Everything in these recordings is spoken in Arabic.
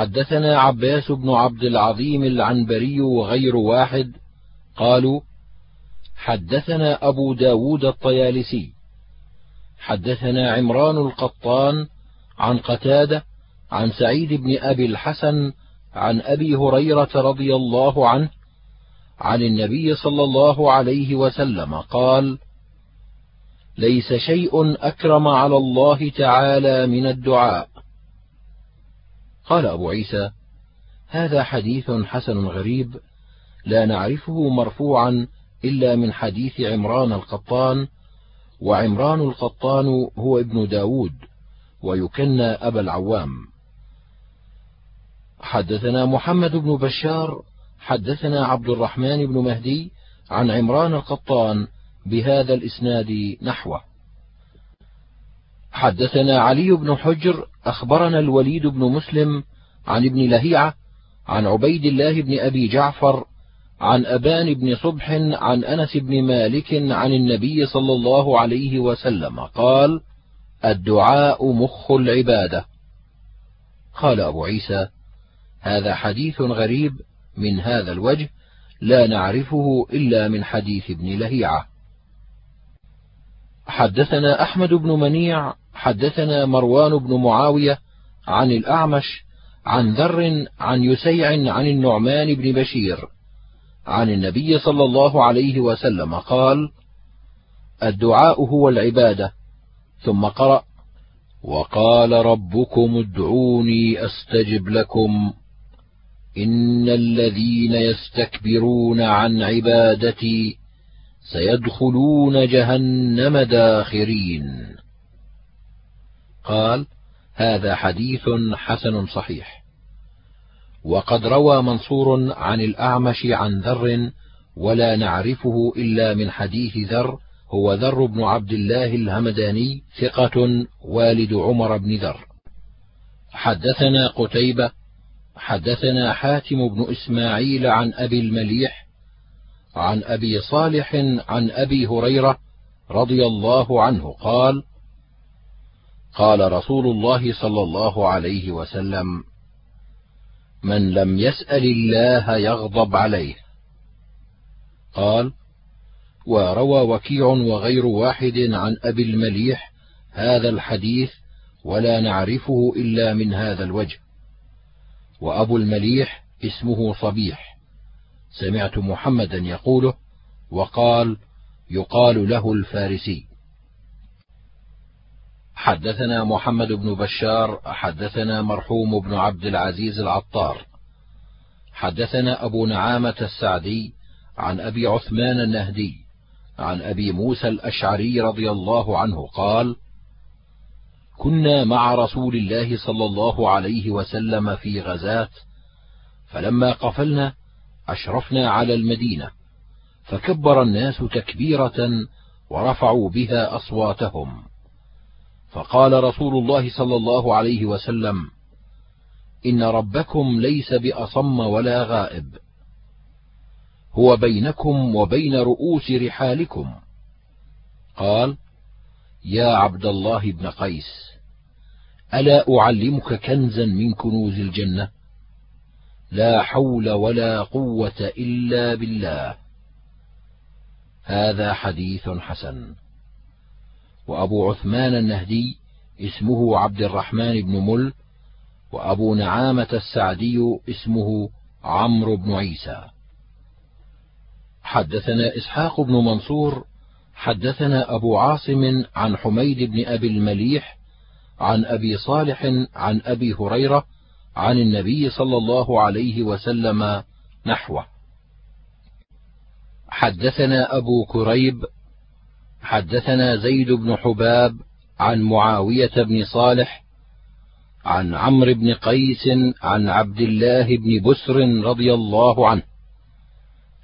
حدثنا عباس بن عبد العظيم العنبري وغير واحد قالوا حدثنا أبو داود الطيالسي حدثنا عمران القطان عن قتادة عن سعيد بن أبي الحسن عن أبي هريرة رضي الله عنه عن النبي صلى الله عليه وسلم قال ليس شيء أكرم على الله تعالى من الدعاء. قال أبو عيسى هذا حديث حسن غريب لا نعرفه مرفوعا إلا من حديث عمران القطان وعمران القطان هو ابن داود ويكنى أبا العوام. حدثنا محمد بن بشار حدثنا عبد الرحمن بن مهدي عن عمران القطان بهذا الإسناد نحوه. حدثنا علي بن حجر أخبرنا الوليد بن مسلم عن ابن لهيعة عن عبيد الله بن أبي جعفر عن أبان بن صبح عن أنس بن مالك عن النبي صلى الله عليه وسلم قال الدعاء مخ العبادة. قال أبو عيسى هذا حديث غريب من هذا الوجه لا نعرفه إلا من حديث ابن لهيعة. حدثنا أحمد بن منيع حدثنا مروان بن معاوية عن الأعمش عن ذر عن يسيع عن النعمان بن بشير عن النبي صلى الله عليه وسلم قال الدعاء هو العبادة. ثم قرأ وقال ربكم ادعوني أستجب لكم. إن الذين يستكبرون عن عبادتي سيدخلون جهنم داخرين. قال هذا حديث حسن صحيح. وقد روى منصور عن الأعمش عن ذر ولا نعرفه إلا من حديث ذر هو ذر بن عبد الله الهمداني ثقة والد عمر بن ذر. حدثنا قتيبة حدثنا حاتم بن إسماعيل عن أبي المليح عن أبي صالح عن أبي هريرة رضي الله عنه قال قال رسول الله صلى الله عليه وسلم من لم يسأل الله يغضب عليه. قال وروى وكيع وغير واحد عن أبي المليح هذا الحديث ولا نعرفه إلا من هذا الوجه وأبو المليح اسمه صبيح سمعت محمدا يقوله وقال يقال له الفارسي. حدثنا محمد بن بشار حدثنا مرحوم بن عبد العزيز العطار. حدثنا أبو نعامة السعدي عن أبي عثمان النهدي عن أبي موسى الأشعري رضي الله عنه قال كنا مع رسول الله صلى الله عليه وسلم في غزاة فلما قفلنا أشرفنا على المدينة فكبر الناس تكبيرة ورفعوا بها أصواتهم. فقال رسول الله صلى الله عليه وسلم إن ربكم ليس بأصم ولا غائب. هو بينكم وبين رؤوس رحالكم. قال يا عبد الله بن قيس ألا أعلمك كنزا من كنوز الجنة؟ لا حول ولا قوة إلا بالله. هذا حديث حسن. وأبو عثمان النهدي اسمه عبد الرحمن بن مل وأبو نعامة السعدي اسمه عمرو بن عيسى. حدثنا إسحاق بن منصور حدثنا أبو عاصم عن حميد بن أبي المليح عن أبي صالح عن أبي هريرة عن النبي صلى الله عليه وسلم نحوه. حدثنا أبو كريب حدثنا زيد بن حباب عن معاوية بن صالح عن عمرو بن قيس عن عبد الله بن بسر رضي الله عنه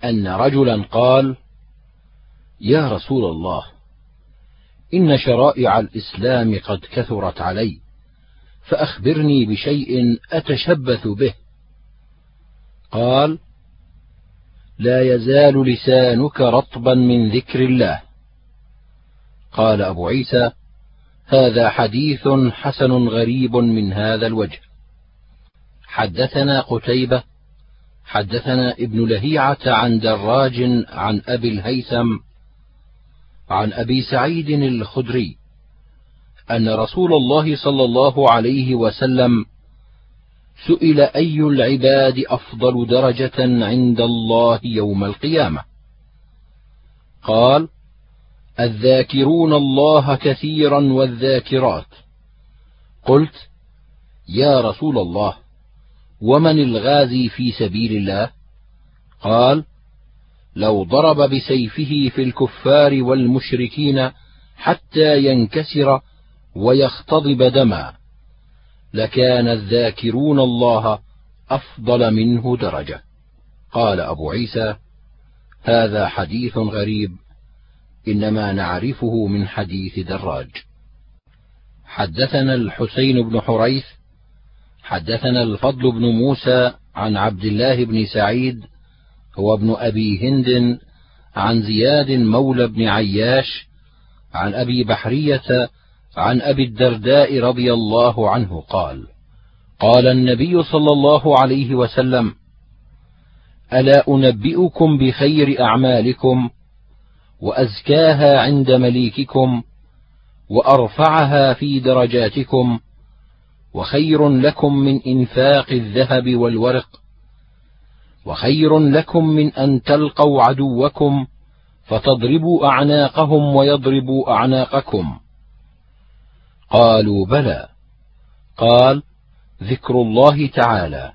أن رجلا قال يا رسول الله إن شرائع الإسلام قد كثرت علي فأخبرني بشيء أتشبث به. قال لا يزال لسانك رطبا من ذكر الله. قال أبو عيسى هذا حديث حسن غريب من هذا الوجه. حدثنا قتيبة حدثنا ابن لهيعة عن دراج عن أبي الهيثم عن أبي سعيد الخدري أن رسول الله صلى الله عليه وسلم سئل أي العباد أفضل درجة عند الله يوم القيامة؟ قال الذاكرون الله كثيرا والذاكرات. قلت يا رسول الله ومن الغازي في سبيل الله؟ قال لو ضرب بسيفه في الكفار والمشركين حتى ينكسر ويختضب دما لكان الذاكرون الله أفضل منه درجة. قال أبو عيسى هذا حديث غريب. إنما نعرفه من حديث دراج. حدثنا الحسين بن حريث حدثنا الفضل بن موسى عن عبد الله بن سعيد هو ابن أبي هند عن زياد مولى بن عياش عن أبي بحرية عن أبي الدرداء رضي الله عنه قال قال النبي صلى الله عليه وسلم ألا أنبئكم بخير أعمالكم وأزكاها عند مليككم وأرفعها في درجاتكم وخير لكم من إنفاق الذهب والورق وخير لكم من أن تلقوا عدوكم فتضربوا أعناقهم ويضربوا أعناقكم. قالوا بلى. قال ذكر الله تعالى.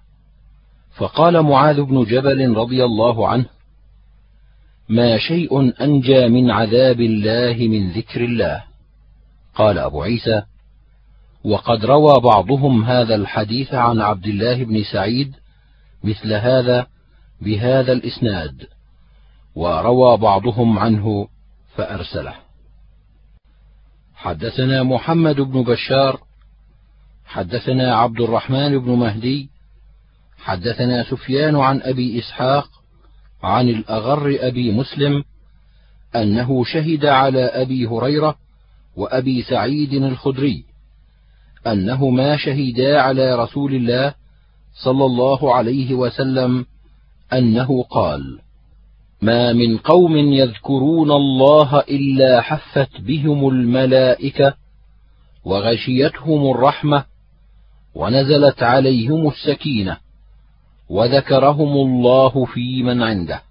فقال معاذ بن جبل رضي الله عنه ما شيء أنجى من عذاب الله من ذكر الله. قال أبو عيسى وقد روى بعضهم هذا الحديث عن عبد الله بن سعيد مثل هذا بهذا الإسناد وروى بعضهم عنه فأرسله. حدثنا محمد بن بشار حدثنا عبد الرحمن بن مهدي حدثنا سفيان عن أبي إسحاق عن الأغر أبي مسلم أنه شهد على أبي هريرة وأبي سعيد الخدري انهما شهدا على رسول الله صلى الله عليه وسلم أنه قال ما من قوم يذكرون الله إلا حفت بهم الملائكة وغشيتهم الرحمة ونزلت عليهم السكينة وذكرهم الله في من عنده.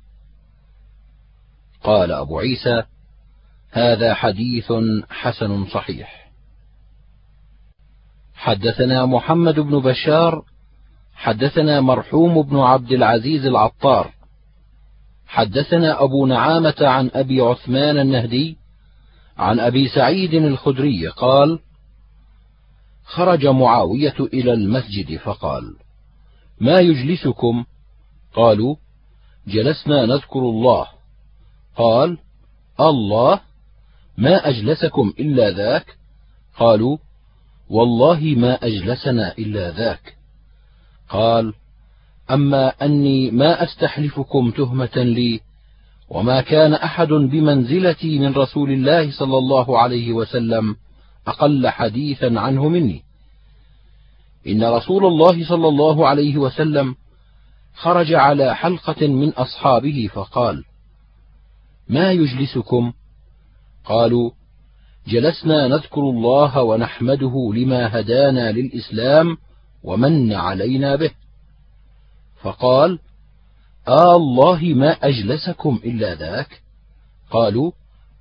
قال أبو عيسى هذا حديث حسن صحيح. حدثنا محمد بن بشار حدثنا مرحوم بن عبد العزيز العطار. حدثنا أبو نعامة عن أبي عثمان النهدي عن أبي سعيد الخدري قال خرج معاوية إلى المسجد فقال ما يجلسكم؟ قالوا جلسنا نذكر الله. قال الله ما أجلسكم إلا ذاك؟ قالوا والله ما أجلسنا إلا ذاك. قال أما أني ما أستحلفكم تهمة لي وما كان أحد بمنزلتي من رسول الله صلى الله عليه وسلم أقل حديثا عنه مني. إن رسول الله صلى الله عليه وسلم خرج على حلقة من أصحابه فقال ما يجلسكم؟ قالوا جلسنا نذكر الله ونحمده لما هدانا للإسلام ومن علينا به. فقال آه الله ما أجلسكم إلا ذاك. قالوا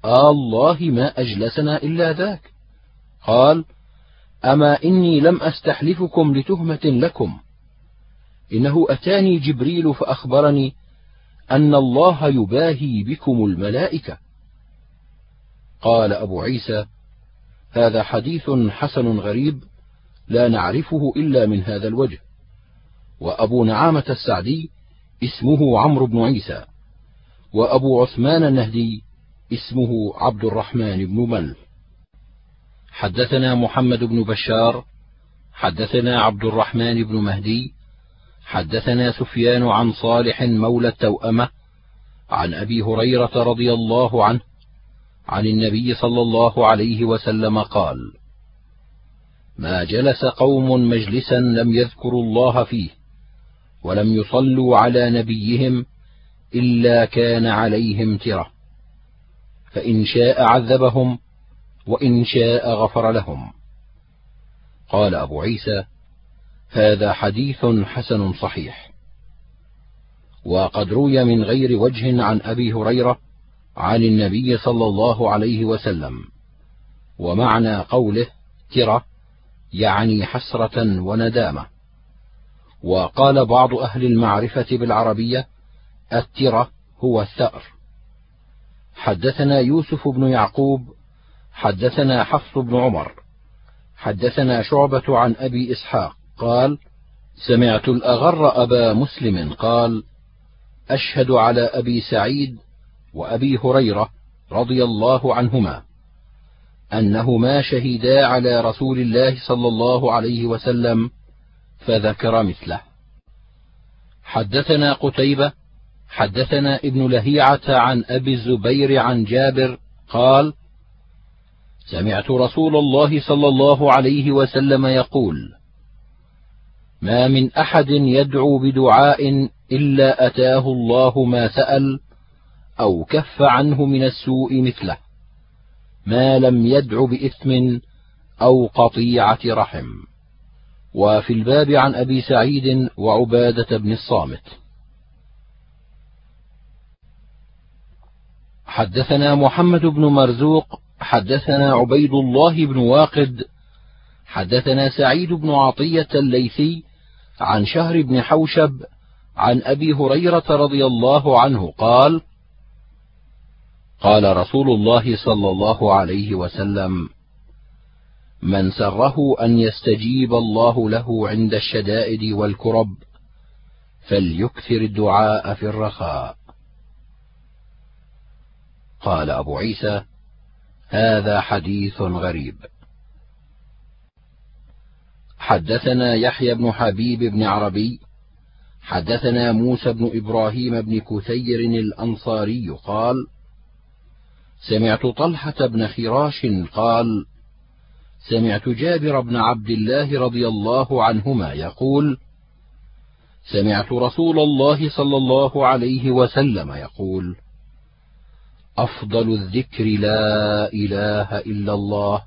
آه الله ما أجلسنا إلا ذاك. قال أما إني لم أستحلفكم لتهمة لكم. إنه أتاني جبريل فأخبرني أن الله يباهي بكم الملائكة. قال أبو عيسى هذا حديث حسن غريب لا نعرفه إلا من هذا الوجه. وأبو نعامة السعدي اسمه عمرو بن عيسى وأبو عثمان النهدي اسمه عبد الرحمن بن مل. حدثنا محمد بن بشار حدثنا عبد الرحمن بن مهدي حدثنا سفيان عن صالح مولى التوأمة عن أبي هريرة رضي الله عنه عن النبي صلى الله عليه وسلم قال ما جلس قوم مجلسا لم يذكروا الله فيه ولم يصلوا على نبيهم إلا كان عليهم ترة فإن شاء عذبهم وإن شاء غفر لهم. قال أبو عيسى هذا حديث حسن صحيح. وقد روي من غير وجه عن أبي هريرة عن النبي صلى الله عليه وسلم ومعنى قوله ترة يعني حسرة وندامة. وقال بعض أهل المعرفة بالعربية الترة هو الثأر. حدثنا يوسف بن يعقوب حدثنا حفص بن عمر. حدثنا شعبة عن أبي إسحاق قال سمعت الأغر أبا مسلم قال أشهد على أبي سعيد وأبي هريرة رضي الله عنهما أنهما شهدا على رسول الله صلى الله عليه وسلم فذكر مثله. حدثنا قتيبة حدثنا ابن لهيعة عن أبي الزبير عن جابر قال سمعت رسول الله صلى الله عليه وسلم يقول ما من أحد يدعو بدعاء إلا أتاه الله ما سأل أو كف عنه من السوء مثله ما لم يدع بإثم أو قطيعة رحم. وفي الباب عن أبي سعيد وعبادة بن الصامت. حدثنا محمد بن مرزوق حدثنا عبيد الله بن واقد حدثنا سعيد بن عطية الليثي عن شهر بن حوشب عن أبي هريرة رضي الله عنه قال قال رسول الله صلى الله عليه وسلم من سره أن يستجيب الله له عند الشدائد والكرب فليكثر الدعاء في الرخاء. قال أبو عيسى هذا حديث غريب. حدثنا يحيى بن حبيب بن عربي حدثنا موسى بن إبراهيم بن كثير الأنصاري قال سمعت طلحة بن خراش قال سمعت جابر بن عبد الله رضي الله عنهما يقول سمعت رسول الله صلى الله عليه وسلم يقول أفضل الذكر لا إله إلا الله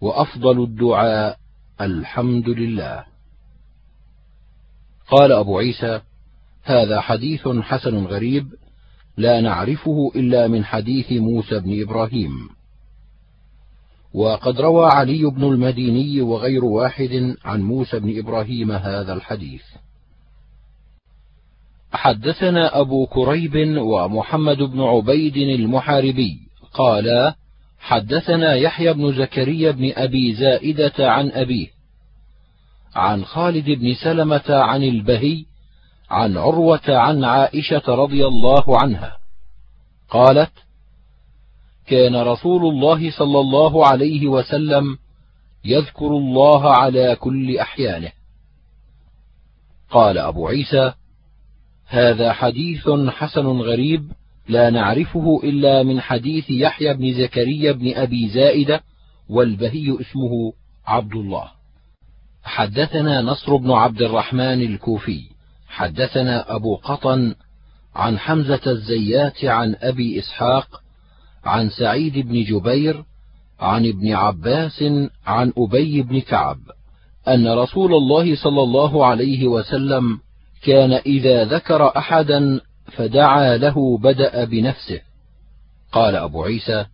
وأفضل الدعاء الحمد لله. قال أبو عيسى هذا حديث حسن غريب لا نعرفه إلا من حديث موسى بن إبراهيم. وقد روى علي بن المديني وغير واحد عن موسى بن إبراهيم هذا الحديث. حدثنا أبو كريب ومحمد بن عبيد المحاربي قالا حدثنا يحيى بن زكريا بن أبي زائدة عن أبيه عن خالد بن سلمة عن البهي عن عروة عن عائشة رضي الله عنها قالت كان رسول الله صلى الله عليه وسلم يذكر الله على كل أحيانه. قال أبو عيسى هذا حديث حسن غريب لا نعرفه إلا من حديث يحيى بن زكريا بن أبي زائدة والبهي اسمه عبد الله. حدثنا نصر بن عبد الرحمن الكوفي. حدثنا أبو قطن عن حمزة الزيات عن أبي إسحاق عن سعيد بن جبير عن ابن عباس عن أبي بن كعب أن رسول الله صلى الله عليه وسلم كان إذا ذكر أحدا فدعا له بدأ بنفسه. قال أبو عيسى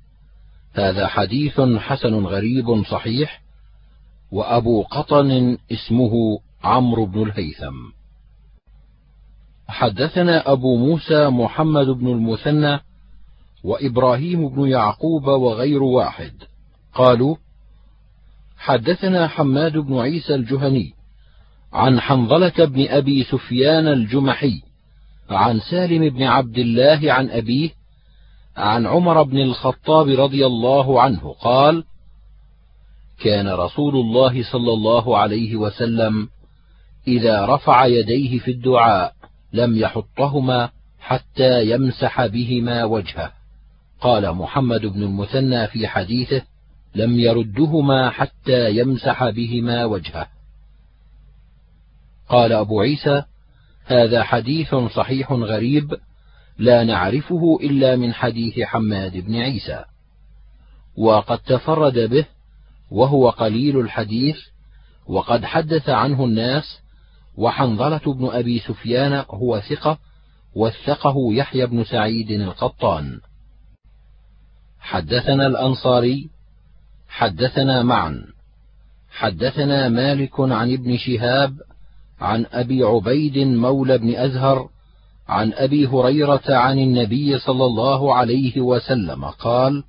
هذا حديث حسن غريب صحيح وأبو قطن اسمه عمرو بن الهيثم. حدثنا أبو موسى محمد بن المثنى وإبراهيم بن يعقوب وغير واحد. قالوا حدثنا حماد بن عيسى الجهني عن حنظلة بن أبي سفيان الجمحي عن سالم بن عبد الله عن أبيه عن عمر بن الخطاب رضي الله عنه قال كان رسول الله صلى الله عليه وسلم إذا رفع يديه في الدعاء لم يحطهما حتى يمسح بهما وجهه. قال محمد بن المثنى في حديثه لم يردهما حتى يمسح بهما وجهه. قال أبو عيسى هذا حديث صحيح غريب لا نعرفه إلا من حديث حماد بن عيسى. وقد تفرد به وهو قليل الحديث وقد حدث عنه الناس وحنظلة بن أبي سفيان هو ثقة وثقه يحيى بن سعيد القطان. حدثنا الأنصاري حدثنا معا حدثنا مالك عن ابن شهاب عن أبي عبيد مولى بن أزهر عن أبي هريرة عن النبي صلى الله عليه وسلم قال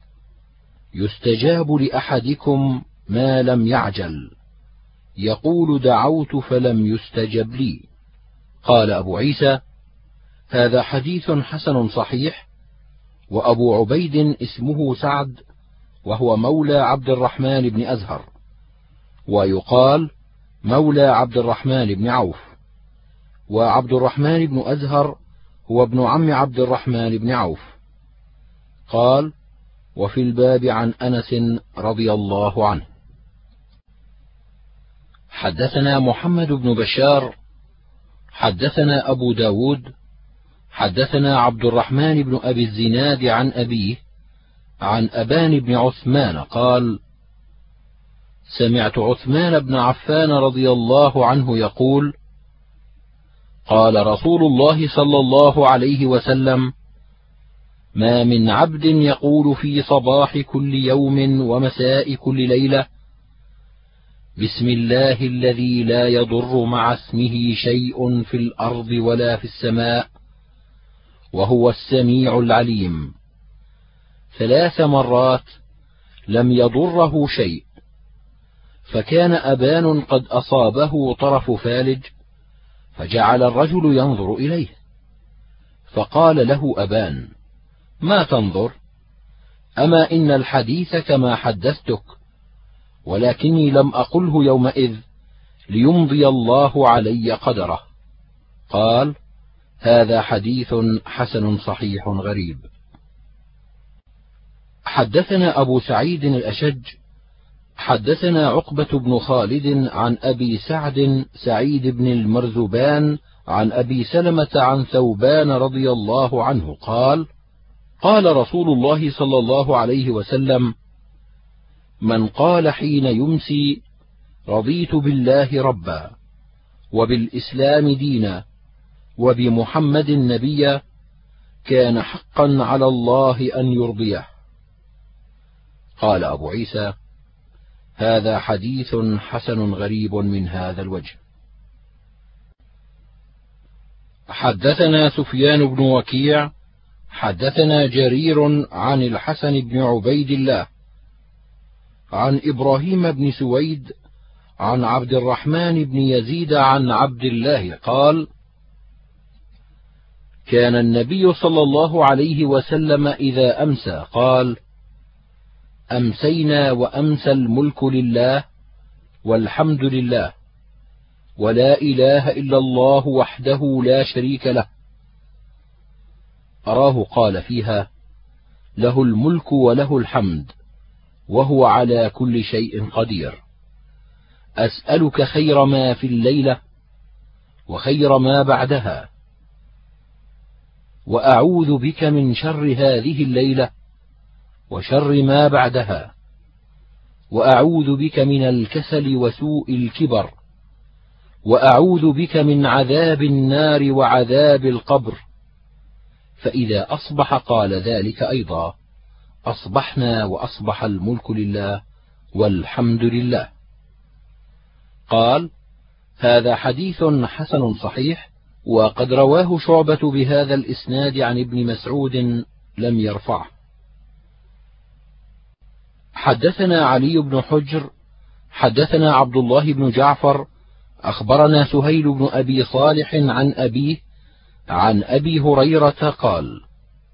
يستجاب لأحدكم ما لم يعجل. يقول دعوت فلم يستجب لي. قال أبو عيسى هذا حديث حسن صحيح وأبو عبيد اسمه سعد وهو مولى عبد الرحمن بن أزهر. ويقال مولى عبد الرحمن بن عوف. وعبد الرحمن بن أزهر هو ابن عم عبد الرحمن بن عوف. قال وفي الباب عن أنس رضي الله عنه. حدثنا محمد بن بشار حدثنا أبو داود حدثنا عبد الرحمن بن أبي الزناد عن أبيه عن أبان بن عثمان قال سمعت عثمان بن عفان رضي الله عنه يقول قال رسول الله صلى الله عليه وسلم ما من عبد يقول في صباح كل يوم ومساء كل ليلة بسم الله الذي لا يضر مع اسمه شيء في الأرض ولا في السماء وهو السميع العليم. ثلاث مرات لم يضره شيء فكان أبان قد أصابه طرف فالج فجعل الرجل ينظر إليه. فقال له أبان ما تنظر؟ أما إن الحديث كما حدثتك ولكني لم أقله يومئذ ليمضي الله علي قدره. قال هذا حديث حسن صحيح غريب. حدثنا أبو سعيد الأشج حدثنا عقبة بن خالد عن أبي سعد سعيد بن المرزبان عن أبي سلمة عن ثوبان رضي الله عنه قال قال رسول الله صلى الله عليه وسلم من قال حين يمسي رضيت بالله ربا وبالإسلام دينا وبمحمد نبيا كان حقا على الله أن يرضيه. قال أبو عيسى هذا حديث حسن غريب من هذا الوجه. حدثنا سفيان بن وكيع حدثنا جرير عن الحسن بن عبيد الله عن إبراهيم بن سويد عن عبد الرحمن بن يزيد عن عبد الله قال كان النبي صلى الله عليه وسلم إذا أمسى قال أمسينا وأمسى الملك لله والحمد لله ولا إله إلا الله وحده لا شريك له. أراه قال فيها له الملك وله الحمد وهو على كل شيء قدير. أسألك خير ما في الليلة وخير ما بعدها وأعوذ بك من شر هذه الليلة وشر ما بعدها. وأعوذ بك من الكسل وسوء الكبر. وأعوذ بك من عذاب النار وعذاب القبر. فإذا أصبح قال ذلك أيضا. أصبحنا وأصبح الملك لله والحمد لله. قال هذا حديث حسن صحيح وقد رواه شعبة بهذا الإسناد عن ابن مسعود لم يرفعه. حدثنا علي بن حجر حدثنا عبد الله بن جعفر أخبرنا سهيل بن أبي صالح عن أبيه عن أبي هريرة قال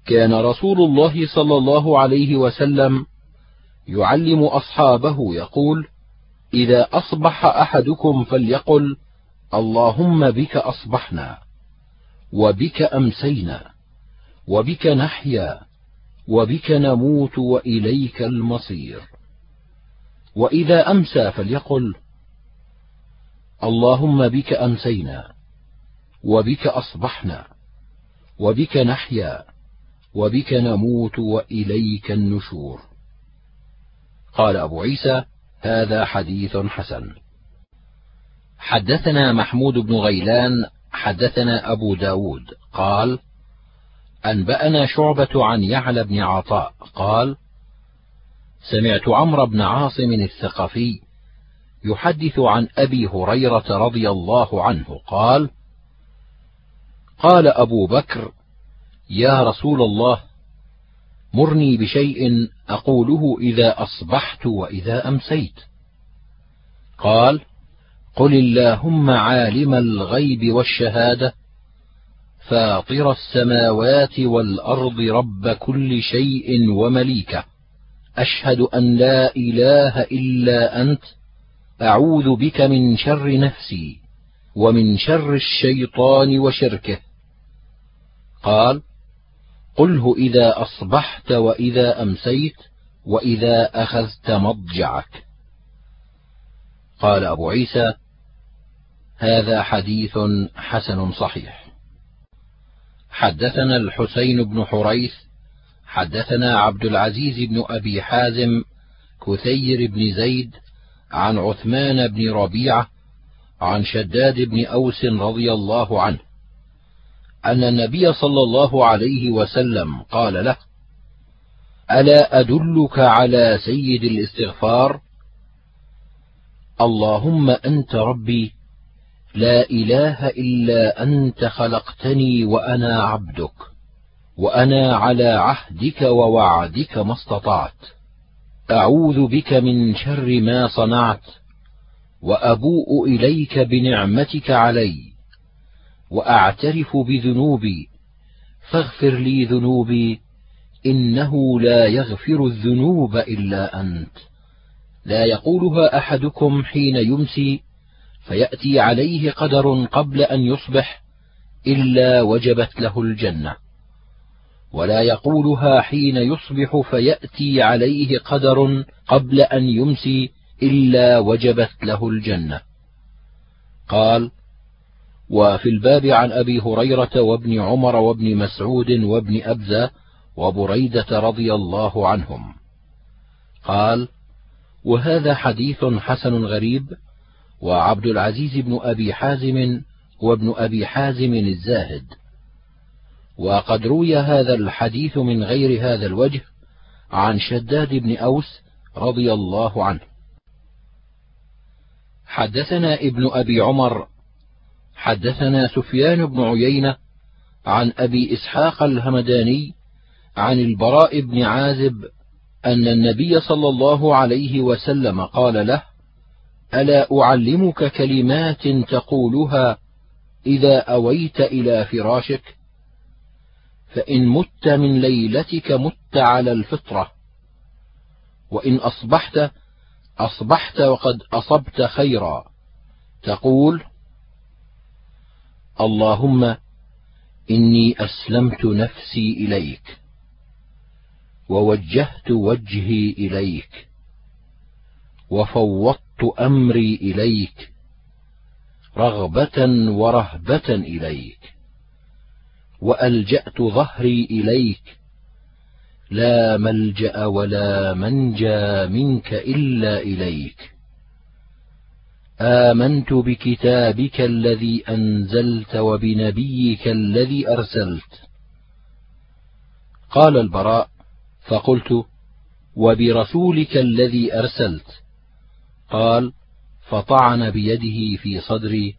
كان رسول الله صلى الله عليه وسلم يعلم أصحابه يقول إذا أصبح أحدكم فليقل اللهم بك أصبحنا وبك أمسينا وبك نحيا وبك نموت وإليك المصير. وإذا أمسى فليقل اللهم بك أمسينا وبك أصبحنا وبك نحيا وبك نموت وإليك النشور. قال أبو عيسى هذا حديث حسن. حدثنا محمود بن غيلان حدثنا أبو داود قال أنبأنا شعبة عن يعلى بن عطاء قال سمعت عمرو بن عاصم الثقفي يحدث عن أبي هريرة رضي الله عنه قال قال أبو بكر يا رسول الله مرني بشيء أقوله إذا أصبحت وإذا أمسيت. قال قل اللهم عالم الغيب والشهادة فاطر السماوات والأرض رب كل شيء ومليكه. أشهد أن لا إله إلا أنت. أعوذ بك من شر نفسي ومن شر الشيطان وشركه. قال قله إذا أصبحت وإذا أمسيت وإذا أخذت مضجعك. قال أبو عيسى هذا حديث حسن صحيح. حدثنا الحسين بن حريث حدثنا عبد العزيز بن أبي حازم كثير بن زيد عن عثمان بن ربيعة عن شداد بن أوس رضي الله عنه أن النبي صلى الله عليه وسلم قال له ألا أدلك على سيد الاستغفار؟ اللهم أنت ربي لا إله إلا أنت خلقتني وأنا عبدك وأنا على عهدك ووعدك ما استطعت. أعوذ بك من شر ما صنعت وأبوء إليك بنعمتك علي وأعترف بذنوبي فاغفر لي ذنوبي إنه لا يغفر الذنوب إلا أنت. لا يقولها أحدكم حين يمسي فيأتي عليه قدر قبل أن يصبح إلا وجبت له الجنة. ولا يقولها حين يصبح فيأتي عليه قدر قبل أن يمسي إلا وجبت له الجنة. قال وفي الباب عن أبي هريرة وابن عمر وابن مسعود وابن أبزة وبريدة رضي الله عنهم. قال وهذا حديث حسن غريب وعبد العزيز بن أبي حازم وابن أبي حازم الزاهد. وقد روي هذا الحديث من غير هذا الوجه عن شداد بن أوس رضي الله عنه. حدثنا ابن أبي عمر حدثنا سفيان بن عيينة عن أبي إسحاق الهمداني عن البراء بن عازب أن النبي صلى الله عليه وسلم قال له ألا أعلمك كلمات تقولها إذا أويت إلى فراشك؟ فإن مت من ليلتك مت على الفطرة وإن أصبحت أصبحت وقد أصبت خيرا. تقول اللهم إني أسلمت نفسي إليك ووجهت وجهي إليك وفوضت أمري إليك رغبة ورهبة إليك وألجأت ظهري إليك لا ملجأ ولا منجى منك إلا إليك آمنت بكتابك الذي أنزلت وبنبيك الذي أرسلت قال البراء فقلت وبرسولك الذي أرسلت قال فطعن بيده في صدري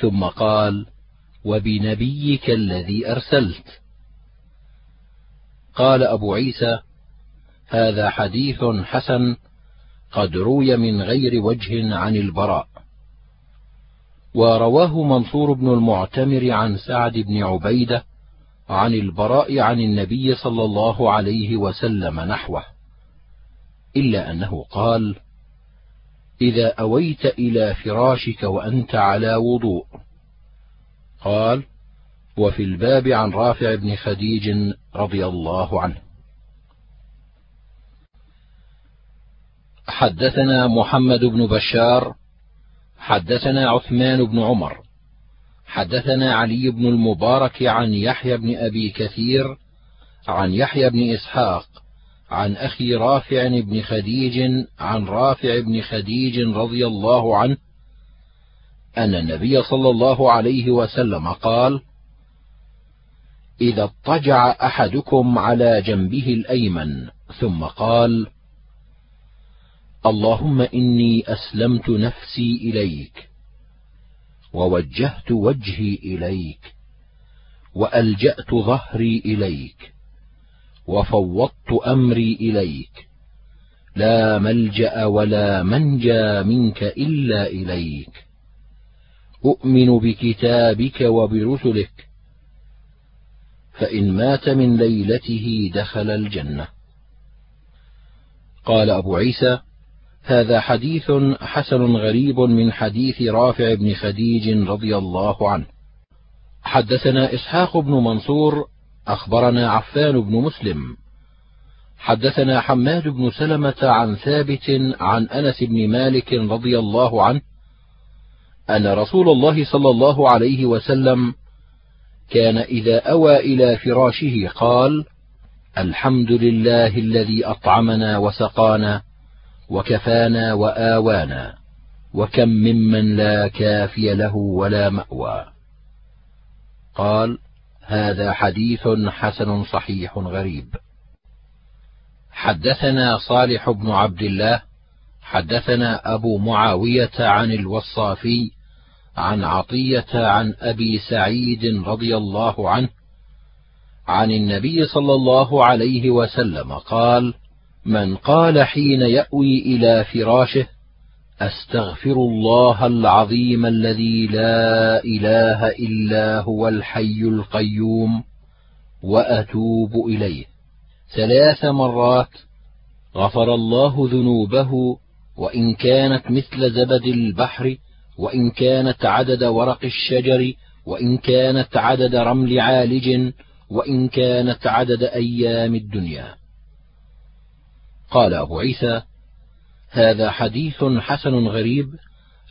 ثم قال وبنبيك الذي أرسلت. قال أبو عيسى هذا حديث حسن قد روي من غير وجه عن البراء. ورواه منصور بن المعتمر عن سعد بن عبيدة عن البراء عن النبي صلى الله عليه وسلم نحوه إلا أنه قال إذا أويت إلى فراشك وأنت على وضوء. قال وفي الباب عن رافع بن خديج رضي الله عنه. حدثنا محمد بن بشار حدثنا عثمان بن عمر حدثنا علي بن المبارك عن يحيى بن أبي كثير عن يحيى بن إسحاق عن أخي رافع بن خديج عن رافع بن خديج رضي الله عنه أن النبي صلى الله عليه وسلم قال إذا اضطجع أحدكم على جنبه الأيمن ثم قال اللهم إني أسلمت نفسي إليك ووجهت وجهي إليك وألجأت ظهري إليك وفوضت أمري إليك. لا ملجأ ولا منجى منك إلا إليك. أؤمن بكتابك وبرسلك. فإن مات من ليلته دخل الجنة. قال أبو عيسى هذا حديث حسن غريب من حديث رافع بن خديج رضي الله عنه. حدثنا إسحاق بن منصور أخبرنا عفان بن مسلم. حدثنا حماد بن سلمة عن ثابت عن أنس بن مالك رضي الله عنه أن رسول الله صلى الله عليه وسلم كان إذا أوى إلى فراشه قال الحمد لله الذي أطعمنا وسقانا وكفانا وآوانا وكم ممن لا كافي له ولا مأوى. قال هذا حديث حسن صحيح غريب. حدثنا صالح بن عبد الله حدثنا أبو معاوية عن الوصافي عن عطية عن أبي سعيد رضي الله عنه عن النبي صلى الله عليه وسلم قال من قال حين يأوي إلى فراشه أستغفر الله العظيم الذي لا إله إلا هو الحي القيوم وأتوب إليه. ثلاث مرات غفر الله ذنوبه وإن كانت مثل زبد البحر وإن كانت عدد ورق الشجر وإن كانت عدد رمل عالج وإن كانت عدد أيام الدنيا. قال أبو عيسى هذا حديث حسن غريب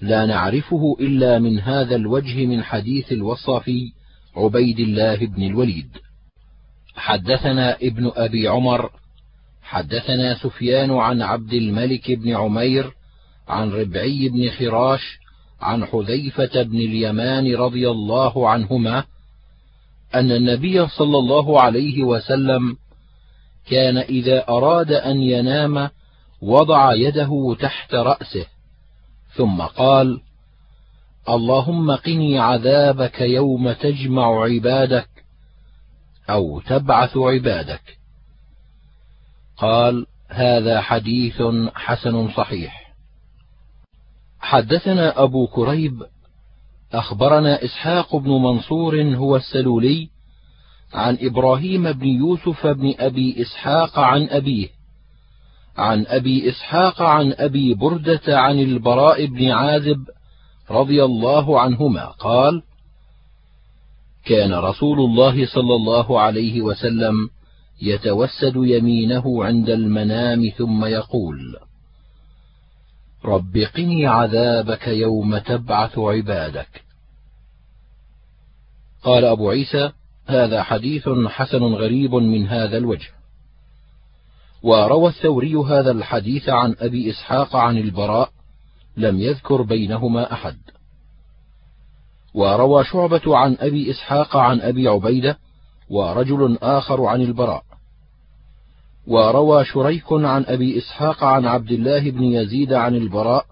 لا نعرفه إلا من هذا الوجه من حديث الوصافي عبيد الله بن الوليد. حدثنا ابن أبي عمر حدثنا سفيان عن عبد الملك بن عمير عن ربعي بن خراش عن حذيفة بن اليمان رضي الله عنهما أن النبي صلى الله عليه وسلم كان إذا أراد أن ينام وضع يده تحت رأسه ثم قال اللهم قني عذابك يوم تجمع عبادك أو تبعث عبادك. قال هذا حديث حسن صحيح. حدثنا أبو كريب أخبرنا إسحاق بن منصور هو السلولي عن إبراهيم بن يوسف بن أبي إسحاق عن أبيه عن أبي إسحاق عن أبي بردة عن البراء بن عازب رضي الله عنهما قال كان رسول الله صلى الله عليه وسلم يتوسد يمينه عند المنام ثم يقول رب قني عذابك يوم تبعث عبادك. قال أبو عيسى هذا حديث حسن غريب من هذا الوجه. وروى الثوري هذا الحديث عن أبي إسحاق عن البراء لم يذكر بينهما أحد. وروى شعبة عن أبي إسحاق عن أبي عبيدة ورجل آخر عن البراء. وروى شريك عن أبي إسحاق عن عبد الله بن يزيد عن البراء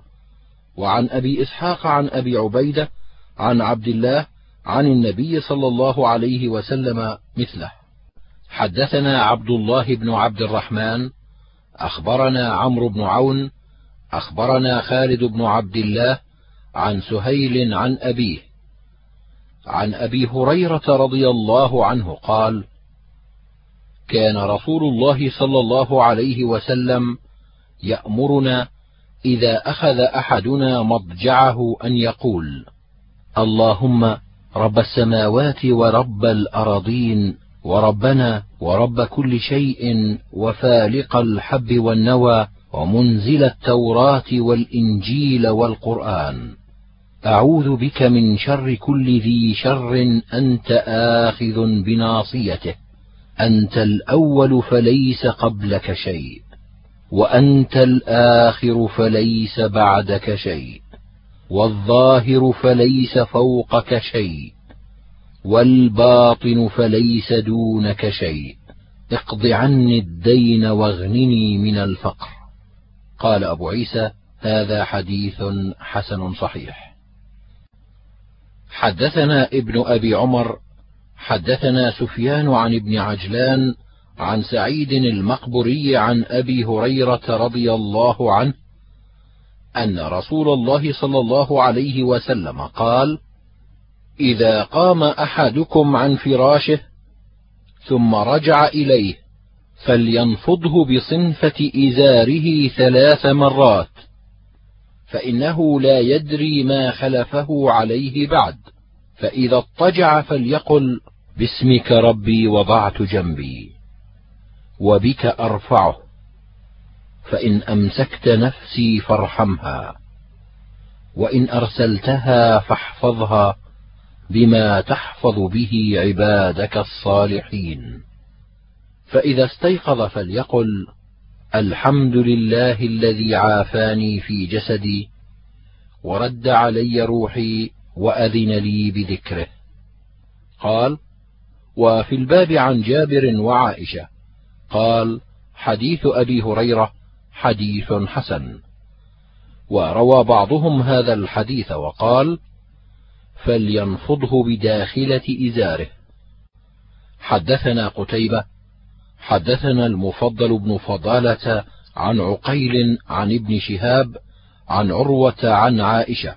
وعن أبي إسحاق عن أبي عبيدة عن عبد الله عن النبي صلى الله عليه وسلم مثله. حدثنا عبد الله بن عبد الرحمن أخبرنا عمرو بن عون أخبرنا خالد بن عبد الله عن سهيل عن أبيه. عن أبي هريرة رضي الله عنه قال كان رسول الله صلى الله عليه وسلم يأمرنا إذا أخذ أحدنا مضجعه أن يقول اللهم رب السماوات ورب الأرضين وربنا ورب كل شيء وفالق الحب والنوى ومنزل التوراة والإنجيل والقرآن. أعوذ بك من شر كل ذي شر أنت آخذ بناصيته. أنت الأول فليس قبلك شيء وأنت الآخر فليس بعدك شيء والظاهر فليس فوقك شيء. والباطن فليس دونك شيء. اقض عني الدين واغنني من الفقر. قال أبو عيسى هذا حديث حسن صحيح. حدثنا ابن أبي عمر حدثنا سفيان عن ابن عجلان عن سعيد المقبري عن أبي هريرة رضي الله عنه أن رسول الله صلى الله عليه وسلم قال إذا قام أحدكم عن فراشه ثم رجع إليه فلينفضه بصنفة إزاره ثلاث مرات فإنه لا يدري ما خلفه عليه بعد فإذا اضطجع فليقل باسمك ربي وضعت جنبي وبك أرفعه فإن أمسكت نفسي فارحمها وإن أرسلتها فاحفظها بما تحفظ به عبادك الصالحين. فإذا استيقظ فليقل الحمد لله الذي عافاني في جسدي ورد علي روحي وأذن لي بذكره. قال وفي الباب عن جابر وعائشة. قال حديث أبي هريرة حديث حسن. وروى بعضهم هذا الحديث وقال فلينفضه بداخلة إزاره. حدثنا قتيبة حدثنا المفضل بن فضالة عن عقيل عن ابن شهاب عن عروة عن عائشة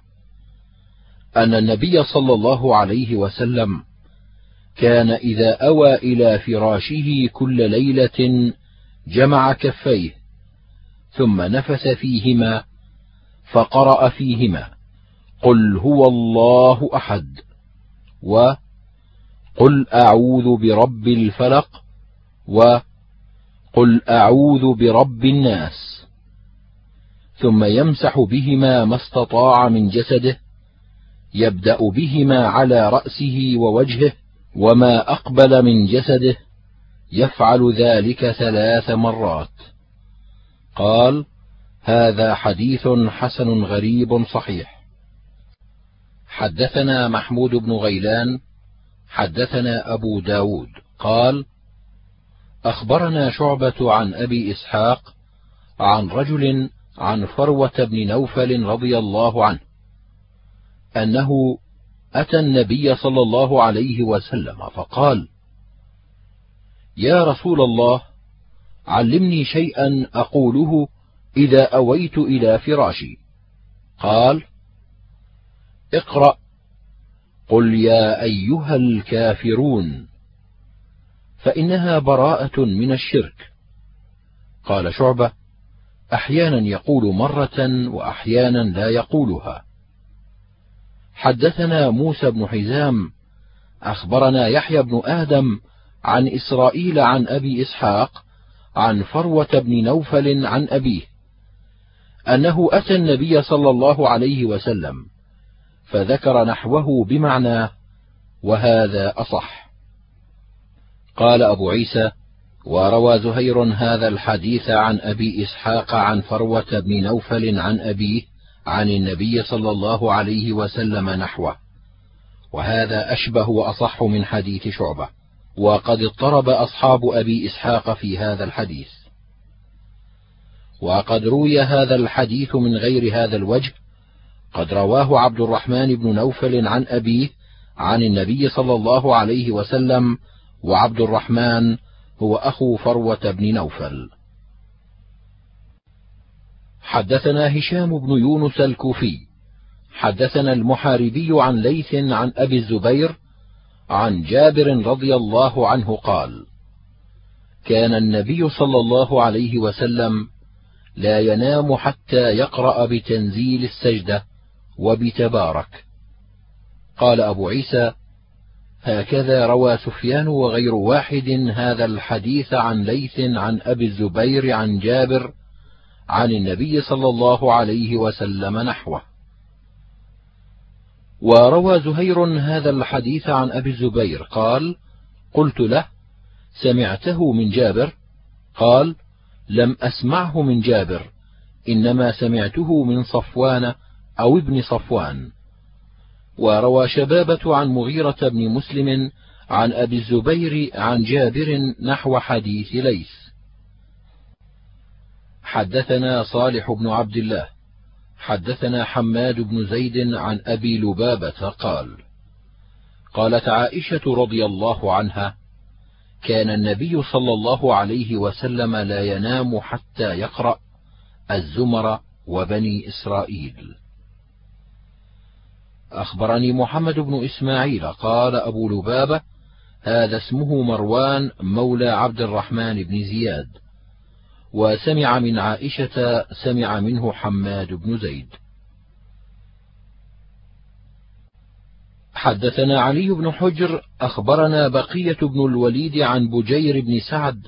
أن النبي صلى الله عليه وسلم كان إذا أوى إلى فراشه كل ليلة جمع كفيه ثم نفس فيهما فقرأ فيهما. قل هو الله أحد. وقل أعوذ برب الفلق. وقل أعوذ برب الناس. ثم يمسح بهما ما استطاع من جسده يبدأ بهما على رأسه ووجهه وما أقبل من جسده يفعل ذلك ثلاث مرات. قال هذا حديث حسن غريب صحيح. حدثنا محمود بن غيلان حدثنا أبو داود قال أخبرنا شعبة عن أبي إسحاق عن رجل عن فروة بن نوفل رضي الله عنه أنه أتى النبي صلى الله عليه وسلم فقال يا رسول الله علمني شيئا أقوله إذا أويت إلى فراشي. قال اقرأ. قل يا أيها الكافرون فإنها براءة من الشرك. قال شعبة أحيانا يقول مرة وأحيانا لا يقولها. حدثنا موسى بن حزام أخبرنا يحيى بن آدم عن إسرائيل عن أبي إسحاق عن فروة بن نوفل عن أبيه أنه أتى النبي صلى الله عليه وسلم. فذكر نحوه بمعناه وهذا أصح. قال أبو عيسى وروى زهير هذا الحديث عن أبي إسحاق عن فروة بن نوفل عن أبيه عن النبي صلى الله عليه وسلم نحوه. وهذا أشبه وأصح من حديث شعبة وقد اضطرب أصحاب أبي إسحاق في هذا الحديث. وقد روي هذا الحديث من غير هذا الوجه قد رواه عبد الرحمن بن نوفل عن أبيه عن النبي صلى الله عليه وسلم وعبد الرحمن هو أخو فروة بن نوفل. حدثنا هشام بن يونس الكوفي. حدثنا المحاربي عن ليث عن أبي الزبير عن جابر رضي الله عنه قال كان النبي صلى الله عليه وسلم لا ينام حتى يقرأ بتنزيل السجدة وبتبارك. قال أبو عيسى هكذا روى سفيان وغير واحد هذا الحديث عن ليث عن أبي الزبير عن جابر عن النبي صلى الله عليه وسلم نحوه. وروى زهير هذا الحديث عن أبي الزبير قال قلت له سمعته من جابر؟ قال لم أسمعه من جابر إنما سمعته من صفوان أو ابن صفوان. وروى شبابة عن مغيرة بن مسلم عن أبي الزبير عن جابر نحو حديث ليث حدثنا صالح بن عبد الله. حدثنا حماد بن زيد عن أبي لبابة قال قالت عائشة رضي الله عنها كان النبي صلى الله عليه وسلم لا ينام حتى يقرأ الزمر وبني إسرائيل. أخبرني محمد بن إسماعيل قال أبو لبابة هذا اسمه مروان مولى عبد الرحمن بن زياد. وسمع من عائشة سمع منه حماد بن زيد. حدثنا علي بن حجر أخبرنا بقية بن الوليد عن بجير بن سعد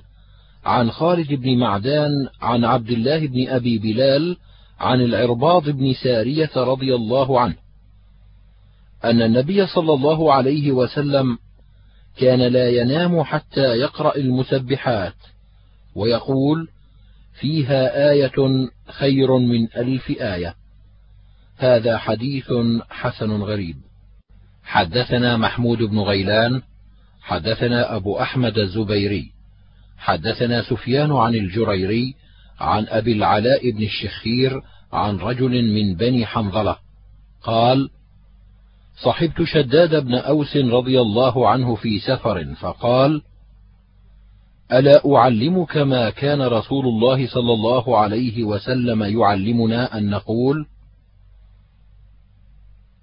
عن خالد بن معدان عن عبد الله بن أبي بلال عن العرباض بن سارية رضي الله عنه. أن النبي صلى الله عليه وسلم كان لا ينام حتى يقرأ المسبحات ويقول فيها آية خير من ألف آية. هذا حديث حسن غريب. حدثنا محمود بن غيلان حدثنا أبو أحمد الزبيري حدثنا سفيان عن الجريري عن أبي العلاء بن الشخير عن رجل من بني حنظلة قال صحبت شداد بن أوس رضي الله عنه في سفر فقال ألا أعلمك ما كان رسول الله صلى الله عليه وسلم يعلمنا أن نقول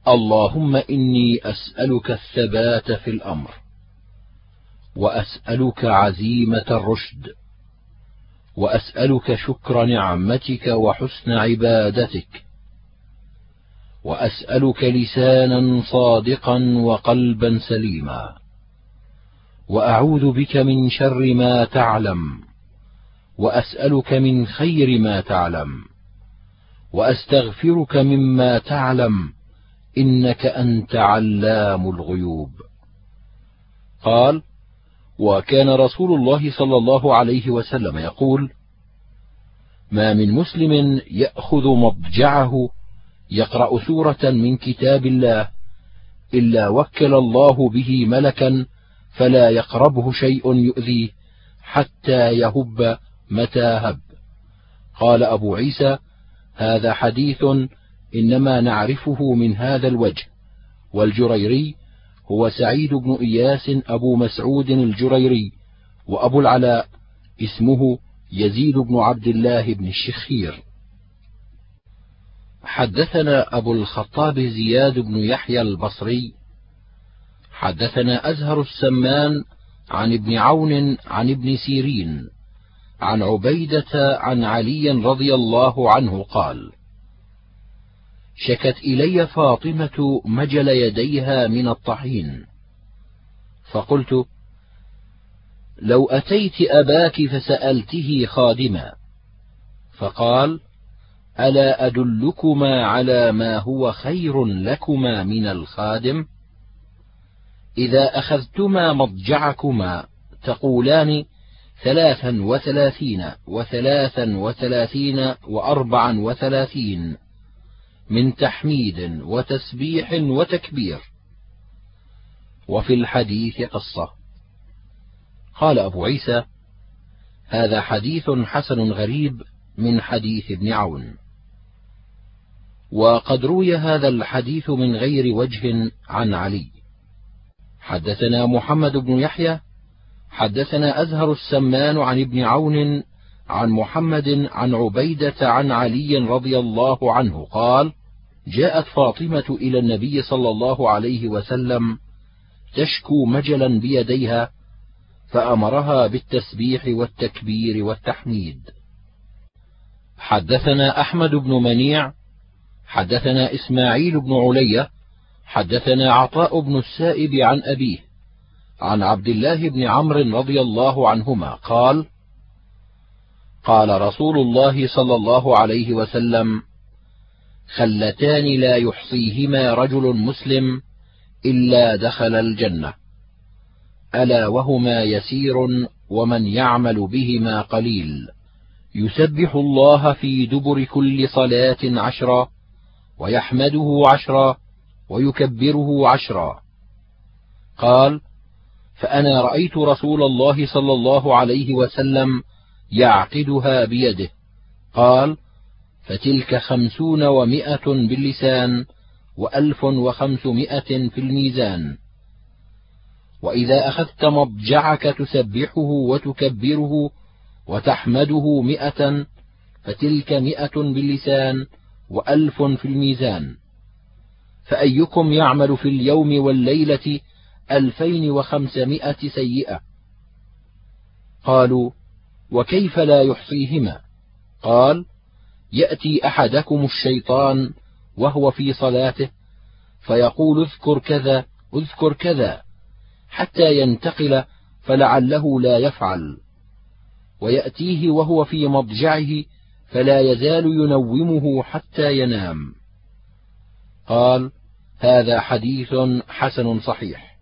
اللهم إني أسألك الثبات في الأمر وأسألك عزيمة الرشد وأسألك شكر نعمتك وحسن عبادتك وأسألك لسانا صادقا وقلبا سليما. وأعوذ بك من شر ما تعلم. وأسألك من خير ما تعلم. وأستغفرك مما تعلم. إنك أنت علام الغيوب. قال وكان رسول الله صلى الله عليه وسلم يقول ما من مسلم يأخذ مضجعه يقرأ سورة من كتاب الله إلا وكل الله به ملكا فلا يقربه شيء يؤذيه حتى يهب متى هب. قال أبو عيسى هذا حديث إنما نعرفه من هذا الوجه. والجريري هو سعيد بن إياس أبو مسعود الجريري وأبو العلاء اسمه يزيد بن عبد الله بن الشخير. حدثنا أبو الخطاب زياد بن يحيى البصري حدثنا أزهر السمان عن ابن عون عن ابن سيرين عن عبيدة عن علي رضي الله عنه قال: شكت إلي فاطمة مجل يديها من الطحين، فقلت: لو أتيت أباك فسألته خادما، فقال: ألا أدلكما على ما هو خير لكما من الخادم؟ إذا أخذتما مضجعكما تقولان ثلاثا وثلاثين وثلاثا وثلاثين وأربعا وثلاثين من تحميد وتسبيح وتكبير. وفي الحديث قصة. قال أبو عيسى هذا حديث حسن غريب من حديث ابن عون. وقد روي هذا الحديث من غير وجه عن علي حدثنا محمد بن يحيى حدثنا أزهر السمان عن ابن عون عن محمد عن عبيدة عن علي رضي الله عنه قال: جاءت فاطمة إلى النبي صلى الله عليه وسلم تشكو مجلا بيديها فأمرها بالتسبيح والتكبير والتحميد. حدثنا أحمد بن منيع حدثنا إسماعيل بن علية حدثنا عطاء بن السائب عن أبيه عن عبد الله بن عمرو رضي الله عنهما قال قال رسول الله صلى الله عليه وسلم خلتان لا يحصيهما رجل مسلم إلا دخل الجنة ألا وهما يسير ومن يعمل بهما قليل يسبح الله في دبر كل صلاة عشرا ويحمده عشرا ويكبره عشرا. قال فأنا رأيت رسول الله صلى الله عليه وسلم يعقدها بيده. قال فتلك خمسون ومائة باللسان وألف وخمسمائة في الميزان. وإذا أخذت مضجعك تسبحه وتكبره وتحمده مئة فتلك مئة باللسان وألف في الميزان. فأيكم يعمل في اليوم والليلة ألفين وخمسمائة سيئة. قالوا وكيف لا يحصيهما؟ قال يأتي أحدكم الشيطان وهو في صلاته فيقول اذكر كذا اذكر كذا حتى ينتقل فلعله لا يفعل. ويأتيه وهو في مضجعه فلا يزال ينومه حتى ينام. قال هذا حديث حسن صحيح.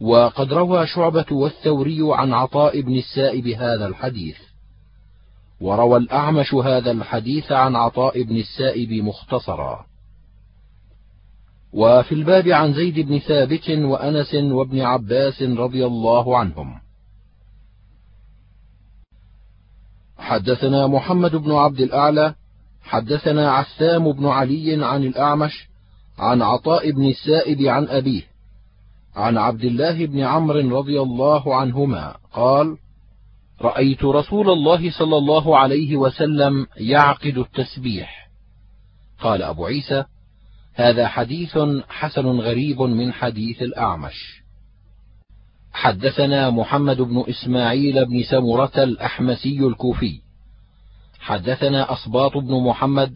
وقد روى شعبة والثوري عن عطاء بن السائب هذا الحديث. وروى الأعمش هذا الحديث عن عطاء بن السائب مختصرا. وفي الباب عن زيد بن ثابت وأنس وابن عباس رضي الله عنهم. حدثنا محمد بن عبد الأعلى حدثنا عسام بن علي عن الأعمش عن عطاء بن السائب عن أبيه عن عبد الله بن عمرو رضي الله عنهما قال رأيت رسول الله صلى الله عليه وسلم يعقد التسبيح. قال أبو عيسى هذا حديث حسن غريب من حديث الأعمش. حدثنا محمد بن إسماعيل بن سمرة الأحمسي الكوفي. حدثنا أصباط بن محمد.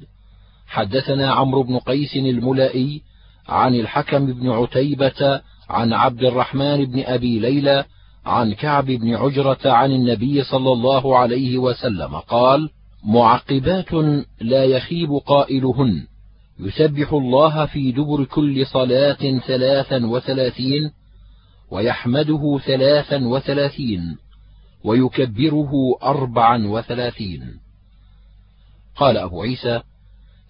حدثنا عمرو بن قيس الملائي عن الحكم بن عتيبة عن عبد الرحمن بن أبي ليلى عن كعب بن عجرة عن النبي صلى الله عليه وسلم قال معقبات لا يخيب قائلهن. يسبح الله في دبر كل صلاة ثلاثا وثلاثين ويحمده ثلاثا وثلاثين ويكبره أربعا وثلاثين. قال أبو عيسى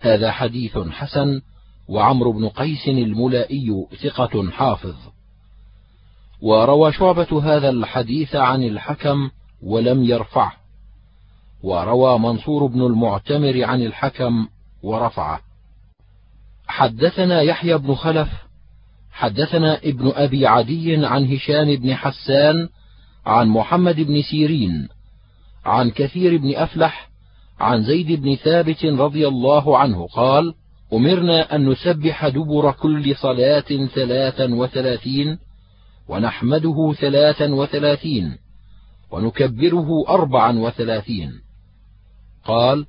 هذا حديث حسن وعمرو بن قيس الملائي ثقة حافظ. وروى شعبة هذا الحديث عن الحكم ولم يرفعه. وروى منصور بن المعتمر عن الحكم ورفعه. حدثنا يحيى بن خلف حدثنا ابن أبي عدي عن هشام بن حسان عن محمد بن سيرين عن كثير بن أفلح عن زيد بن ثابت رضي الله عنه قال أمرنا أن نسبح دبر كل صلاة ثلاثا وثلاثين ونحمده ثلاثا وثلاثين ونكبره اربعا وثلاثين. قال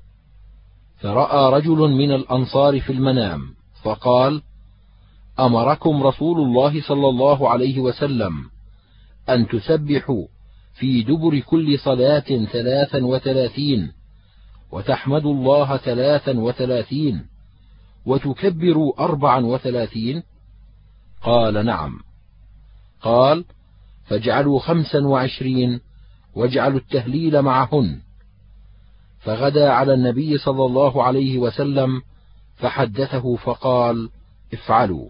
فرأى رجل من الأنصار في المنام فقال أمركم رسول الله صلى الله عليه وسلم أن تسبحوا في دبر كل صلاة ثلاثا وثلاثين وتحمدوا الله ثلاثا وثلاثين وتكبروا أربعا وثلاثين؟ قال نعم. قال فاجعلوا خمسا وعشرين واجعلوا التهليل معهن. فغدا على النبي صلى الله عليه وسلم فحدثه فقال افعلوا.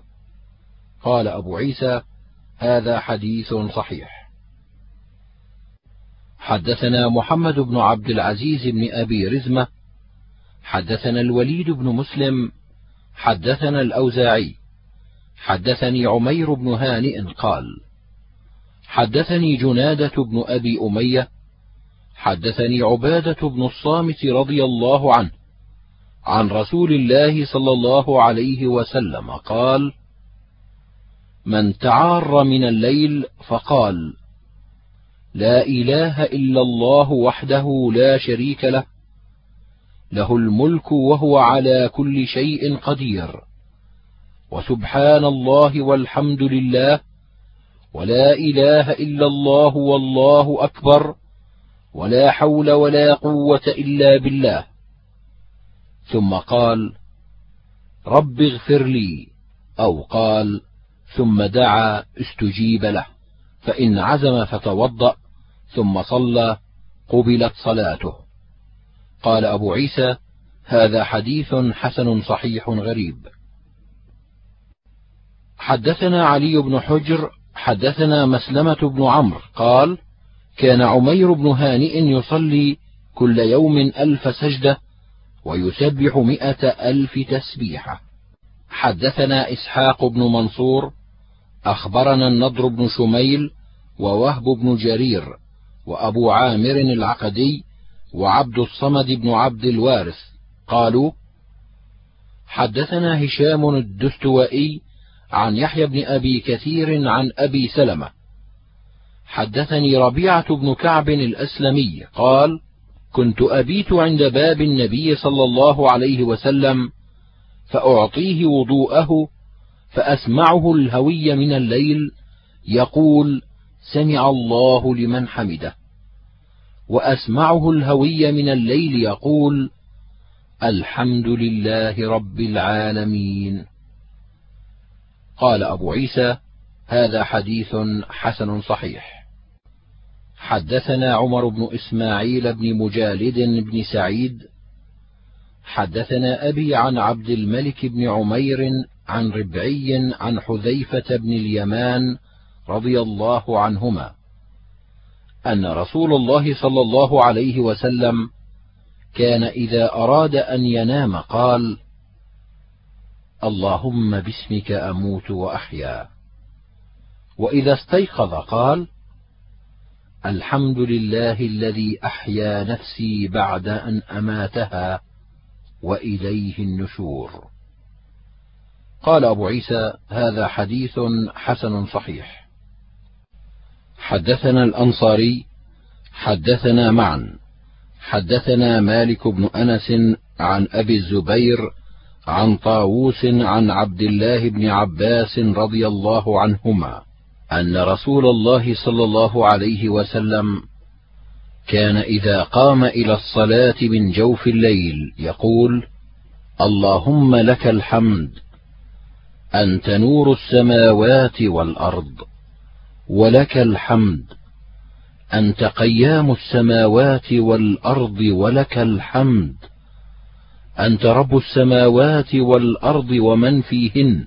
قال أبو عيسى هذا حديث صحيح. حدثنا محمد بن عبد العزيز بن أبي رزمة. حدثنا الوليد بن مسلم. حدثنا الأوزاعي. حدثني عمير بن هانئ قال حدثني جنادة بن أبي أمية. حدثني عبادة بن الصامت رضي الله عنه. عن رسول الله صلى الله عليه وسلم قال من تعار من الليل فقال لا إله إلا الله وحده لا شريك له له الملك وهو على كل شيء قدير وسبحان الله والحمد لله ولا إله إلا الله والله أكبر ولا حول ولا قوة إلا بالله. ثم قال رب اغفر لي أو قال ثم دعا استجيب له فإن عزم فتوضأ ثم صلى قبلت صلاته. قال أبو عيسى هذا حديث حسن صحيح غريب. حدثنا علي بن حجر حدثنا مسلمة بن عمرو قال كان عمير بن هانئ يصلي كل يوم ألف سجدة ويسبح مئة ألف تسبيحة. حدثنا إسحاق بن منصور أخبرنا النضر بن شميل ووهب بن جرير وأبو عامر العقدي وعبد الصمد بن عبد الوارث. قالوا حدثنا هشام الدستوائي عن يحيى بن أبي كثير عن أبي سلمة. حدثني ربيعة بن كعب الأسلمي قال كنت أبيت عند باب النبي صلى الله عليه وسلم فأعطيه وضوءه فأسمعه الهوي من الليل يقول سمع الله لمن حمده. وأسمعه الهوي من الليل يقول الحمد لله رب العالمين. قال أبو عيسى هذا حديث حسن صحيح. حدثنا عمر بن إسماعيل بن مجالد بن سعيد. حدثنا أبي عن عبد الملك بن عمير عن ربعي عن حذيفة بن اليمان رضي الله عنهما أن رسول الله صلى الله عليه وسلم كان إذا أراد أن ينام قال: اللهم باسمك أموت وأحيا، وإذا استيقظ قال: الحمد لله الذي أحيا نفسي بعد أن أماتها وإليه النشور. قال أبو عيسى: هذا حديث حسن صحيح. حدثنا الأنصاري حدثنا معا حدثنا مالك بن أنس عن أبي الزبير عن طاووس عن عبد الله بن عباس رضي الله عنهما أن رسول الله صلى الله عليه وسلم كان إذا قام إلى الصلاة من جوف الليل يقول اللهم لك الحمد أنت نور السماوات والأرض ولك الحمد. أنت قيام السماوات والأرض ولك الحمد. أنت رب السماوات والأرض ومن فيهن.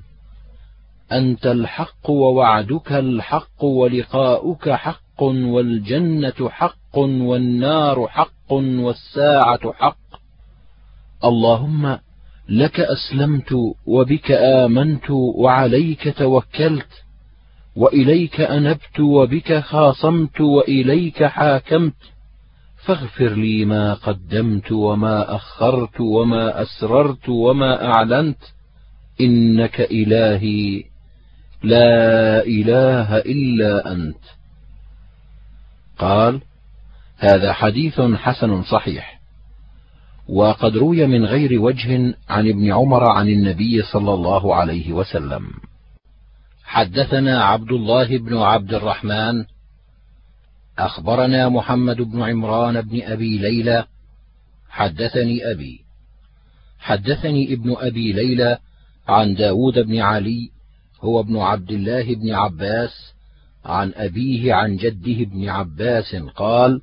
أنت الحق ووعدك الحق ولقاؤك حق والجنة حق والنار حق والساعة حق. اللهم لك أسلمت وبك آمنت وعليك توكلت وإليك أنبت وبك خاصمت وإليك حاكمت فاغفر لي ما قدمت وما أخرت وما أسررت وما أعلنت إنك إلهي لا إله إلا أنت. قال هذا حديث حسن صحيح. وقد روي من غير وجه عن ابن عمر عن النبي صلى الله عليه وسلم. حدثنا عبد الله بن عبد الرحمن أخبرنا محمد بن عمران بن أبي ليلى حدثني أبي. حدثني ابن أبي ليلى عن داود بن علي هو ابن عبد الله بن عباس عن أبيه عن جده بن عباس قال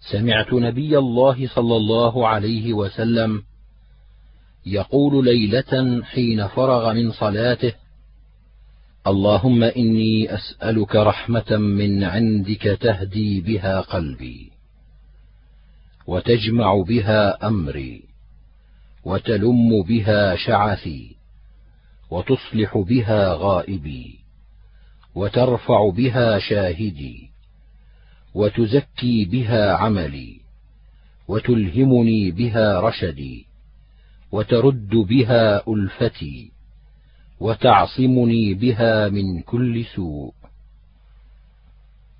سمعت نبي الله صلى الله عليه وسلم يقول ليلة حين فرغ من صلاته اللهم إني أسألك رحمة من عندك تهدي بها قلبي وتجمع بها أمري وتلم بها شعثي وتصلح بها غائبي وترفع بها شاهدي وتزكي بها عملي وتلهمني بها رشدي وترد بها ألفتي وتعصمني بها من كل سوء.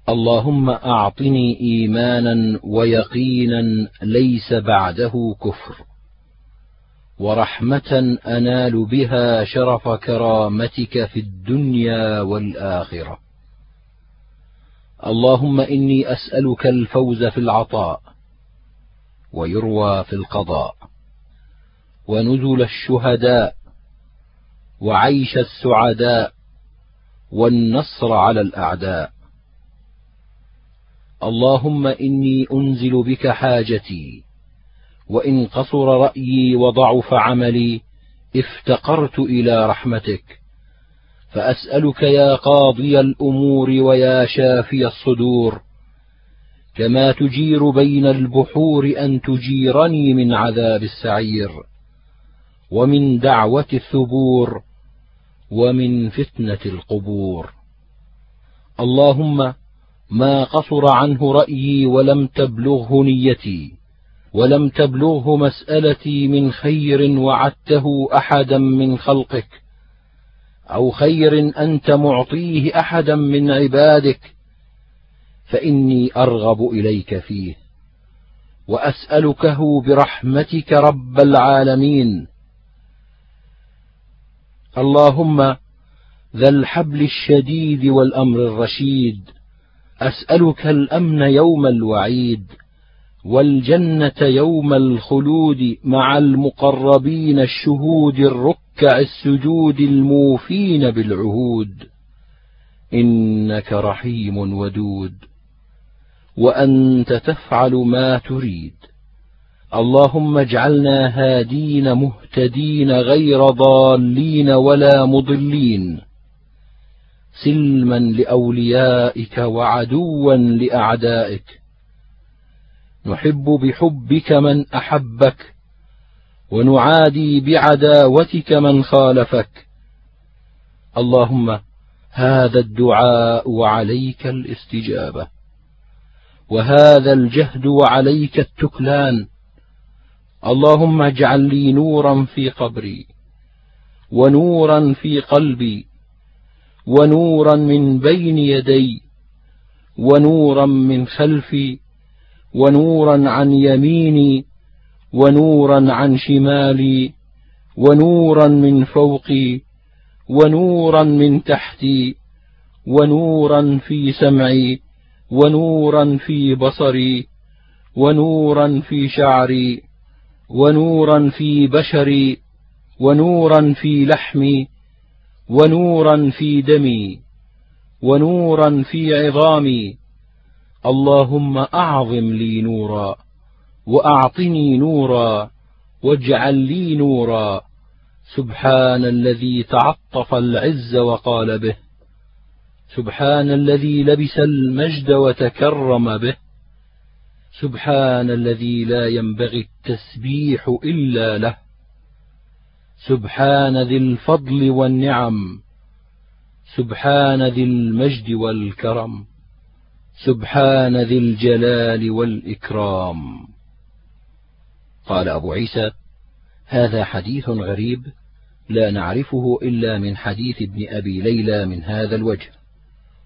اللهم أعطني إيمانا ويقينا ليس بعده كفر ورحمة أنال بها شرف كرامتك في الدنيا والآخرة. اللهم إني أسألك الفوز في العطاء ويروى في القضاء ونزل الشهداء وعيش السعداء والنصر على الأعداء اللهم إني أنزل بك حاجتي وإن قصر رأيي وضعف عملي افتقرت إلى رحمتك فأسألك يا قاضي الأمور ويا شافي الصدور كما تجير بين البحور أن تجيرني من عذاب السعير ومن دعوة الثبور ومن فتنة القبور. اللهم ما قصر عنه رأيي ولم تبلغه نيتي ولم تبلغه مسألتي من خير وعدته أحدا من خلقك أو خير أنت معطيه أحدا من عبادك فإني أرغب إليك فيه وأسألكه برحمتك رب العالمين. اللهم ذا الحبل الشديد والأمر الرشيد أسألك الأمن يوم الوعيد. والجنة يوم الخلود مع المقربين الشهود الركع السجود الموفين بالعهود. إنك رحيم ودود. وأنت تفعل ما تريد. اللهم اجعلنا هادين مهتدين غير ضالين ولا مضلين. سلما لأوليائك وعدوا لأعدائك. نحب بحبك من أحبك ونعادي بعداوتك من خالفك. اللهم هذا الدعاء وعليك الاستجابة وهذا الجهد وعليك التكلان. اللهم اجعل لي نورا في قبري ونورا في قلبي ونورا من بين يدي ونورا من خلفي. ونورا عن يميني ونورا عن شمالي ونورا من فوقي ونورا من تحتي ونورا في سمعي ونورا في بصري ونورا في شعري ونورا في بشري ونورا في لحمي ونورا في دمي ونورا في عظامي اللهم أعظم لي نورا وأعطني نورا واجعل لي نورا. سبحان الذي تعطف العز وقال به. سبحان الذي لبس المجد وتكرم به. سبحان الذي لا ينبغي التسبيح إلا له. سبحان ذي الفضل والنعم. سبحان ذي المجد والكرم. سبحان ذي الجلال والإكرام. قال أبو عيسى هذا حديث غريب لا نعرفه إلا من حديث ابن أبي ليلى من هذا الوجه.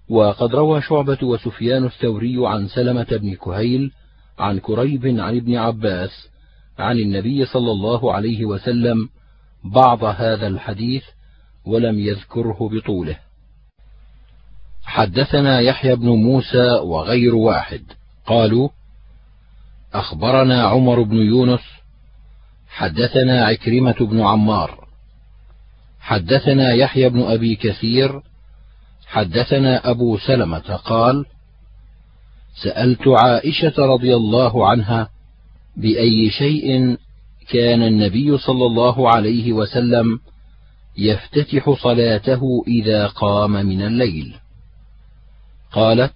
وقد روى شعبة وسفيان الثوري عن سلمة بن كهيل عن كريب عن ابن عباس عن النبي صلى الله عليه وسلم بعض هذا الحديث ولم يذكره بطوله. حدثنا يحيى بن موسى وغير واحد. قالوا أخبرنا عمر بن يونس حدثنا عكرمة بن عمار. حدثنا يحيى بن أبي كثير حدثنا أبو سلمة قال سألت عائشة رضي الله عنها بأي شيء كان النبي صلى الله عليه وسلم يفتتح صلاته إذا قام من الليل. قالت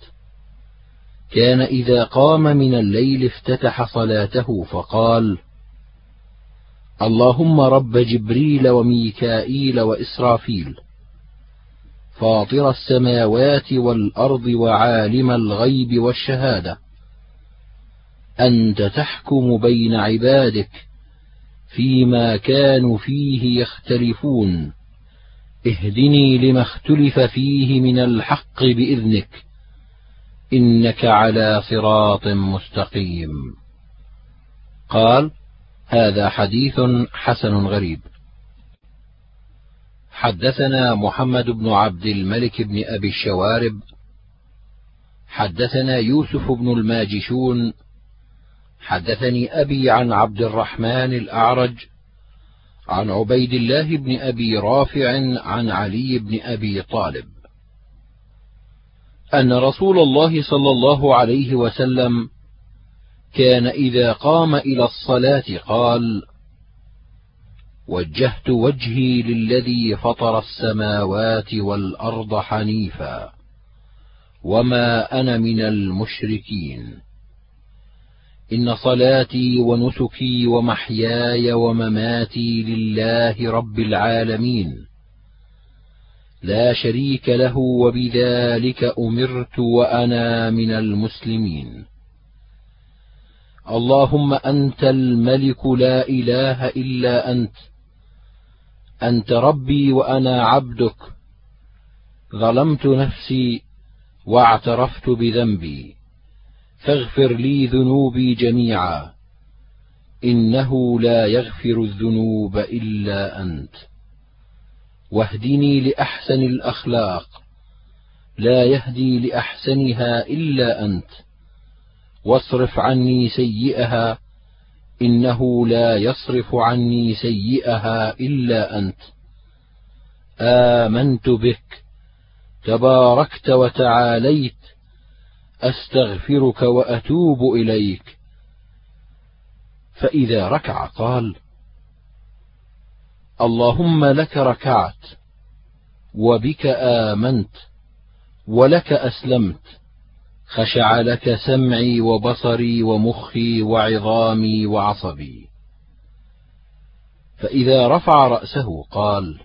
كان إذا قام من الليل افتتح صلاته فقال اللهم رب جبريل وميكائيل وإسرافيل فاطر السماوات والأرض وعالم الغيب والشهادة أنت تحكم بين عبادك فيما كانوا فيه يختلفون اهدني لما اختلف فيه من الحق بإذنك. إنك على صراط مستقيم. قال هذا حديث حسن غريب. حدثنا محمد بن عبد الملك بن أبي الشوارب. حدثنا يوسف بن الماجشون. حدثني أبي عن عبد الرحمن الأعرج. عن عبيد الله بن أبي رافع عن علي بن أبي طالب. أن رسول الله صلى الله عليه وسلم كان إذا قام إلى الصلاة قال وجهت وجهي للذي فطر السماوات والأرض حنيفا وما أنا من المشركين. إن صلاتي ونسكي ومحياي ومماتي لله رب العالمين. لا شريك له وبذلك أمرت وأنا من المسلمين. اللهم أنت الملك لا إله إلا أنت. أنت ربي وأنا عبدك. ظلمت نفسي واعترفت بذنبي. فاغفر لي ذنوبي جميعا. إنه لا يغفر الذنوب إلا أنت. واهدني لأحسن الأخلاق. لا يهدي لأحسنها إلا أنت. واصرف عني سيئها إنه لا يصرف عني سيئها إلا أنت. آمنت بك تباركت وتعاليت أستغفرك وأتوب إليك. فإذا ركع قال اللهم لك ركعت وبك آمنت ولك أسلمت خشع لك سمعي وبصري ومخي وعظامي وعصبي. فإذا رفع رأسه قال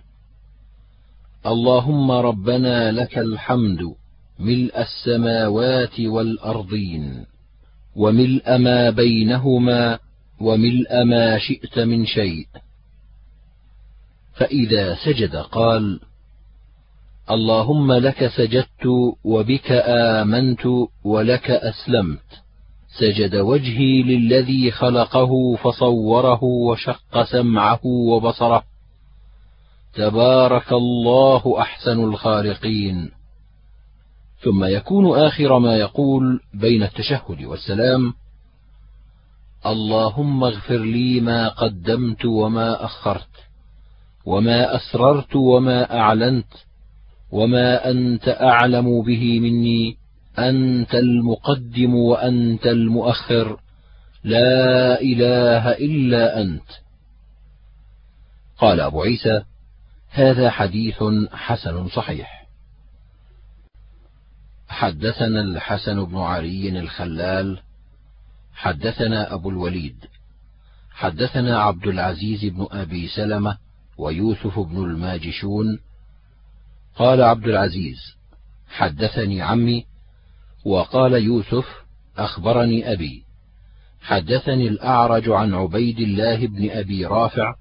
اللهم ربنا لك الحمد ملء السماوات والأرضين وملء ما بينهما وملء ما شئت من شيء. فإذا سجد قال اللهم لك سجدت وبك آمنت ولك أسلمت. سجد وجهي للذي خلقه فصوره وشق سمعه وبصره. تبارك الله أحسن الخالقين. ثم يكون آخر ما يقول بين التشهد والسلام اللهم اغفر لي ما قدمت وما أخرت. وما أسررت وما أعلنت وما أنت أعلم به مني أنت المقدم وأنت المؤخر لا إله إلا أنت. قال أبو عيسى هذا حديث حسن صحيح. حدثنا الحسن بن علي الخلال حدثنا أبو الوليد حدثنا عبد العزيز بن أبي سلمة ويوسف بن الماجشون قال عبد العزيز حدثني عمي وقال يوسف أخبرني أبي حدثني الأعرج عن عبيد الله بن أبي رافع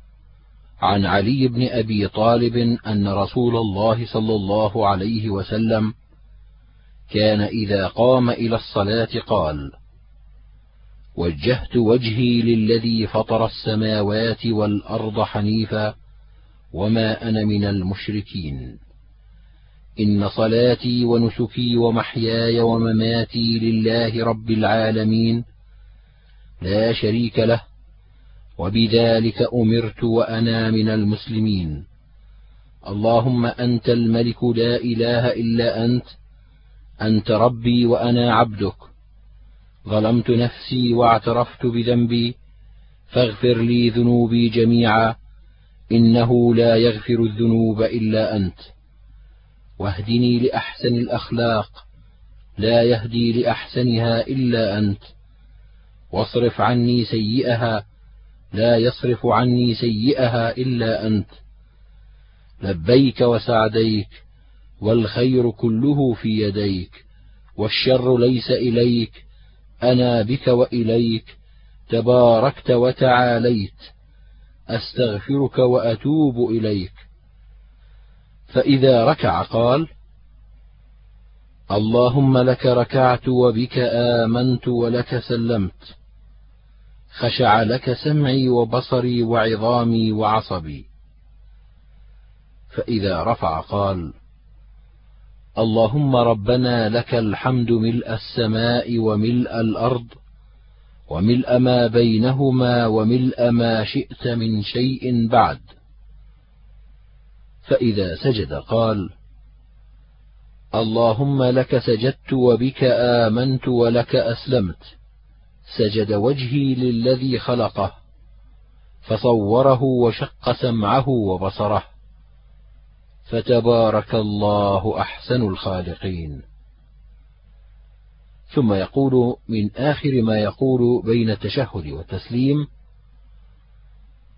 عن علي بن أبي طالب أن رسول الله صلى الله عليه وسلم كان إذا قام إلى الصلاة قال وجهت وجهي للذي فطر السماوات والأرض حنيفا وما أنا من المشركين. إن صلاتي ونسكي ومحياي ومماتي لله رب العالمين. لا شريك له وبذلك أمرت وأنا من المسلمين. اللهم أنت الملك لا إله إلا أنت. أنت ربي وأنا عبدك. ظلمت نفسي واعترفت بذنبي فاغفر لي ذنوبي جميعا. إنه لا يغفر الذنوب إلا أنت. واهدني لأحسن الأخلاق لا يهدي لأحسنها إلا أنت. واصرف عني سيئها لا يصرف عني سيئها إلا أنت. لبيك وسعديك والخير كله في يديك. والشر ليس إليك أنا بك وإليك. تباركت وتعاليت. أستغفرك وأتوب إليك. فإذا ركع قال اللهم لك ركعت وبك آمنت ولك سلمت. خشع لك سمعي وبصري وعظامي وعصبي. فإذا رفع قال اللهم ربنا لك الحمد ملء السماء وملء الأرض وملء ما بينهما وملء ما شئت من شيء بعد. فإذا سجد قال اللهم لك سجدت وبك آمنت ولك أسلمت. سجد وجهي للذي خلقه فصوره وشق سمعه وبصره. فتبارك الله أحسن الخالقين. ثم يقول من آخر ما يقول بين التشهد والتسليم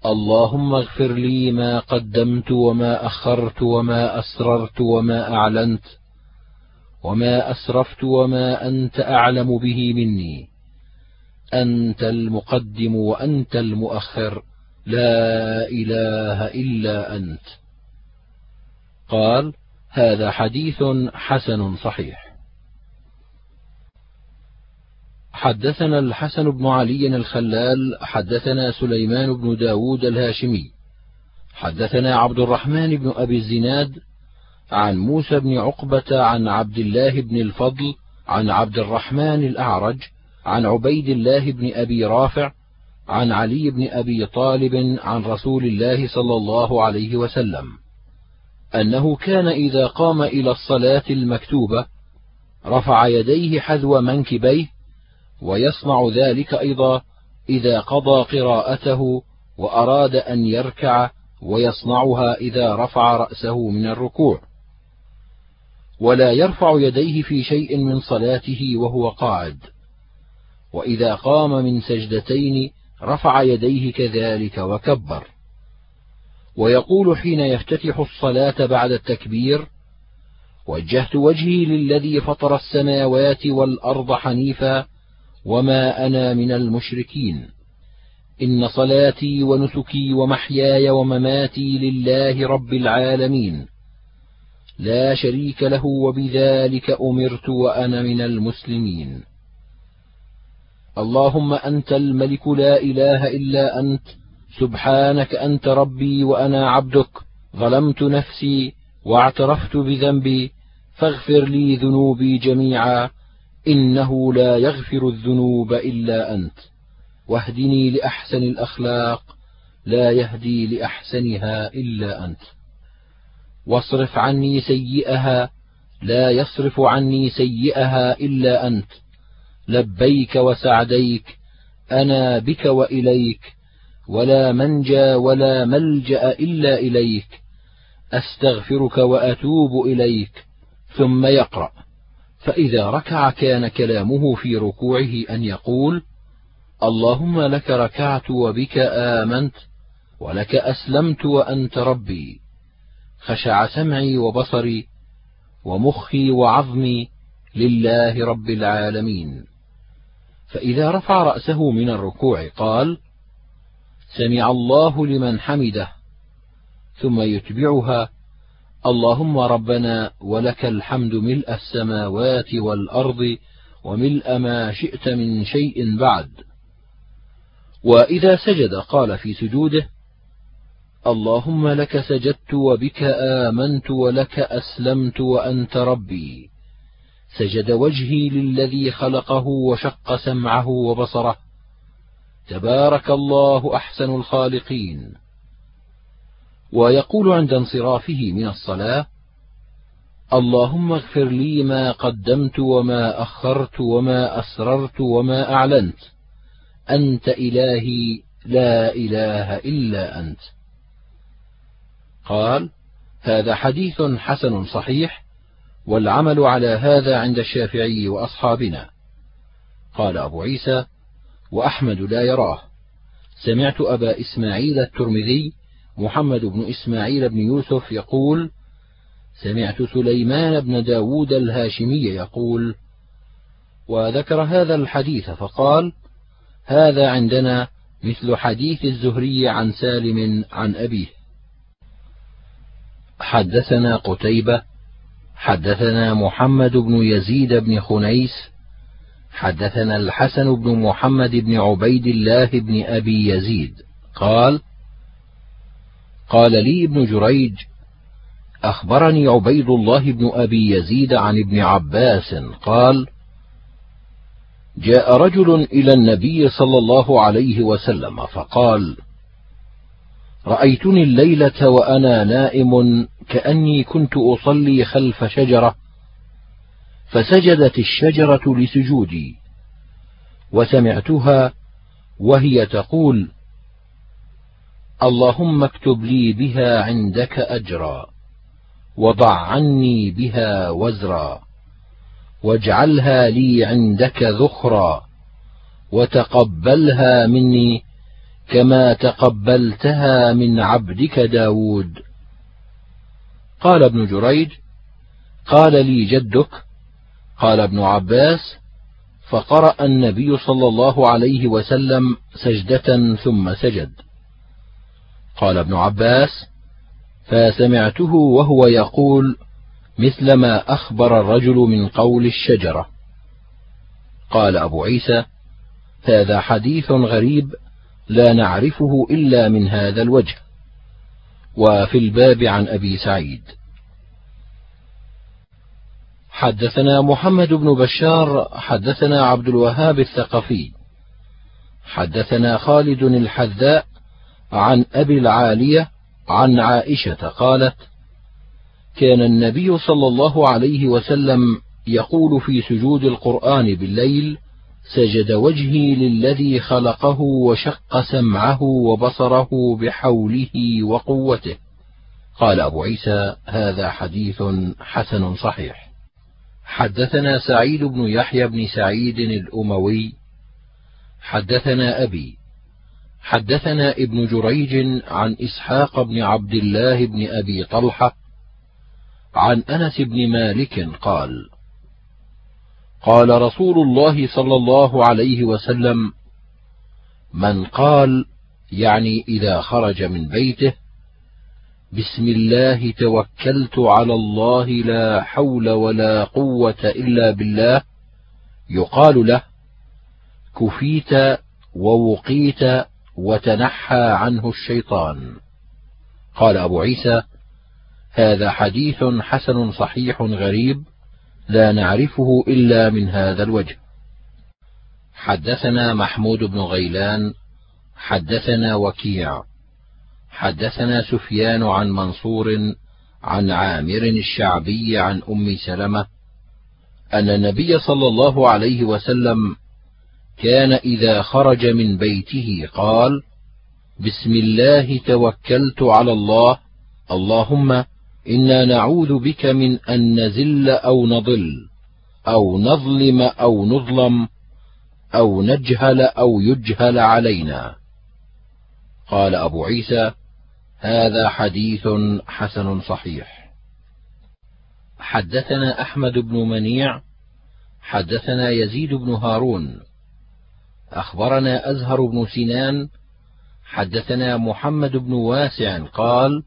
اللهم اغفر لي ما قدمت وما أخرت وما أسررت وما أعلنت وما أسرفت وما أنت أعلم به مني أنت المقدم وأنت المؤخر لا إله إلا أنت. قال هذا حديث حسن صحيح. حدثنا الحسن بن علي الخلال حدثنا سليمان بن داود الهاشمي حدثنا عبد الرحمن بن أبي الزناد عن موسى بن عقبة عن عبد الله بن الفضل عن عبد الرحمن الأعرج عن عبيد الله بن أبي رافع عن علي بن أبي طالب عن رسول الله صلى الله عليه وسلم أنه كان إذا قام إلى الصلاة المكتوبة رفع يديه حذو منكبيه ويصنع ذلك أيضا إذا قضى قراءته وأراد أن يركع ويصنعها إذا رفع رأسه من الركوع. ولا يرفع يديه في شيء من صلاته وهو قاعد. وإذا قام من سجدتين رفع يديه كذلك وكبر. ويقول حين يفتتح الصلاة بعد التكبير وجهت وجهي للذي فطر السماوات والأرض حنيفا وما أنا من المشركين إن صلاتي ونسكي ومحياي ومماتي لله رب العالمين لا شريك له وبذلك أمرت وأنا من المسلمين اللهم أنت الملك لا إله إلا أنت سبحانك أنت ربي وأنا عبدك ظلمت نفسي واعترفت بذنبي فاغفر لي ذنوبي جميعا إنه لا يغفر الذنوب إلا أنت. واهدني لأحسن الأخلاق لا يهدي لأحسنها إلا أنت. واصرف عني سيئها لا يصرف عني سيئها إلا أنت. لبيك وسعديك أنا بك وإليك. ولا منجى ولا ملجأ إلا إليك. أستغفرك وأتوب إليك. ثم يقرأ. فإذا ركع كان كلامه في ركوعه أن يقول اللهم لك ركعت وبك آمنت ولك أسلمت وأنت ربي. خشع سمعي وبصري ومخي وعظمي لله رب العالمين. فإذا رفع رأسه من الركوع قال سمع الله لمن حمده ثم يتبعها اللهم ربنا ولك الحمد ملء السماوات والأرض وملء ما شئت من شيء بعد. وإذا سجد قال في سجوده اللهم لك سجدت وبك آمنت ولك أسلمت وأنت ربي. سجد وجهي للذي خلقه وشق سمعه وبصره. تبارك الله أحسن الخالقين. ويقول عند انصرافه من الصلاة اللهم اغفر لي ما قدمت وما أخرت وما أسررت وما أعلنت. أنت إلهي لا إله إلا أنت. قال هذا حديث حسن صحيح والعمل على هذا عند الشافعي وأصحابنا. قال أبو عيسى وأحمد لا يراه. سمعت أبا إسماعيل الترمذي محمد بن إسماعيل بن يوسف يقول سمعت سليمان بن داود الهاشمي يقول وذكر هذا الحديث فقال هذا عندنا مثل حديث الزهري عن سالم عن أبيه. حدثنا قتيبة حدثنا محمد بن يزيد بن خنيس حدثنا الحسن بن محمد بن عبيد الله بن أبي يزيد. قال قال لي ابن جريج أخبرني عبيد الله بن أبي يزيد عن ابن عباس قال جاء رجل إلى النبي صلى الله عليه وسلم فقال رأيتني الليلة وأنا نائم كأني كنت أصلي خلف شجرة فسجدت الشجرة لسجودي وسمعتها وهي تقول اللهم اكتب لي بها عندك أجرا وضع عني بها وزرا واجعلها لي عندك ذخرا وتقبلها مني كما تقبلتها من عبدك داود. قال ابن جريج قال لي جدك قال ابن عباس فقرأ النبي صلى الله عليه وسلم سجدة ثم سجد. قال ابن عباس فسمعته وهو يقول مثل ما أخبر الرجل من قول الشجرة. قال أبو عيسى هذا حديث غريب لا نعرفه إلا من هذا الوجه. وفي الباب عن أبي سعيد. حدثنا محمد بن بشار حدثنا عبد الوهاب الثقفي. حدثنا خالد الحذاء عن أبي العالية عن عائشة قالت كان النبي صلى الله عليه وسلم يقول في سجود القرآن بالليل سجد وجهي للذي خلقه وشق سمعه وبصره بحوله وقوته. قال أبو عيسى هذا حديث حسن صحيح. حدثنا سعيد بن يحيى بن سعيد الأموي. حدثنا أبي حدثنا ابن جريج عن إسحاق بن عبد الله بن أبي طلحة عن أنس بن مالك قال قال رسول الله صلى الله عليه وسلم من قال يعني إذا خرج من بيته بسم الله توكلت على الله لا حول ولا قوة إلا بالله يقال له كفيت ووقيت وتنحى عنه الشيطان. قال أبو عيسى هذا حديث حسن صحيح غريب لا نعرفه إلا من هذا الوجه. حدثنا محمود بن غيلان حدثنا وكيع حدثنا سفيان عن منصور عن عامر الشعبي عن أم سلمة أن النبي صلى الله عليه وسلم كان إذا خرج من بيته قال بسم الله توكلت على الله اللهم إنا نعوذ بك من أن نزل أو نضل أو نظلم أو نظلم أو نجهل أو يجهل علينا. قال أبو عيسى هذا حديث حسن صحيح. حدثنا أحمد بن منيع حدثنا يزيد بن هارون أخبرنا أزهر بن سنان حدثنا محمد بن واسع قال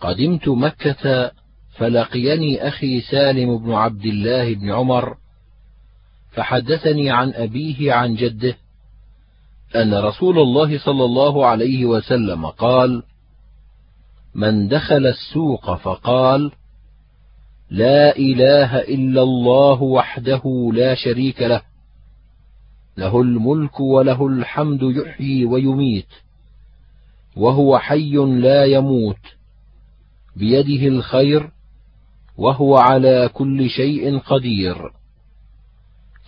قدمت مكة فلقيني أخي سالم بن عبد الله بن عمر فحدثني عن أبيه عن جده أن رسول الله صلى الله عليه وسلم قال من دخل السوق فقال لا إله إلا الله وحده لا شريك له له الملك وله الحمد يحيي ويميت وهو حي لا يموت بيده الخير وهو على كل شيء قدير.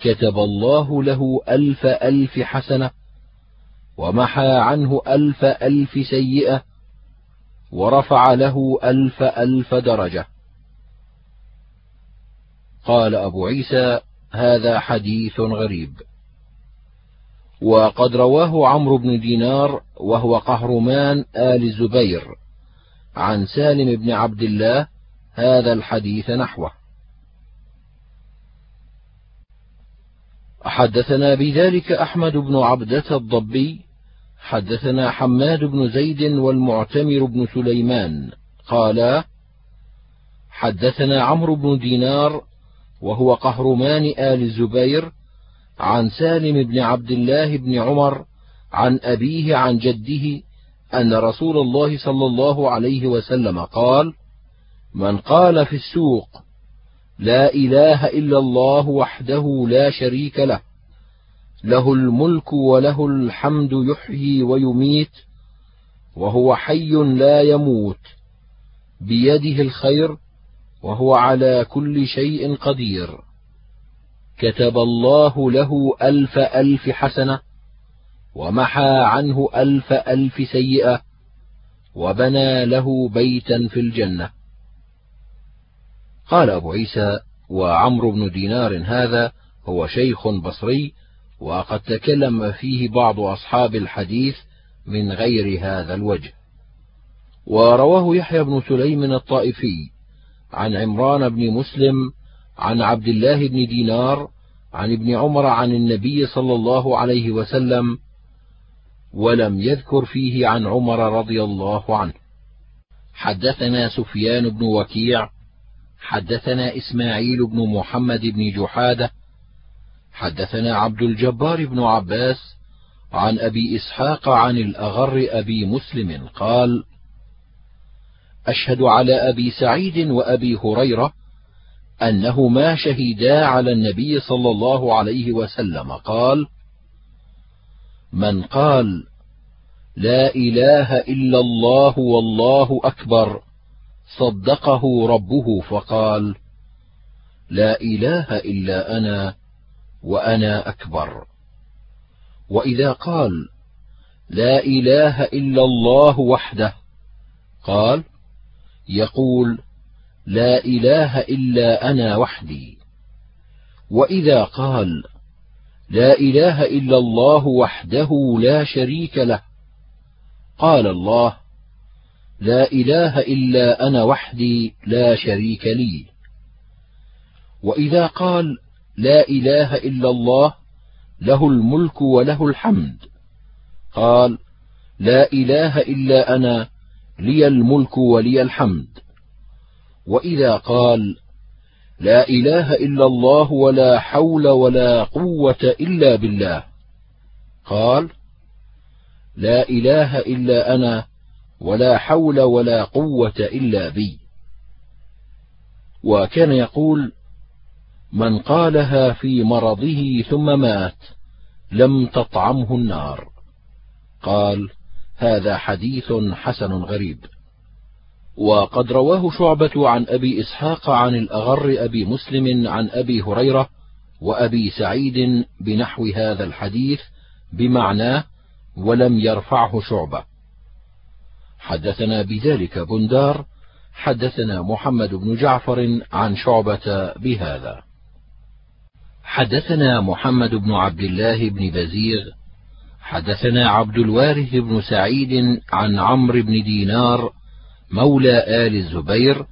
كتب الله له ألف ألف حسنة ومحى عنه ألف ألف سيئة ورفع له ألف ألف درجة. قال أبو عيسى هذا حديث غريب. وقد رواه عمرو بن دينار وهو قهرمان آل الزبير عن سالم بن عبد الله هذا الحديث نحوه. حدثنا بذلك أحمد بن عبدة الضبي حدثنا حماد بن زيد والمعتمر بن سليمان قالا حدثنا عمرو بن دينار وهو قهرمان آل الزبير عن سالم بن عبد الله بن عمر عن أبيه عن جده أن رسول الله صلى الله عليه وسلم قال: من قال في السوق: لا إله إلا الله وحده لا شريك له له الملك وله الحمد يحيي ويميت وهو حي لا يموت بيده الخير وهو على كل شيء قدير. كتب الله له ألف ألف حسنة ومحى عنه ألف ألف سيئة وبنى له بيتا في الجنة. قال أبو عيسى وعمرو بن دينار هذا هو شيخ بصري وقد تكلم فيه بعض أصحاب الحديث من غير هذا الوجه. ورواه يحيى بن سليم الطائفي عن عمران بن مسلم عن عبد الله بن دينار عن ابن عمر عن النبي صلى الله عليه وسلم ولم يذكر فيه عن عمر رضي الله عنه. حدثنا سفيان بن وكيع حدثنا إسماعيل بن محمد بن جحادة حدثنا عبد الجبار بن عباس عن أبي إسحاق عن الأغر أبي مسلم قال أشهد على أبي سعيد وأبي هريرة انهما شهدا على النبي صلى الله عليه وسلم. قال من قال لا إله إلا الله والله أكبر صدقه ربه فقال لا إله إلا أنا وأنا أكبر. وإذا قال لا إله إلا الله وحده قال يقول لا إله إلا أنا وحدي. وإذا قال لا إله إلا الله وحده لا شريك له قال الله لا إله إلا أنا وحدي لا شريك لي. وإذا قال لا إله إلا الله له الملك وله الحمد قال لا إله إلا أنا لي الملك ولي الحمد. وإذا قال لا إله إلا الله ولا حول ولا قوة إلا بالله. قال لا إله إلا أنا ولا حول ولا قوة إلا بي. وكان يقول من قالها في مرضه ثم مات لم تطعمه النار. قال هذا حديث حسن غريب. وقد رواه شعبة عن أبي إسحاق عن الأغر أبي مسلم عن أبي هريرة وأبي سعيد بنحو هذا الحديث بمعناه ولم يرفعه شعبة. حدثنا بذلك بندار حدثنا محمد بن جعفر عن شعبة بهذا. حدثنا محمد بن عبد الله بن بزيغ حدثنا عبد الوارث بن سعيد عن عمرو بن دينار مولى آل الزبير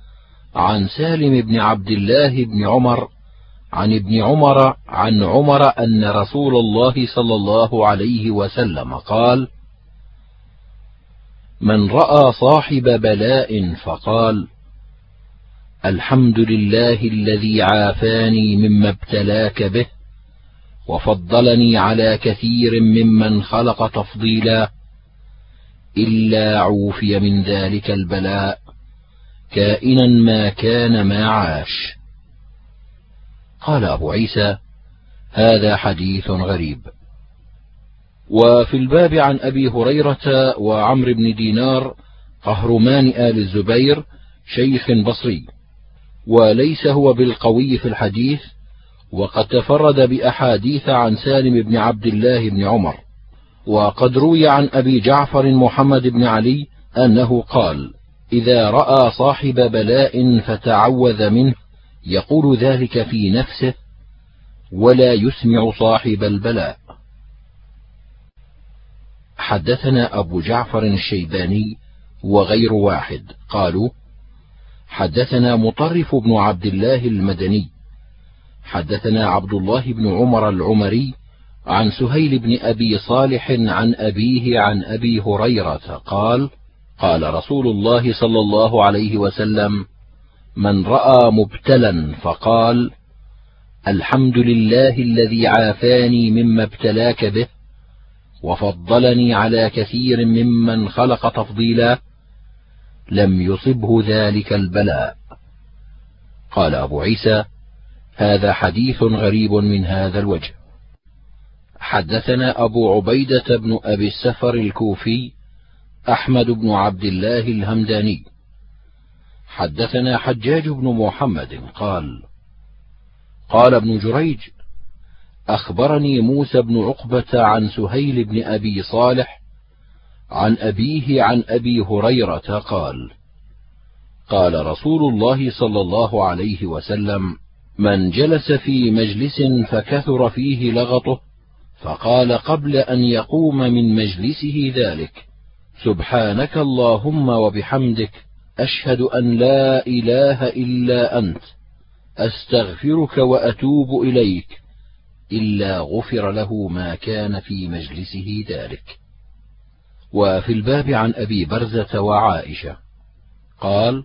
عن سالم بن عبد الله بن عمر عن ابن عمر عن عمر أن رسول الله صلى الله عليه وسلم قال من رأى صاحب بلاء فقال الحمد لله الذي عافاني مما ابتلاك به وفضلني على كثير ممن خلق تفضيلا إلا عوفي من ذلك البلاء. كائنا ما كان ما عاش. قال أبو عيسى هذا حديث غريب. وفي الباب عن أبي هريرة وعمر بن دينار قهرمان آل الزبير شيخ بصري. وليس هو بالقوي في الحديث وقد تفرد بأحاديث عن سالم بن عبد الله بن عمر. وقد روي عن أبي جعفر محمد بن علي أنه قال إذا رأى صاحب بلاء فتعوذ منه يقول ذلك في نفسه ولا يسمع صاحب البلاء. حدثنا أبو جعفر الشيباني وغير واحد قالوا حدثنا مطرف بن عبد الله المدني حدثنا عبد الله بن عمر العمري عن سهيل بن أبي صالح عن أبيه عن أبي هريرة قال قال رسول الله صلى الله عليه وسلم من رأى مبتلا فقال الحمد لله الذي عافاني مما ابتلاك به وفضلني على كثير ممن خلق تفضيلا لم يصبه ذلك البلاء. قال أبو عيسى هذا حديث غريب من هذا الوجه. حدثنا أبو عبيدة بن أبي السفر الكوفي أحمد بن عبد الله الهمداني. حدثنا حجاج بن محمد قال قال ابن جريج أخبرني موسى بن عقبة عن سهيل بن أبي صالح عن أبيه عن أبي هريرة قال قال رسول الله صلى الله عليه وسلم من جلس في مجلس فكثر فيه لغطه فقال قبل أن يقوم من مجلسه ذلك سبحانك اللهم وبحمدك أشهد أن لا إله إلا أنت أستغفرك وأتوب إليك إلا غفر له ما كان في مجلسه ذلك. وفي الباب عن أبي برزة وعائشة قال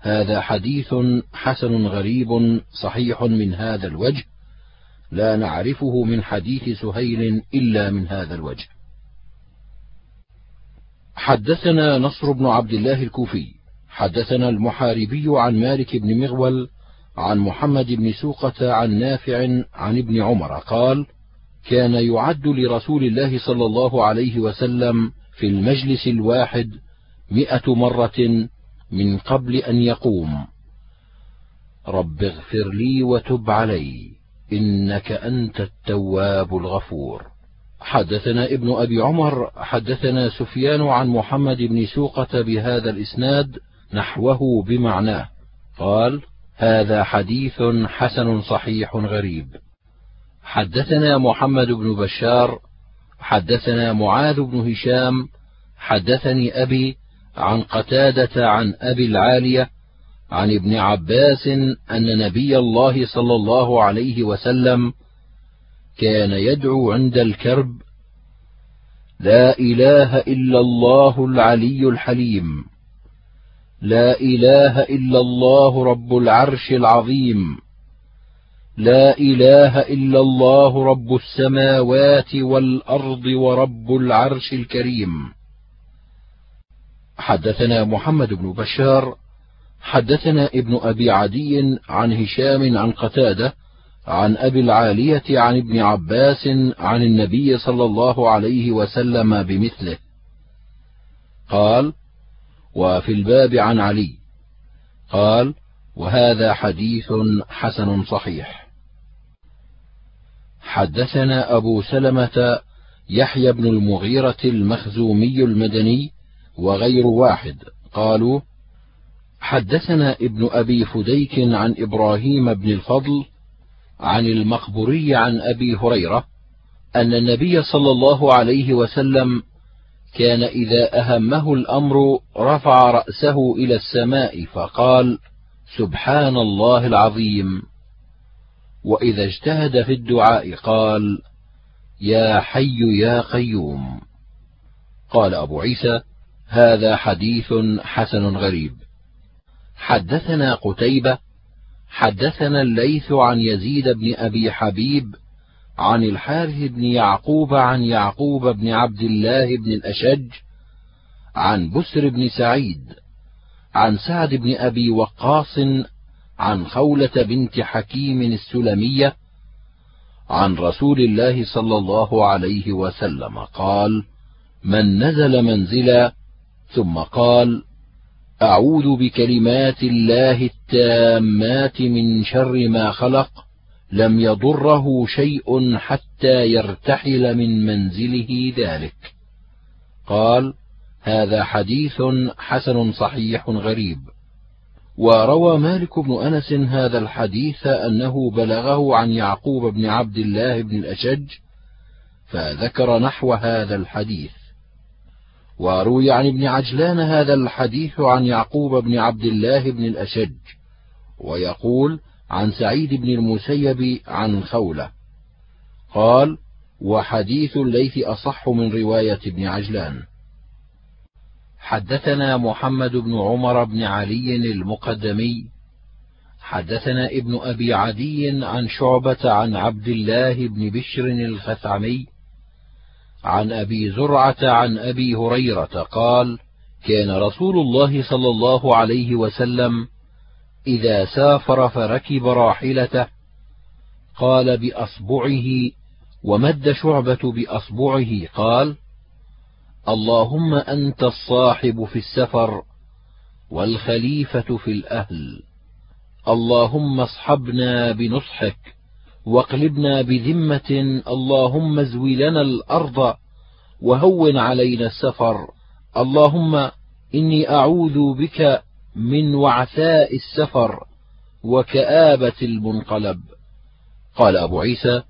هذا حديث حسن غريب صحيح من هذا الوجه لا نعرفه من حديث سهيل إلا من هذا الوجه. حدثنا نصر بن عبد الله الكوفي حدثنا المحاربي عن مالك بن مغول عن محمد بن سوقة عن نافع عن ابن عمر قال كان يعد لرسول الله صلى الله عليه وسلم في المجلس الواحد مئة مرة من قبل أن يقوم. رب اغفر لي وتب علي. إنك أنت التواب الغفور. حدثنا ابن أبي عمر حدثنا سفيان عن محمد بن سوقة بهذا الإسناد نحوه بمعناه. قال هذا حديث حسن صحيح غريب. حدثنا محمد بن بشار حدثنا معاذ بن هشام حدثني أبي عن قتادة عن أبي العالية عن ابن عباس أن نبي الله صلى الله عليه وسلم كان يدعو عند الكرب لا إله إلا الله العلي الحليم لا إله إلا الله رب العرش العظيم لا إله إلا الله رب السماوات والأرض ورب العرش الكريم. حدثنا محمد بن بشار حدثنا ابن أبي عدي عن هشام عن قتادة عن أبي العالية عن ابن عباس عن النبي صلى الله عليه وسلم بمثله. قال وفي الباب عن علي. قال وهذا حديث حسن صحيح. حدثنا أبو سلمة يحيى بن المغيرة المخزومي المدني وغير واحد. قالوا حدثنا ابن أبي فديك عن إبراهيم بن الفضل عن المقبوري عن أبي هريرة أن النبي صلى الله عليه وسلم كان إذا أهمه الأمر رفع رأسه إلى السماء فقال سبحان الله العظيم. وإذا اجتهد في الدعاء قال يا حي يا قيوم. قال أبو عيسى هذا حديث حسن غريب. حدثنا قتيبة حدثنا الليث عن يزيد بن أبي حبيب عن الحارث بن يعقوب عن يعقوب بن عبد الله بن الأشج عن بسر بن سعيد عن سعد بن أبي وقاص عن خولة بنت حكيم السلمية عن رسول الله صلى الله عليه وسلم قال من نزل منزلا ثم قال أعوذ بكلمات الله التامات من شر ما خلق لم يضره شيء حتى يرتحل من منزله ذلك. قال هذا حديث حسن صحيح غريب. وروى مالك بن أنس هذا الحديث أنه بلغه عن يعقوب بن عبد الله بن الأشج فذكر نحو هذا الحديث. وروي عن ابن عجلان هذا الحديث عن يعقوب بن عبد الله بن الأشج ويقول عن سعيد بن المسيب عن خولة قال وحديث الليث أصح من رواية ابن عجلان. حدثنا محمد بن عمر بن علي المقدمي حدثنا ابن أبي عدي عن شعبة عن عبد الله بن بشر الخثعمي عن أبي زرعة عن أبي هريرة قال كان رسول الله صلى الله عليه وسلم إذا سافر فركب راحلته قال بأصبعه ومد شعبة بأصبعه قال اللهم أنت الصاحب في السفر والخليفة في الأهل اللهم اصحبنا بنصحك واقلبنا بذمة اللهم ازوي لنا الأرض وهون علينا السفر. اللهم إني أعوذ بك من وعثاء السفر وكآبة المنقلب. قال أبو عيسى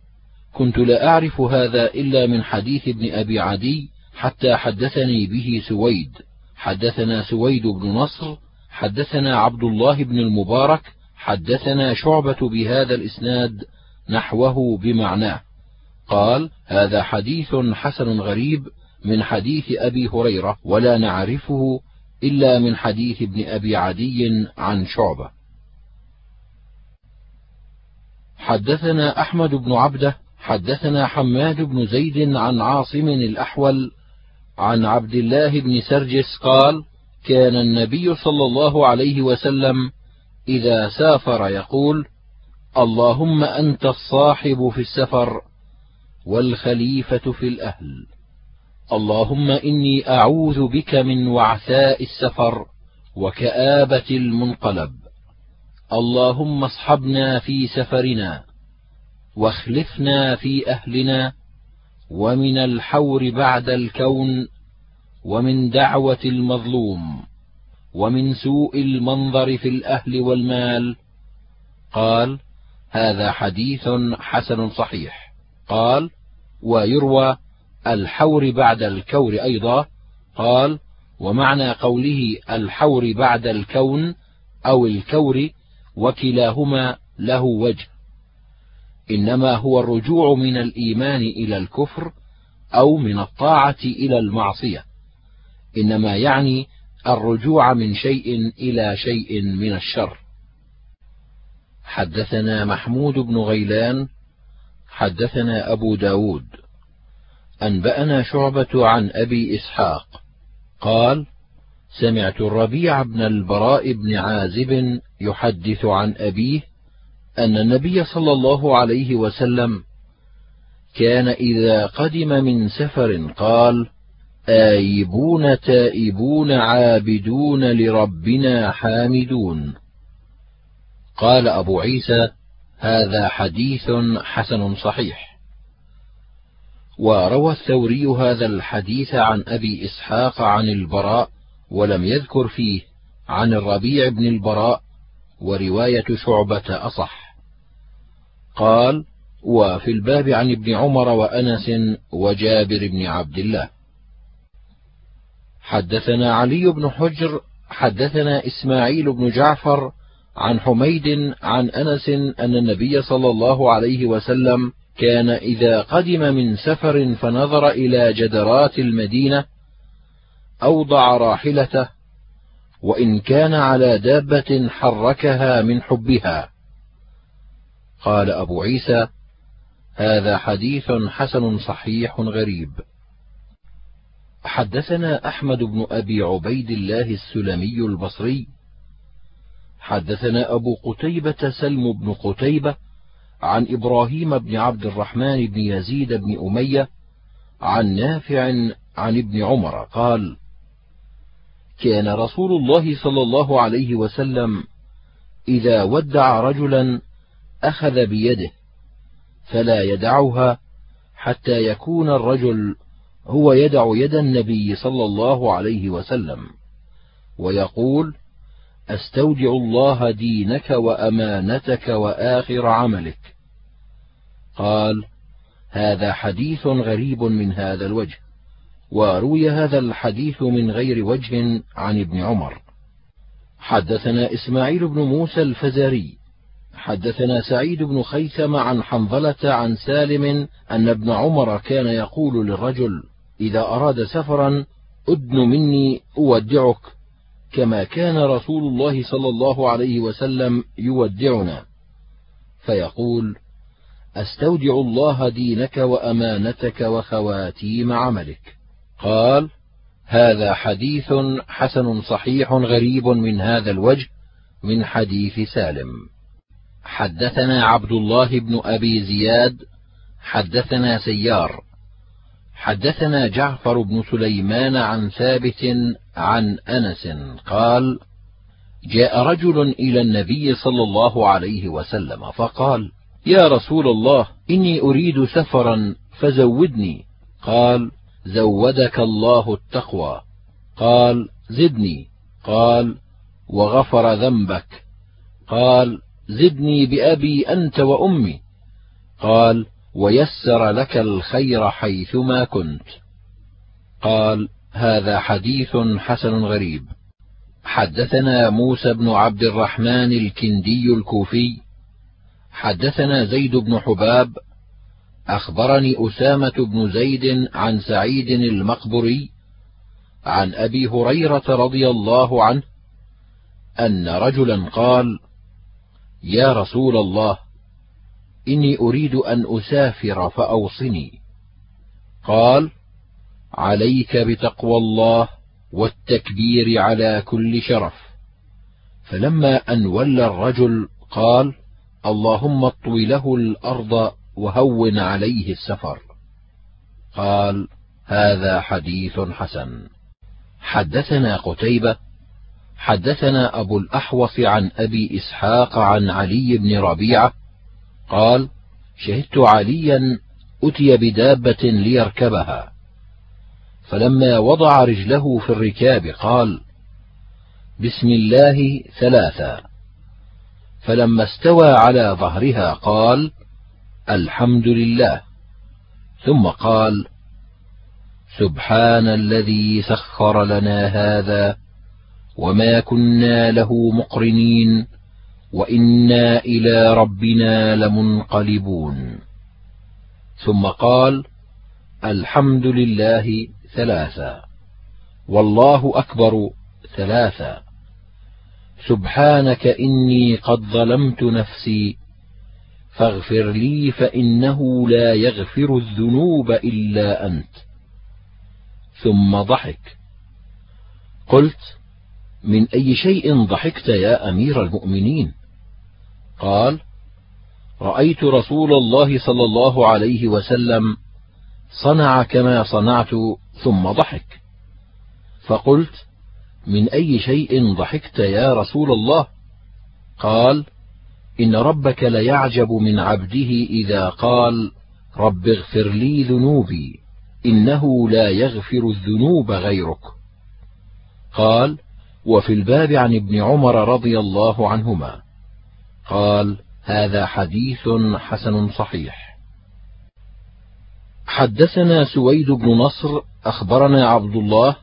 كنت لا أعرف هذا إلا من حديث ابن أبي عدي حتى حدثني به سويد. حدثنا سويد بن نصر حدثنا عبد الله بن المبارك حدثنا شعبة بهذا الإسناد نحوه بمعناه. قال هذا حديث حسن غريب من حديث أبي هريرة ولا نعرفه إلا من حديث ابن أبي عدي عن شعبة. حدثنا أحمد بن عبده حدثنا حماد بن زيد عن عاصم الأحول عن عبد الله بن سرجس قال كان النبي صلى الله عليه وسلم إذا سافر يقول اللهم أنت الصاحب في السفر والخليفة في الأهل. اللهم إني أعوذ بك من وعثاء السفر وكآبة المنقلب. اللهم اصحبنا في سفرنا واخلفنا في أهلنا ومن الحور بعد الكون ومن دعوة المظلوم ومن سوء المنظر في الأهل والمال. قال هذا حديث حسن صحيح. قال ويروى الحور بعد الكور أيضا. قال ومعنى قوله الحور بعد الكون أو الكور وكلاهما له وجه. إنما هو الرجوع من الإيمان إلى الكفر أو من الطاعة إلى المعصية. إنما يعني الرجوع من شيء إلى شيء من الشر. حدثنا محمود بن غيلان حدثنا أبو داود. أنبأنا شعبة عن أبي إسحاق. قال سمعت الربيع بن البراء بن عازب يحدث عن أبيه أن النبي صلى الله عليه وسلم كان إذا قدم من سفر قال آيبون تائبون عابدون لربنا حامدون. قال أبو عيسى هذا حديث حسن صحيح. وروى الثوري هذا الحديث عن أبي إسحاق عن البراء ولم يذكر فيه عن الربيع بن البراء ورواية شعبة أصح. قال وفي الباب عن ابن عمر وأنس وجابر بن عبد الله. حدثنا علي بن حجر حدثنا إسماعيل بن جعفر عن حميد عن أنس أن النبي صلى الله عليه وسلم كان إذا قدم من سفر فنظر إلى جدرات المدينة أوضع راحلته وإن كان على دابة حركها من حبها. قال أبو عيسى هذا حديث حسن صحيح غريب. حدثنا أحمد بن أبي عبيد الله السلمي البصري حدثنا أبو قتيبة سلم بن قتيبة عن إبراهيم بن عبد الرحمن بن يزيد بن أمية عن نافع عن ابن عمر قال كان رسول الله صلى الله عليه وسلم إذا ودع رجلا أخذ بيده فلا يدعها حتى يكون الرجل هو يدع يد النبي صلى الله عليه وسلم ويقول أستودع الله دينك وأمانتك وآخر عملك. قال هذا حديث غريب من هذا الوجه وروي هذا الحديث من غير وجه عن ابن عمر. حدثنا إسماعيل بن موسى الفزاري حدثنا سعيد بن خيثم عن حنظلة عن سالم أن ابن عمر كان يقول للرجل إذا أراد سفرا أدن مني أودعك. كما كان رسول الله صلى الله عليه وسلم يودعنا. فيقول أستودع الله دينك وأمانتك وخواتيم عملك. قال هذا حديث حسن صحيح غريب من هذا الوجه من حديث سالم. حدثنا عبد الله بن أبي زياد حدثنا سيار حدثنا جعفر بن سليمان عن ثابت عن أنس قال جاء رجل إلى النبي صلى الله عليه وسلم فقال يا رسول الله إني أريد سفرا فزودني. قال زودك الله التقوى. قال زدني. قال وغفر ذنبك. قال زدني بأبي أنت وأمي. قال ويسر لك الخير حيثما كنت. قال هذا حديث حسن غريب. حدثنا موسى بن عبد الرحمن الكندي الكوفي. حدثنا زيد بن حباب. أخبرني أسامة بن زيد عن سعيد المقبري عن أبي هريرة رضي الله عنه أن رجلا قال يا رسول الله إني أريد أن أسافر فأوصني. قال عليك بتقوى الله والتكبير على كل شرف. فلما أن ولى الرجل قال اللهم اطوي له الأرض وهون عليه السفر. قال هذا حديث حسن. حدثنا قتيبة حدثنا أبو الأحوص عن أبي إسحاق عن علي بن ربيعة قال شهدت عليا أتي بدابة ليركبها. فلما وضع رجله في الركاب قال بسم الله ثلاثا فلما استوى على ظهرها قال الحمد لله. ثم قال سبحان الذي سخر لنا هذا وما كنا له مقرنين وإنا إلى ربنا لمنقلبون. ثم قال الحمد لله ثلاثا والله أكبر ثلاثا سبحانك إني قد ظلمت نفسي. فاغفر لي فإنه لا يغفر الذنوب إلا أنت. ثم ضحك. قلت من أي شيء ضحكت يا أمير المؤمنين؟ قال رأيت رسول الله صلى الله عليه وسلم صنع كما صنعت ثم ضحك. فقلت من أي شيء ضحكت يا رسول الله؟ قال إن ربك ليعجب من عبده إذا قال رب اغفر لي ذنوبي إنه لا يغفر الذنوب غيرك. قال وفي الباب عن ابن عمر رضي الله عنهما. قال هذا حديث حسن صحيح. حدثنا سويد بن نصر أخبرنا عبد الله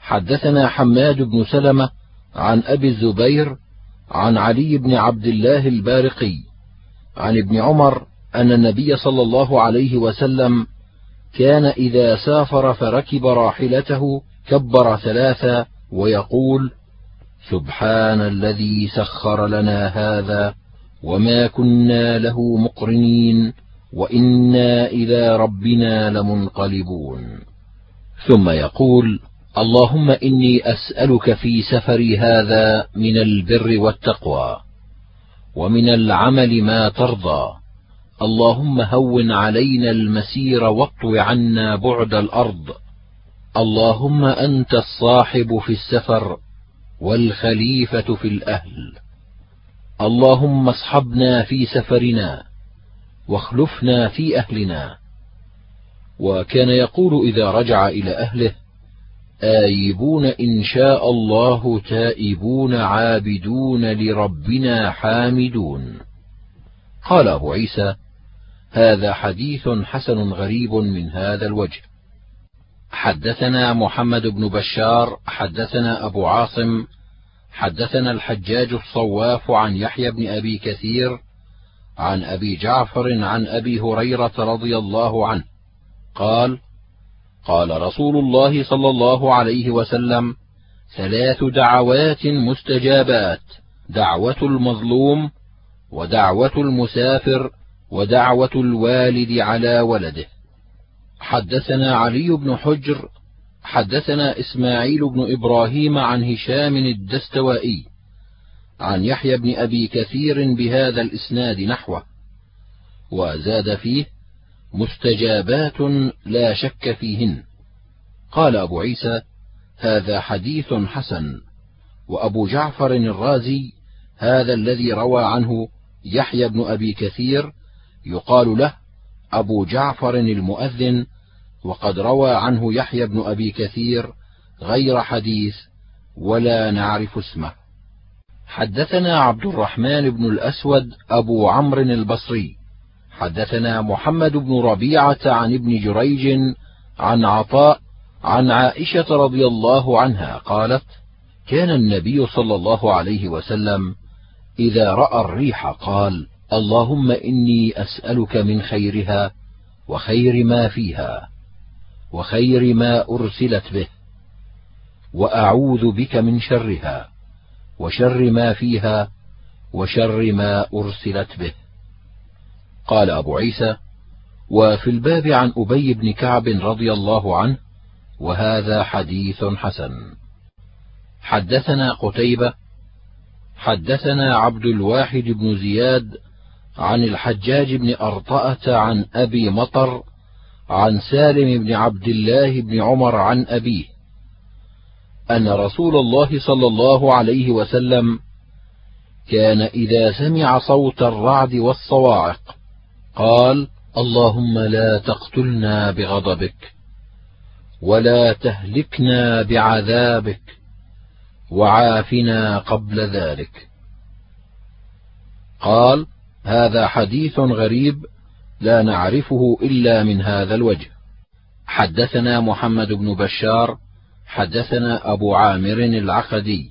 حدثنا حماد بن سلمة عن أبي الزبير عن علي بن عبد الله البارقي عن ابن عمر أن النبي صلى الله عليه وسلم كان إذا سافر فركب راحلته كبر ثلاثا ويقول سبحان الذي سخر لنا هذا وما كنا له مقرنين. وإنا إلى ربنا لمنقلبون. ثم يقول اللهم إني أسألك في سفري هذا من البر والتقوى ومن العمل ما ترضى. اللهم هون علينا المسير واطو عنا بعد الأرض. اللهم أنت الصاحب في السفر والخليفة في الأهل. اللهم اصحبنا في سفرنا واخلفنا في أهلنا. وكان يقول إذا رجع إلى أهله آيبون إن شاء الله تائبون عابدون لربنا حامدون. قال أبو عيسى هذا حديث حسن غريب من هذا الوجه. حدثنا محمد بن بشار حدثنا أبو عاصم حدثنا الحجاج الصواف عن يحيى بن أبي كثير عن أبي جعفر عن أبي هريرة رضي الله عنه. قال قال رسول الله صلى الله عليه وسلم ثلاث دعوات مستجابات دعوة المظلوم ودعوة المسافر ودعوة الوالد على ولده. حدثنا علي بن حجر حدثنا إسماعيل بن إبراهيم عن هشام الدستوائي. عن يحيى بن أبي كثير بهذا الإسناد نحوه وزاد فيه مستجابات لا شك فيهن. قال أبو عيسى هذا حديث حسن. وأبو جعفر الرازي هذا الذي روى عنه يحيى بن أبي كثير يقال له أبو جعفر المؤذن وقد روى عنه يحيى بن أبي كثير غير حديث ولا نعرف اسمه. حدثنا عبد الرحمن بن الأسود أبو عمرو البصري. حدثنا محمد بن ربيعة عن ابن جريج عن عطاء عن عائشة رضي الله عنها قالت كان النبي صلى الله عليه وسلم إذا رأى الريح قال اللهم إني أسألك من خيرها وخير ما فيها وخير ما أرسلت به وأعوذ بك من شرها. وشر ما فيها وشر ما أرسلت به. قال أبو عيسى وفي الباب عن أبي بن كعب رضي الله عنه وهذا حديث حسن. حدثنا قتيبة حدثنا عبد الواحد بن زياد عن الحجاج بن أرطأة عن أبي مطر عن سالم بن عبد الله بن عمر عن أبيه. أن رسول الله صلى الله عليه وسلم كان إذا سمع صوت الرعد والصواعق قال اللهم لا تقتلنا بغضبك ولا تهلكنا بعذابك وعافنا قبل ذلك. قال هذا حديث غريب لا نعرفه إلا من هذا الوجه. حدثنا محمد بن بشار حدثنا أبو عامر العقدي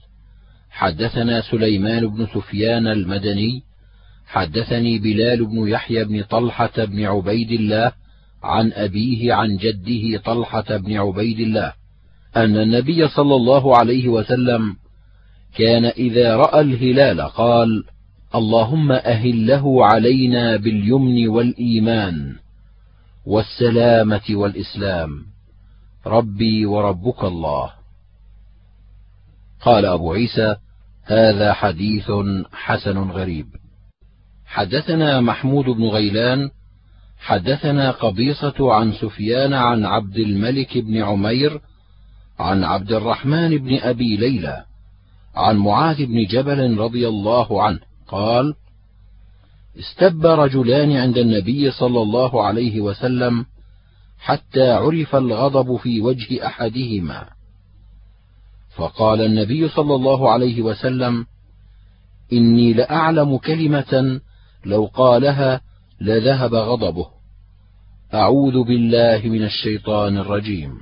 حدثنا سليمان بن سفيان المدني حدثني بلال بن يحيى بن طلحة بن عبيد الله عن أبيه عن جده طلحة بن عبيد الله أن النبي صلى الله عليه وسلم كان إذا رأى الهلال قال اللهم أهله علينا باليمن والإيمان والسلامة والإسلام. ربي وربك الله. قال أبو عيسى هذا حديث حسن غريب. حدثنا محمود بن غيلان حدثنا قبيصة عن سفيان عن عبد الملك بن عمير عن عبد الرحمن بن أبي ليلى عن معاذ بن جبل رضي الله عنه قال استب رجلان عند النبي صلى الله عليه وسلم حتى عرف الغضب في وجه أحدهما. فقال النبي صلى الله عليه وسلم إني لأعلم كلمة لو قالها لذهب غضبه. أعوذ بالله من الشيطان الرجيم.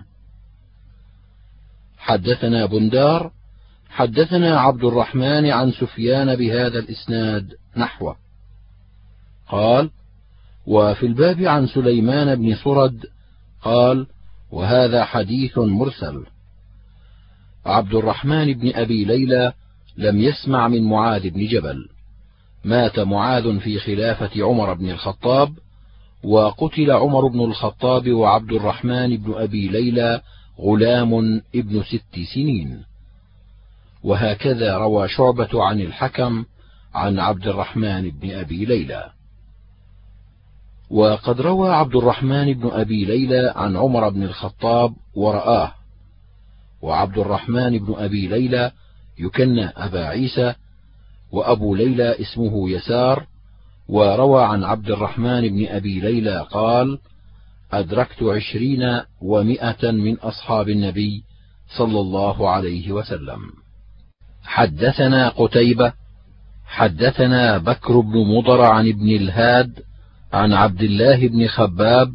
حدثنا بندار حدثنا عبد الرحمن عن سفيان بهذا الإسناد نحوه. قال وفي الباب عن سليمان بن سرد قال وهذا حديث مرسل. عبد الرحمن بن أبي ليلى لم يسمع من معاذ بن جبل. مات معاذ في خلافة عمر بن الخطاب وقتل عمر بن الخطاب وعبد الرحمن بن أبي ليلى غلام ابن ست سنين. وهكذا روى شعبة عن الحكم عن عبد الرحمن بن أبي ليلى. وقد روى عبد الرحمن بن أبي ليلى عن عمر بن الخطاب ورآه. وعبد الرحمن بن أبي ليلى يكنى أبا عيسى وأبو ليلى اسمه يسار وروى عن عبد الرحمن بن أبي ليلى قال أدركت عشرين ومائة من أصحاب النبي صلى الله عليه وسلم. حدثنا قتيبة حدثنا بكر بن مضر عن ابن الهاد عن عبد الله بن خباب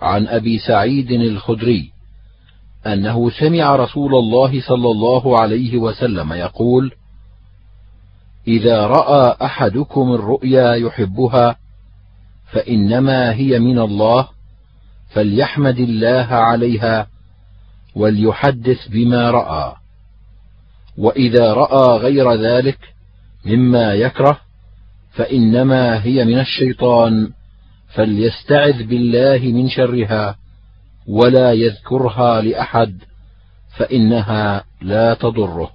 عن أبي سعيد الخدري أنه سمع رسول الله صلى الله عليه وسلم يقول إذا رأى أحدكم الرؤيا يحبها فإنما هي من الله فليحمد الله عليها وليحدث بما رأى. وإذا رأى غير ذلك مما يكره فإنما هي من الشيطان. فليستعذ بالله من شرها ولا يذكرها لأحد فإنها لا تضره.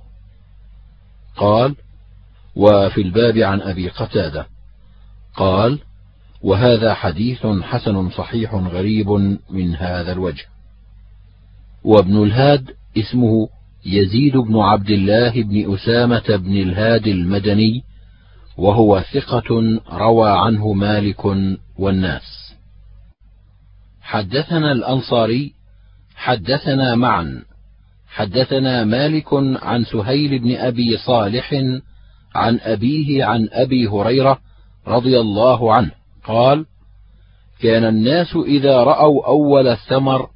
قال وفي الباب عن أبي قتادة. قال وهذا حديث حسن صحيح غريب من هذا الوجه. وابن الهاد اسمه يزيد بن عبد الله بن أسامة بن الهاد المدني وهو ثقة روى عنه مالك والناس. حدثنا الأنصاري حدثنا معا حدثنا مالك عن سهيل بن أبي صالح عن أبيه عن أبي هريرة رضي الله عنه قال كان الناس إذا رأوا أول الثمر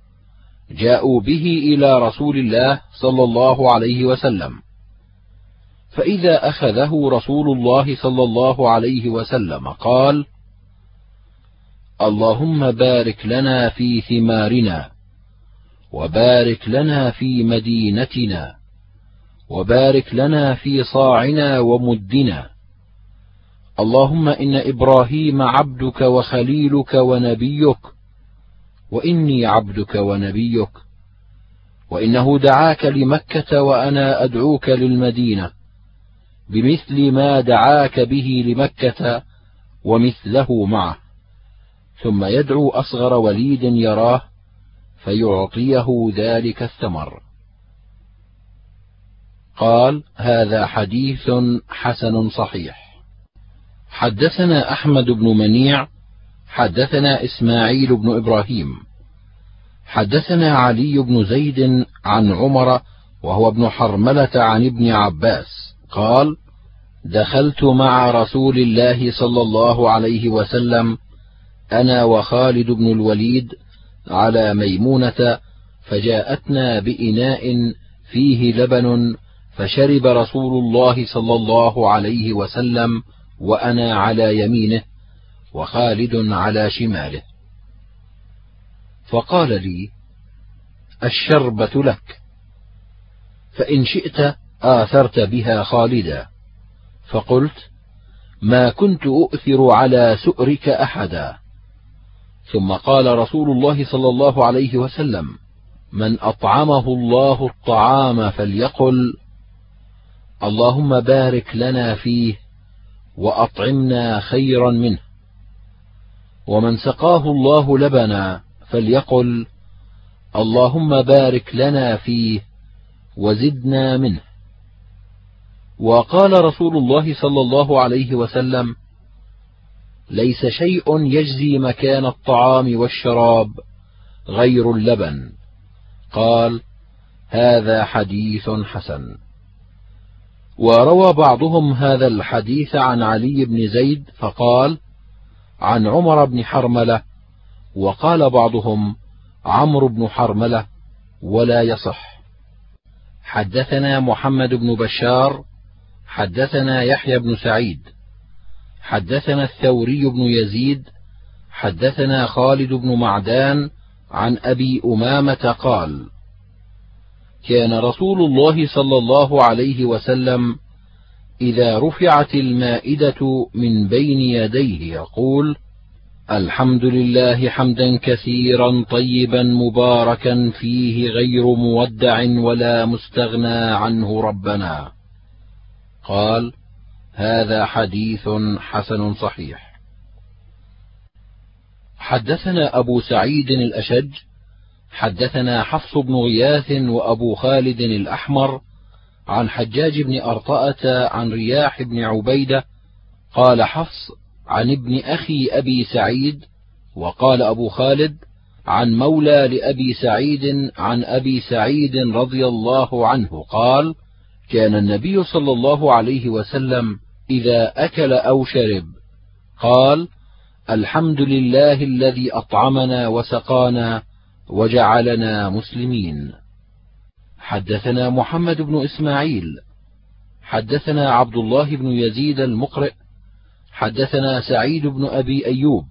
جاءوا به إلى رسول الله صلى الله عليه وسلم. فإذا أخذه رسول الله صلى الله عليه وسلم قال اللهم بارك لنا في ثمارنا وبارك لنا في مدينتنا وبارك لنا في صاعنا ومدنا. اللهم إن إبراهيم عبدك وخليلك ونبيك وإني عبدك ونبيك وإنه دعاك لمكة وأنا أدعوك للمدينة. بمثل ما دعاك به لمكة ومثله معه. ثم يدعو أصغر وليد يراه فيعطيه ذلك الثمر. قال هذا حديث حسن صحيح. حدثنا أحمد بن منيع حدثنا إسماعيل بن إبراهيم حدثنا علي بن زيد عن عمر وهو ابن حرملة عن ابن عباس قال دخلت مع رسول الله صلى الله عليه وسلم أنا وخالد بن الوليد على ميمونة فجاءتنا بإناء فيه لبن فشرب رسول الله صلى الله عليه وسلم وأنا على يمينه وخالد على شماله. فقال لي الشربة لك فإن شئت آثرت بها خالدا. فقلت ما كنت أؤثر على سؤرك أحدا. ثم قال رسول الله صلى الله عليه وسلم من أطعمه الله الطعام فليقل اللهم بارك لنا فيه وأطعمنا خيرا منه. ومن سقاه الله لبنا فليقل اللهم بارك لنا فيه وزدنا منه. وقال رسول الله صلى الله عليه وسلم ليس شيء يجزي مكان الطعام والشراب غير اللبن. قال هذا حديث حسن. وروى بعضهم هذا الحديث عن علي بن زيد فقال عن عمر بن حرملة. وقال بعضهم عمرو بن حرملة ولا يصح. حدثنا محمد بن بشار حدثنا يحيى بن سعيد حدثنا الثوري بن يزيد حدثنا خالد بن معدان عن أبي أمامة قال كان رسول الله صلى الله عليه وسلم إذا رفعت المائدة من بين يديه يقول الحمد لله حمدا كثيرا طيبا مباركا فيه غير مودع ولا مستغنى عنه ربنا. قال هذا حديث حسن صحيح. حدثنا أبو سعيد الأشج حدثنا حفص بن غياث وأبو خالد الأحمر عن حجاج بن أرطأة عن رياح بن عبيدة قال حفص عن ابن أخي أبي سعيد وقال أبو خالد عن مولى لأبي سعيد عن أبي سعيد رضي الله عنه قال كان النبي صلى الله عليه وسلم إذا أكل أو شرب. قال الحمد لله الذي أطعمنا وسقانا وجعلنا مسلمين. حدثنا محمد بن إسماعيل. حدثنا عبد الله بن يزيد المقرئ. حدثنا سعيد بن أبي أيوب.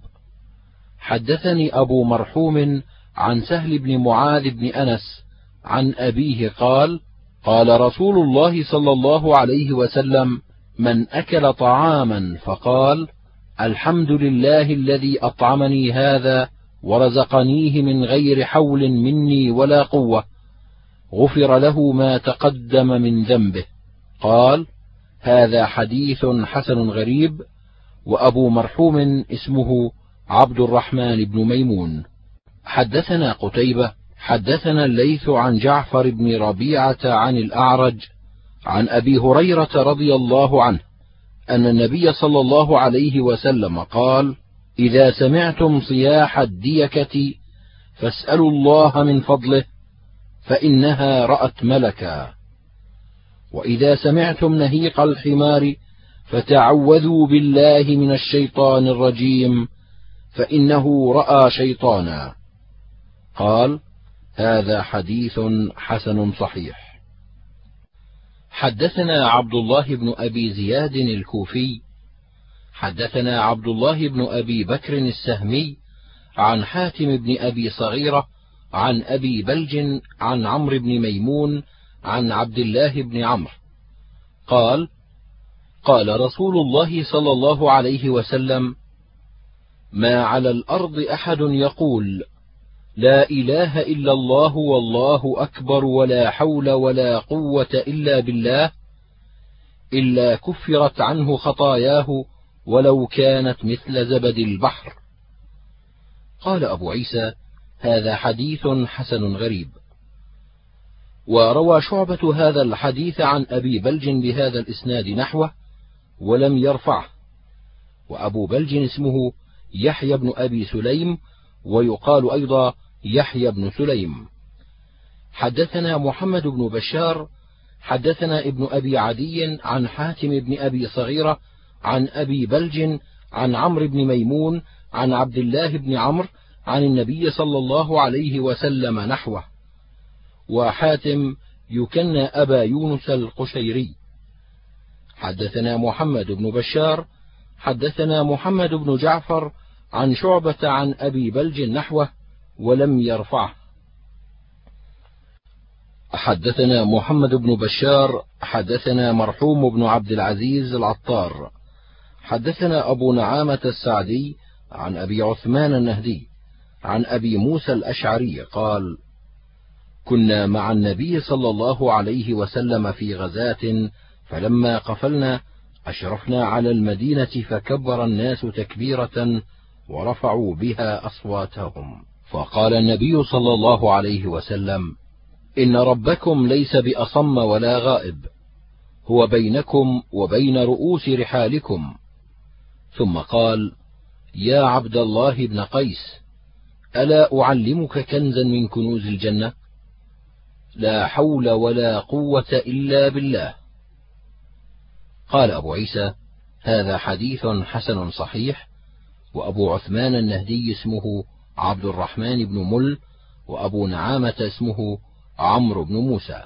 حدثني أبو مرحوم عن سهل بن معاذ بن أنس عن أبيه قال قال رسول الله صلى الله عليه وسلم من أكل طعاما فقال الحمد لله الذي أطعمني هذا ورزقنيه من غير حول مني ولا قوة غفر له ما تقدم من ذنبه. قال هذا حديث حسن غريب وأبو مرحوم اسمه عبد الرحمن بن ميمون. حدثنا قتيبة حدثنا الليث عن جعفر بن ربيعة عن الأعرج عن أبي هريرة رضي الله عنه أن النبي صلى الله عليه وسلم قال: إذا سمعتم صياح الديكة فاسألوا الله من فضله فإنها رأت ملكا، وإذا سمعتم نهيق الحمار فتعوذوا بالله من الشيطان الرجيم فإنه رأى شيطانا. قال: هذا حديث حسن صحيح. حدثنا عبد الله بن أبي زياد الكوفي حدثنا عبد الله بن أبي بكر السهمي عن حاتم بن أبي صغيرة عن أبي بلج عن عمرو بن ميمون عن عبد الله بن عمرو قال قال رسول الله صلى الله عليه وسلم ما على الأرض أحد يقول لا إله إلا الله والله أكبر ولا حول ولا قوة إلا بالله إلا كفرت عنه خطاياه ولو كانت مثل زبد البحر. قال أبو عيسى هذا حديث حسن غريب. وروى شعبة هذا الحديث عن أبي بلج بهذا الإسناد نحوه ولم يرفعه. وأبو بلج اسمه يحيى بن أبي سليم ويقال أيضا يحيى بن سليم. حدثنا محمد بن بشار حدثنا ابن أبي عدي عن حاتم بن أبي صغيرة عن أبي بلج عن عمرو بن ميمون عن عبد الله بن عمرو عن النبي صلى الله عليه وسلم نحوه. وحاتم يكنى أبا يونس القشيري. حدثنا محمد بن بشار حدثنا محمد بن جعفر عن شعبة عن أبي بلج نحوه ولم يرفعه. حدثنا محمد بن بشار حدثنا مرحوم بن عبد العزيز العطار. حدثنا أبو نعامة السعدي عن أبي عثمان النهدي عن أبي موسى الأشعري قال: كنا مع النبي صلى الله عليه وسلم في غزاة فلما قفلنا أشرفنا على المدينة فكبر الناس تكبيرة ورفعوا بها أصواتهم، فقال النبي صلى الله عليه وسلم: إن ربكم ليس بأصم ولا غائب، هو بينكم وبين رؤوس رحالكم، ثم قال يا عبد الله بن قيس ألا أعلمك كنزا من كنوز الجنة؟ لا حول ولا قوة إلا بالله. قال أبو عيسى هذا حديث حسن صحيح وأبو عثمان النهدي اسمه عبد الرحمن بن مل وأبو نعامة اسمه عمرو بن موسى.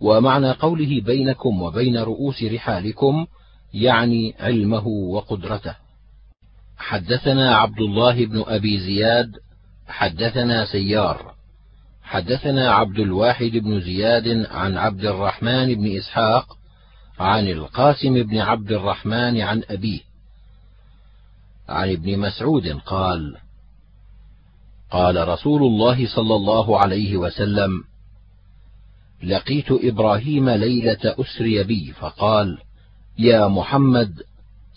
ومعنى قوله بينكم وبين رؤوس رحالكم يعني علمه وقدرته. حدثنا عبد الله بن أبي زياد حدثنا سيار. حدثنا عبد الواحد بن زياد عن عبد الرحمن بن إسحاق عن القاسم بن عبد الرحمن عن أبيه. عن ابن مسعود قال قال رسول الله صلى الله عليه وسلم لقيت إبراهيم ليلة أسري بي فقال يا محمد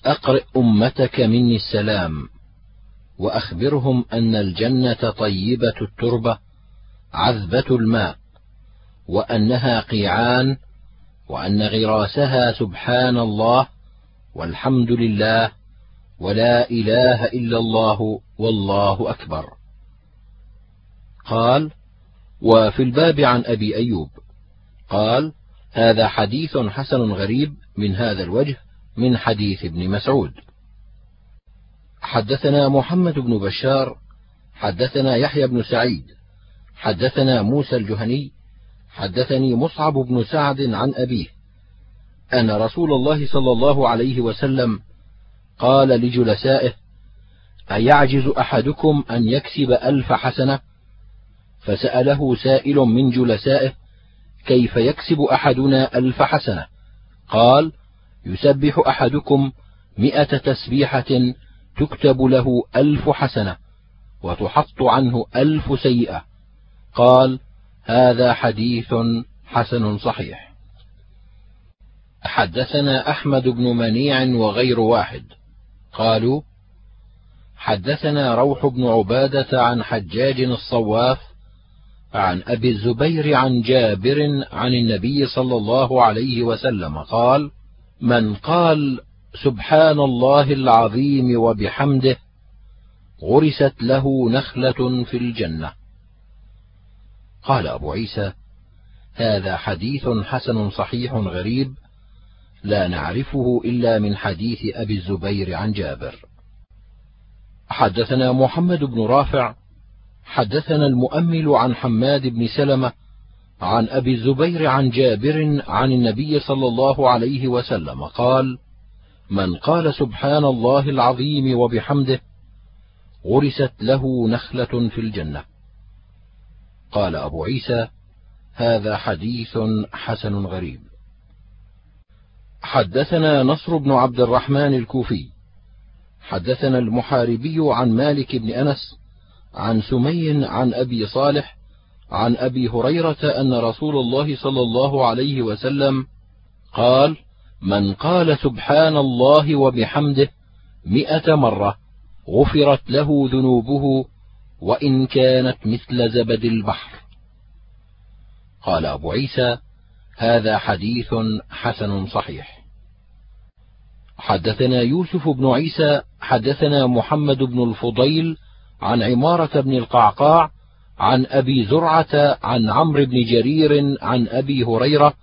أقرئ أمتك مني السلام وأخبرهم أن الجنة طيبة التربة عذبة الماء وأنها قيعان وأن غراسها سبحان الله والحمد لله ولا إله إلا الله والله أكبر. قال وفي الباب عن أبي أيوب قال هذا حديث حسن غريب من هذا الوجه من حديث ابن مسعود. حدثنا محمد بن بشار حدثنا يحيى بن سعيد حدثنا موسى الجهني حدثني مصعب بن سعد عن أبيه أن رسول الله صلى الله عليه وسلم قال لجلسائه أيعجز أحدكم أن يكسب ألف حسنة؟ فسأله سائل من جلسائه كيف يكسب أحدنا ألف حسنة؟ قال يسبح أحدكم مائه تسبيحة تكتب له ألف حسنة وتحط عنه ألف سيئة. قال هذا حديث حسن صحيح. حدثنا أحمد بن منيع وغير واحد. قالوا حدثنا روح بن عبادة عن حجاج الصواف عن أبي الزبير عن جابر عن النبي صلى الله عليه وسلم قال من قال سبحان الله العظيم وبحمده غرست له نخلة في الجنة. قال أبو عيسى هذا حديث حسن صحيح غريب لا نعرفه إلا من حديث أبي الزبير عن جابر. حدثنا محمد بن رافع حدثنا المؤمل عن حماد بن سلمة عن أبي الزبير عن جابر عن النبي صلى الله عليه وسلم قال من قال سبحان الله العظيم وبحمده غرست له نخلة في الجنة. قال أبو عيسى هذا حديث حسن غريب. حدثنا نصر بن عبد الرحمن الكوفي. حدثنا المحاربي عن مالك بن أنس عن سمي عن أبي صالح عن أبي هريرة أن رسول الله صلى الله عليه وسلم قال من قال سبحان الله وبحمده مئة مرة غفرت له ذنوبه وإن كانت مثل زبد البحر. قال أبو عيسى هذا حديث حسن صحيح. حدثنا يوسف بن عيسى حدثنا محمد بن الفضيل عن عمارة بن القعقاع عن أبي زرعة عن عمرو بن جرير عن أبي هريرة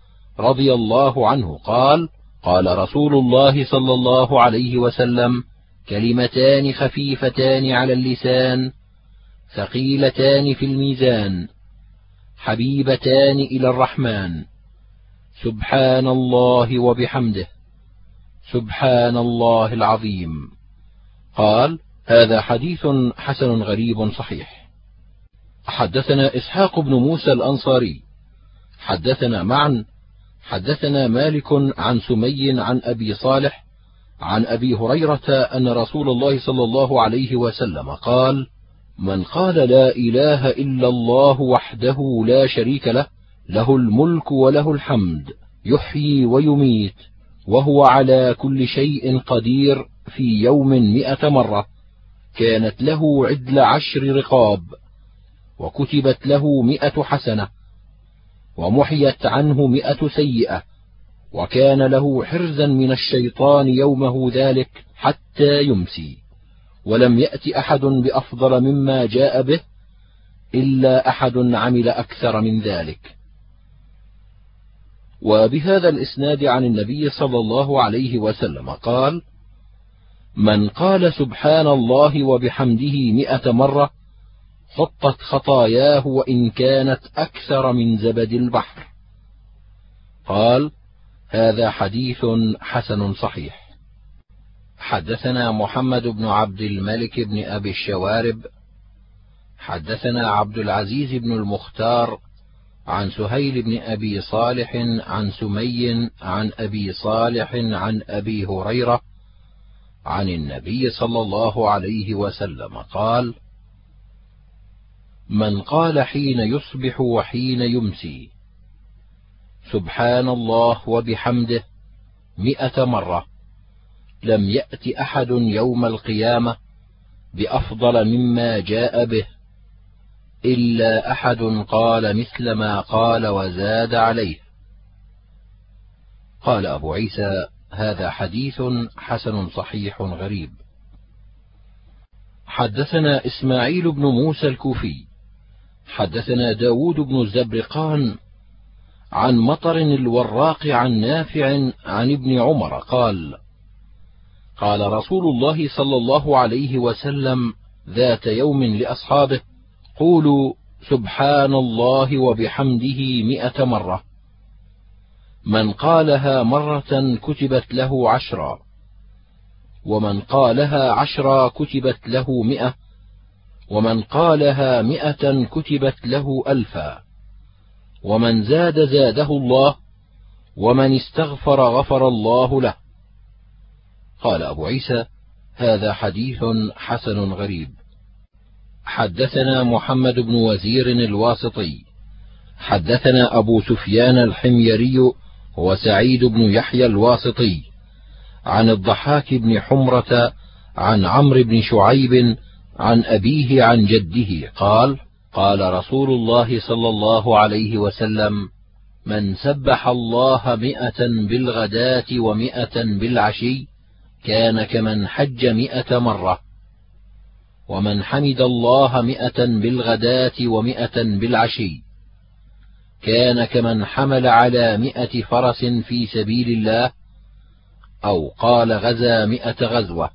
رضي الله عنه قال قال رسول الله صلى الله عليه وسلم كلمتان خفيفتان على اللسان ثقيلتان في الميزان حبيبتان إلى الرحمن. سبحان الله وبحمده. سبحان الله العظيم. قال هذا حديث حسن غريب صحيح. حدثنا إسحاق بن موسى الأنصاري. حدثنا معا حدثنا مالك عن سمي عن أبي صالح عن أبي هريرة أن رسول الله صلى الله عليه وسلم قال من قال لا إله إلا الله وحده لا شريك له له الملك وله الحمد يحيي ويميت وهو على كل شيء قدير في يوم مئة مرة. كانت له عدل عشر رقاب وكتبت له مئة حسنة ومحيت عنه مئة سيئة وكان له حرزا من الشيطان يومه ذلك حتى يمسي. ولم يأت أحد بأفضل مما جاء به إلا أحد عمل أكثر من ذلك. وبهذا الإسناد عن النبي صلى الله عليه وسلم قال من قال سبحان الله وبحمده مئة مرة حطت خطاياه وإن كانت أكثر من زبد البحر. قال هذا حديث حسن صحيح. حدثنا محمد بن عبد الملك بن أبي الشوارب. حدثنا عبد العزيز بن المختار عن سهيل بن أبي صالح عن سمي عن أبي صالح عن أبي هريرة عن النبي صلى الله عليه وسلم قال من قال حين يصبح وحين يمسي سبحان الله وبحمده مئة مرة لم يأت أحد يوم القيامة بأفضل مما جاء به إلا أحد قال مثل ما قال وزاد عليه. قال أبو عيسى هذا حديث حسن صحيح غريب. حدثنا إسماعيل بن موسى الكوفي حدثنا داود بن الزبرقان عن مطر الوراق عن نافع عن ابن عمر قال قال رسول الله صلى الله عليه وسلم ذات يوم لأصحابه قولوا سبحان الله وبحمده مئة مرة. من قالها مرة كتبت له عشرا ومن قالها عشرا كتبت له مئة ومن قالها مئة كتبت له ألفا ومن زاد زاده الله ومن استغفر غفر الله له. قال أبو عيسى هذا حديث حسن غريب. حدثنا محمد بن وزير الواسطي حدثنا أبو سفيان الحميري هو سعيد بن يحيى الواسطي عن الضحاك بن حمرة عن عمرو بن شعيب عن أبيه عن جده قال قال رسول الله صلى الله عليه وسلم من سبح الله مئة بالغداة ومئة بالعشي كان كمن حج مئة مرة. ومن حمد الله مئة بالغداة ومئة بالعشي كان كمن حمل على مئة فرس في سبيل الله أو قال غزا مئة غزوة.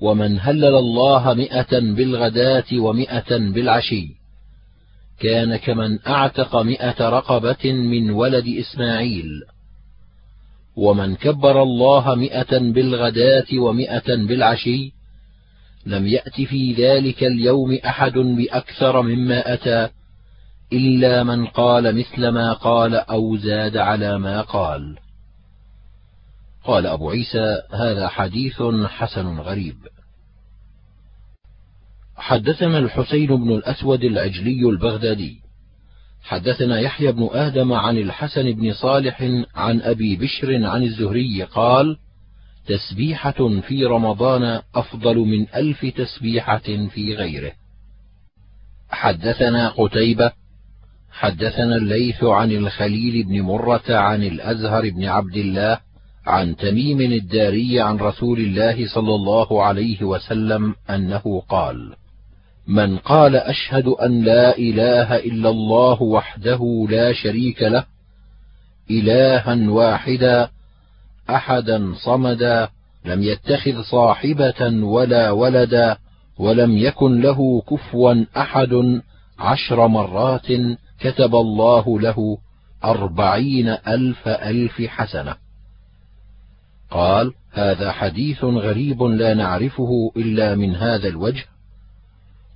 ومن هلل الله مئة بالغداة ومئة بالعشي. كان كمن أعتق مئة رقبة من ولد إسماعيل. ومن كبر الله مئة بالغداة ومئة بالعشي. لم يأت في ذلك اليوم أحد بأكثر مما أتى. إلا من قال مثل ما قال أو زاد على ما قال. قال أبو عيسى هذا حديث حسن غريب. حدثنا الحسين بن الأسود العجلي البغدادي. حدثنا يحيى بن آدم عن الحسن بن صالح عن أبي بشر عن الزهري قال تسبيحة في رمضان أفضل من ألف تسبيحة في غيره. حدثنا قتيبة حدثنا الليث عن الخليل بن مرة عن الأزهر بن عبد الله عن تميم الداري عن رسول الله صلى الله عليه وسلم أنه قال من قال أشهد أن لا إله إلا الله وحده لا شريك له إلها واحدا أحدا صمدا لم يتخذ صاحبة ولا ولدا ولم يكن له كفوا أحد عشر مرات كتب الله له أربعين ألف ألف حسنة. قال هذا حديث غريب لا نعرفه إلا من هذا الوجه.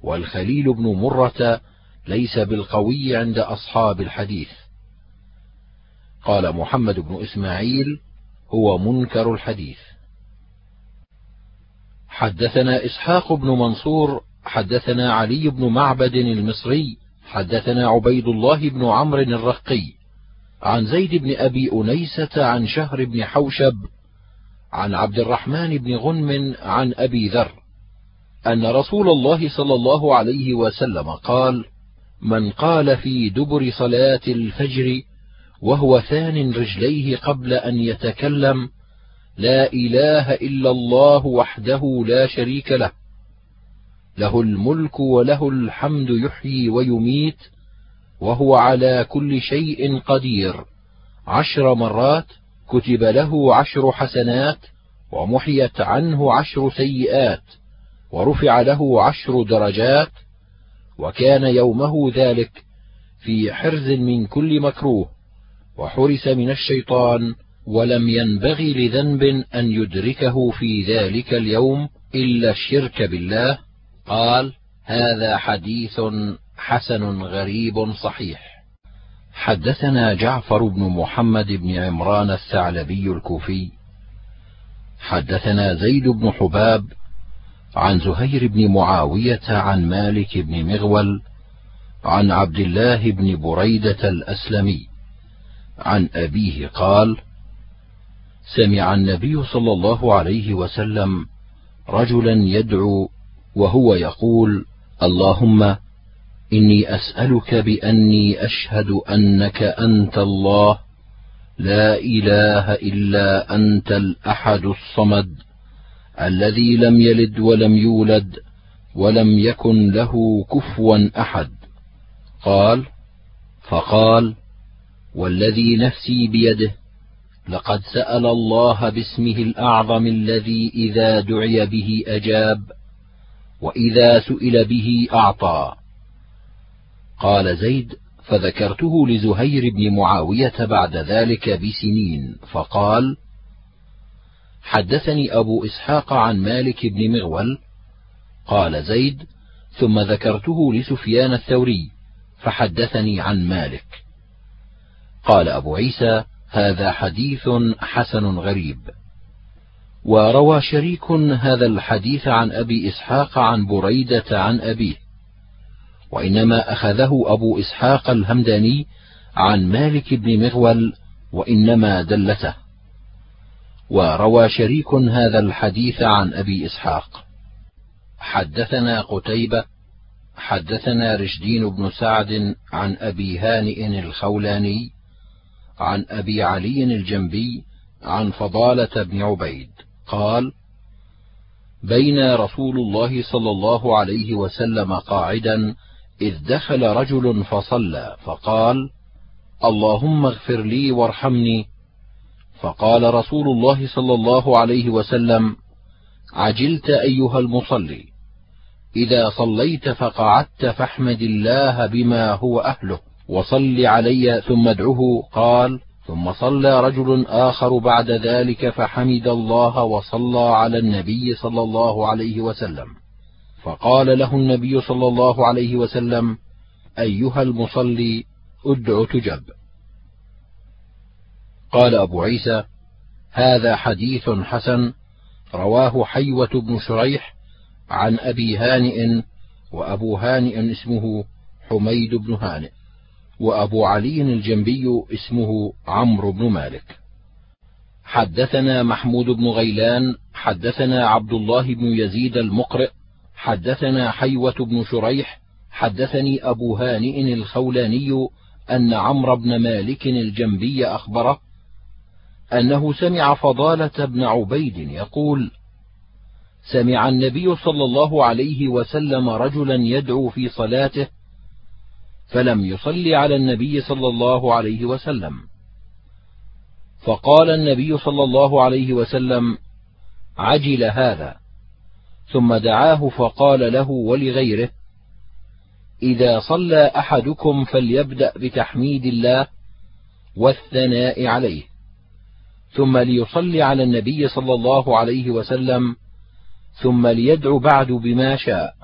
والخليل بن مرة ليس بالقوي عند أصحاب الحديث. قال محمد بن إسماعيل هو منكر الحديث. حدثنا إسحاق بن منصور حدثنا علي بن معبد المصري حدثنا عبيد الله بن عمرو الرقي عن زيد بن أبي أنيسة عن شهر بن حوشب عن عبد الرحمن بن غنم عن أبي ذر أن رسول الله صلى الله عليه وسلم قال: من قال في دبر صلاة الفجر وهو ثان رجليه قبل أن يتكلم: لا إله إلا الله وحده لا شريك له، له الملك وله الحمد يحيي ويميت، وهو على كل شيء قدير، عشر مرات كتب له عشر حسنات، ومحيت عنه عشر سيئات، ورفع له عشر درجات وكان يومه ذلك في حرز من كل مكروه وحرس من الشيطان ولم ينبغي لذنب أن يدركه في ذلك اليوم إلا الشرك بالله. قال هذا حديث حسن غريب صحيح. حدثنا جعفر بن محمد بن عمران الثعلبي الكوفي. حدثنا زيد بن حباب عن زهير بن معاوية عن مالك بن مغول عن عبد الله بن بريدة الأسلمي. عن أبيه قال: سمع النبي صلى الله عليه وسلم رجلا يدعو وهو يقول: اللهم إني أسألك بأني أشهد أنك أنت الله لا إله إلا أنت الأحد الصمد الذي لم يلد ولم يولد ولم يكن له كفوا أحد. قال فقال والذي نفسي بيده لقد سأل الله باسمه الأعظم الذي إذا دعي به أجاب وإذا سئل به أعطى. قال زيد فذكرته لزهير بن معاوية بعد ذلك بسنين فقال حدثني أبو إسحاق عن مالك بن مغول. قال زيد ثم ذكرته لسفيان الثوري فحدثني عن مالك. قال أبو عيسى هذا حديث حسن غريب. وروى شريك هذا الحديث عن أبي إسحاق عن بريدة عن أبيه وإنما أخذه أبو إسحاق الهمداني عن مالك بن مغول وإنما دلته. وروى شريك هذا الحديث عن أبي إسحاق. حدثنا قتيبة حدثنا رشدين بن سعد عن أبي هانئ الخولاني عن أبي علي الجنبي عن فضالة بن عبيد. قال بين رسول الله صلى الله عليه وسلم قاعدا إذ دخل رجل فصلى فقال اللهم اغفر لي وارحمني. فقال رسول الله صلى الله عليه وسلم عجلت أيها المصلي إذا صليت فقعدت فاحمد الله بما هو أهله وصل علي ثم ادعه قال ثم صلى رجل آخر بعد ذلك فحمد الله وصلى على النبي صلى الله عليه وسلم. فقال له النبي صلى الله عليه وسلم أيها المصلي ادع تجب. قال أبو عيسى هذا حديث حسن رواه حيوة بن شريح عن أبي هانئ وأبو هانئ اسمه حميد بن هانئ. وأبو علي الجنبي اسمه عمرو بن مالك. حدثنا محمود بن غيلان حدثنا عبد الله بن يزيد المقرئ حدثنا حيوة بن شريح حدثني أبو هانئ الخولاني أن عمرو بن مالك الجنبي أخبره أنه سمع فضالة بن عبيد يقول: سمع النبي صلى الله عليه وسلم رجلا يدعو في صلاته فلم يصل على النبي صلى الله عليه وسلم. فقال النبي صلى الله عليه وسلم عجل هذا. ثم دعاه فقال له ولغيره إذا صلى أحدكم فليبدأ بتحميد الله والثناء عليه. ثم ليصلي على النبي صلى الله عليه وسلم ثم ليدعو بعد بما شاء.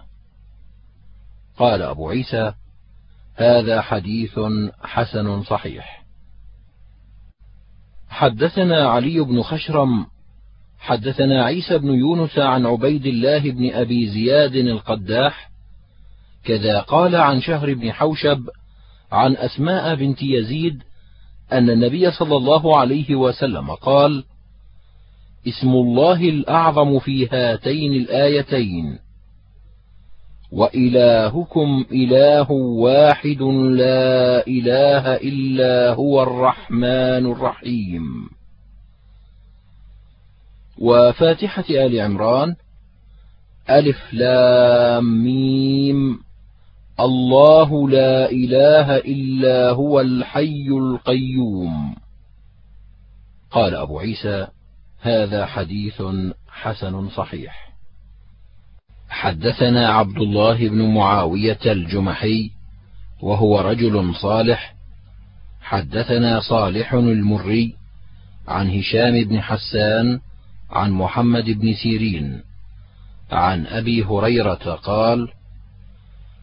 قال أبو عيسى هذا حديث حسن صحيح. حدثنا علي بن خشرم حدثنا عيسى بن يونس عن عبيد الله بن أبي زياد القداح كذا قال عن شهر بن حوشب عن أسماء بنت يزيد أن النبي صلى الله عليه وسلم قال اسم الله الأعظم في هاتين الآيتين وإلهكم إله واحد لا إله إلا هو الرحمن الرحيم. وفاتحة آل عمران ألف لام ميم الله لا إله إلا هو الحي القيوم. قال أبو عيسى هذا حديث حسن صحيح. حدثنا عبد الله بن معاوية الجمحي وهو رجل صالح. حدثنا صالح المري عن هشام بن حسان عن محمد بن سيرين. عن أبي هريرة قال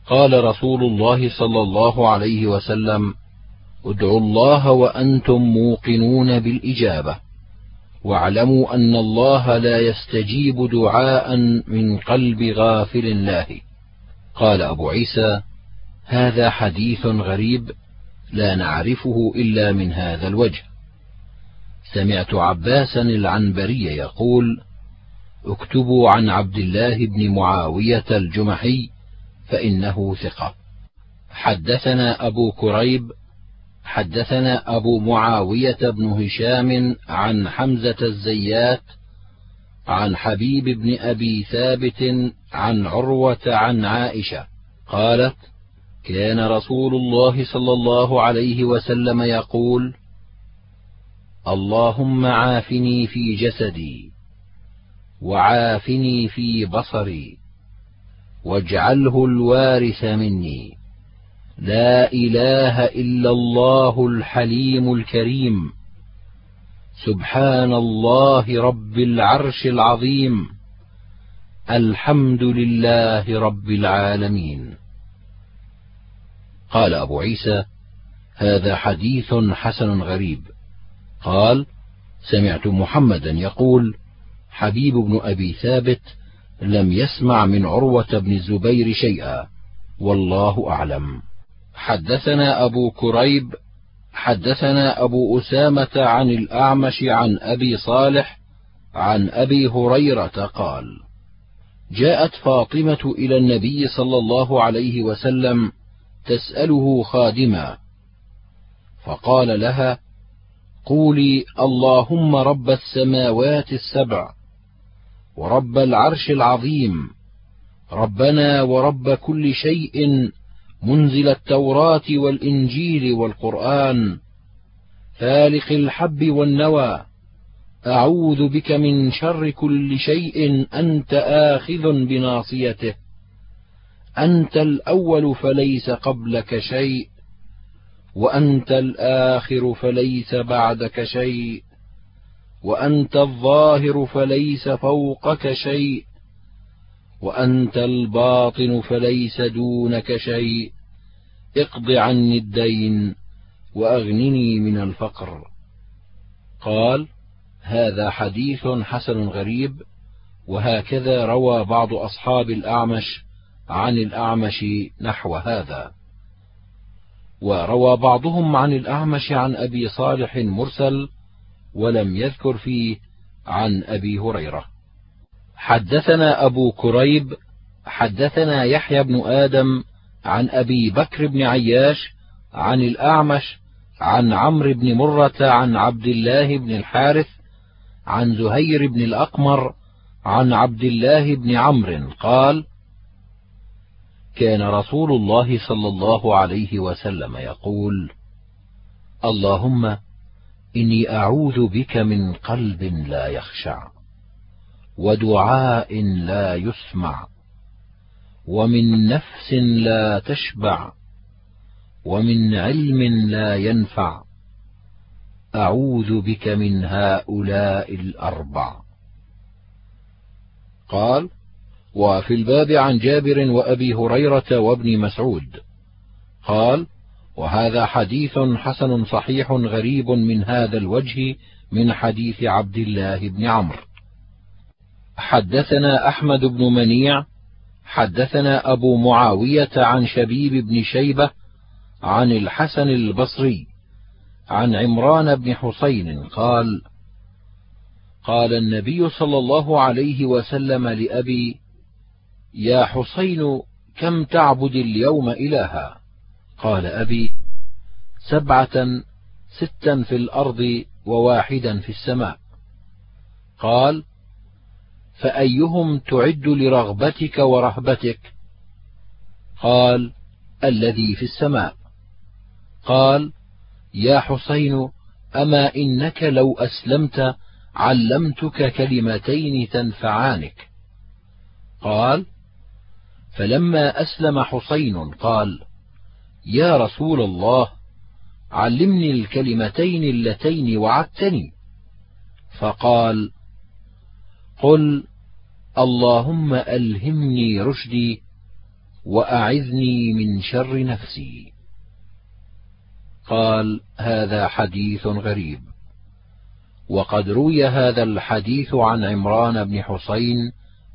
قال رسول الله صلى الله عليه وسلم ادعوا الله وأنتم موقنون بالإجابة. واعلموا أن الله لا يستجيب دعاء من قلب غافل له قال أبو عيسى هذا حديث غريب لا نعرفه إلا من هذا الوجه. سمعت عباسا العنبري يقول اكتبوا عن عبد الله بن معاوية الجمحي فإنه ثقة. حدثنا أبو كريب حدثنا أبو معاوية بن هشام عن حمزة الزيات عن حبيب بن أبي ثابت عن عروة عن عائشة قالت: كان رسول الله صلى الله عليه وسلم يقول: اللهم عافني في جسدي، وعافني في بصري، واجعله الوارث مني. لا إله إلا الله الحليم الكريم. سبحان الله رب العرش العظيم. الحمد لله رب العالمين. قال أبو عيسى هذا حديث حسن غريب. قال سمعت محمدا يقول حبيب بن أبي ثابت لم يسمع من عروة بن الزبير شيئا والله أعلم. حدثنا أبو كريب حدثنا أبو أسامة عن الأعمش عن أبي صالح عن أبي هريرة قال: جاءت فاطمة إلى النبي صلى الله عليه وسلم تسأله خادما، فقال لها: قولي اللهم رب السماوات السبع ورب العرش العظيم ربنا ورب كل شيء منزل التوراة والإنجيل والقرآن فالق الحب والنوى أعوذ بك من شر كل شيء أنت آخذ بناصيته أنت الأول فليس قبلك شيء وأنت الآخر فليس بعدك شيء وأنت الظاهر فليس فوقك شيء. وأنت الباطن فليس دونك شيء. اقض عني الدين وأغنني من الفقر. قال هذا حديث حسن غريب وهكذا روى بعض أصحاب الأعمش عن الأعمش نحو هذا. وروى بعضهم عن الأعمش عن أبي صالح مرسل ولم يذكر فيه عن أبي هريرة. حدثنا أبو كريب حدثنا يحيى بن آدم عن أبي بكر بن عياش عن الأعمش عن عمرو بن مرة عن عبد الله بن الحارث عن زهير بن الأقمر عن عبد الله بن عمرو قال كان رسول الله صلى الله عليه وسلم يقول اللهم إني أعوذ بك من قلب لا يخشع. ودعاء لا يسمع ومن نفس لا تشبع ومن علم لا ينفع. أعوذ بك من هؤلاء الأربع. قال وفي الباب عن جابر وأبي هريرة وابن مسعود. قال وهذا حديث حسن صحيح غريب من هذا الوجه من حديث عبد الله بن عمرو. حدثنا أحمد بن منيع حدثنا أبو معاوية عن شبيب بن شيبة عن الحسن البصري عن عمران بن حسين قال قال النبي صلى الله عليه وسلم لأبي يا حسين كم تعبد اليوم إلها؟ قال أبي سبعة ستا في الأرض وواحدا في السماء. قال فأيهم تعد لرغبتك ورهبتك؟ قال الذي في السماء. قال يا حسين أما إنك لو أسلمت علمتك كلمتين تنفعانك؟ قال فلما أسلم حسين قال يا رسول الله علمني الكلمتين اللتين وعدتني. فقال قل اللهم ألهمني رشدي وأعذني من شر نفسي. قال هذا حديث غريب. وقد روي هذا الحديث عن عمران بن حسين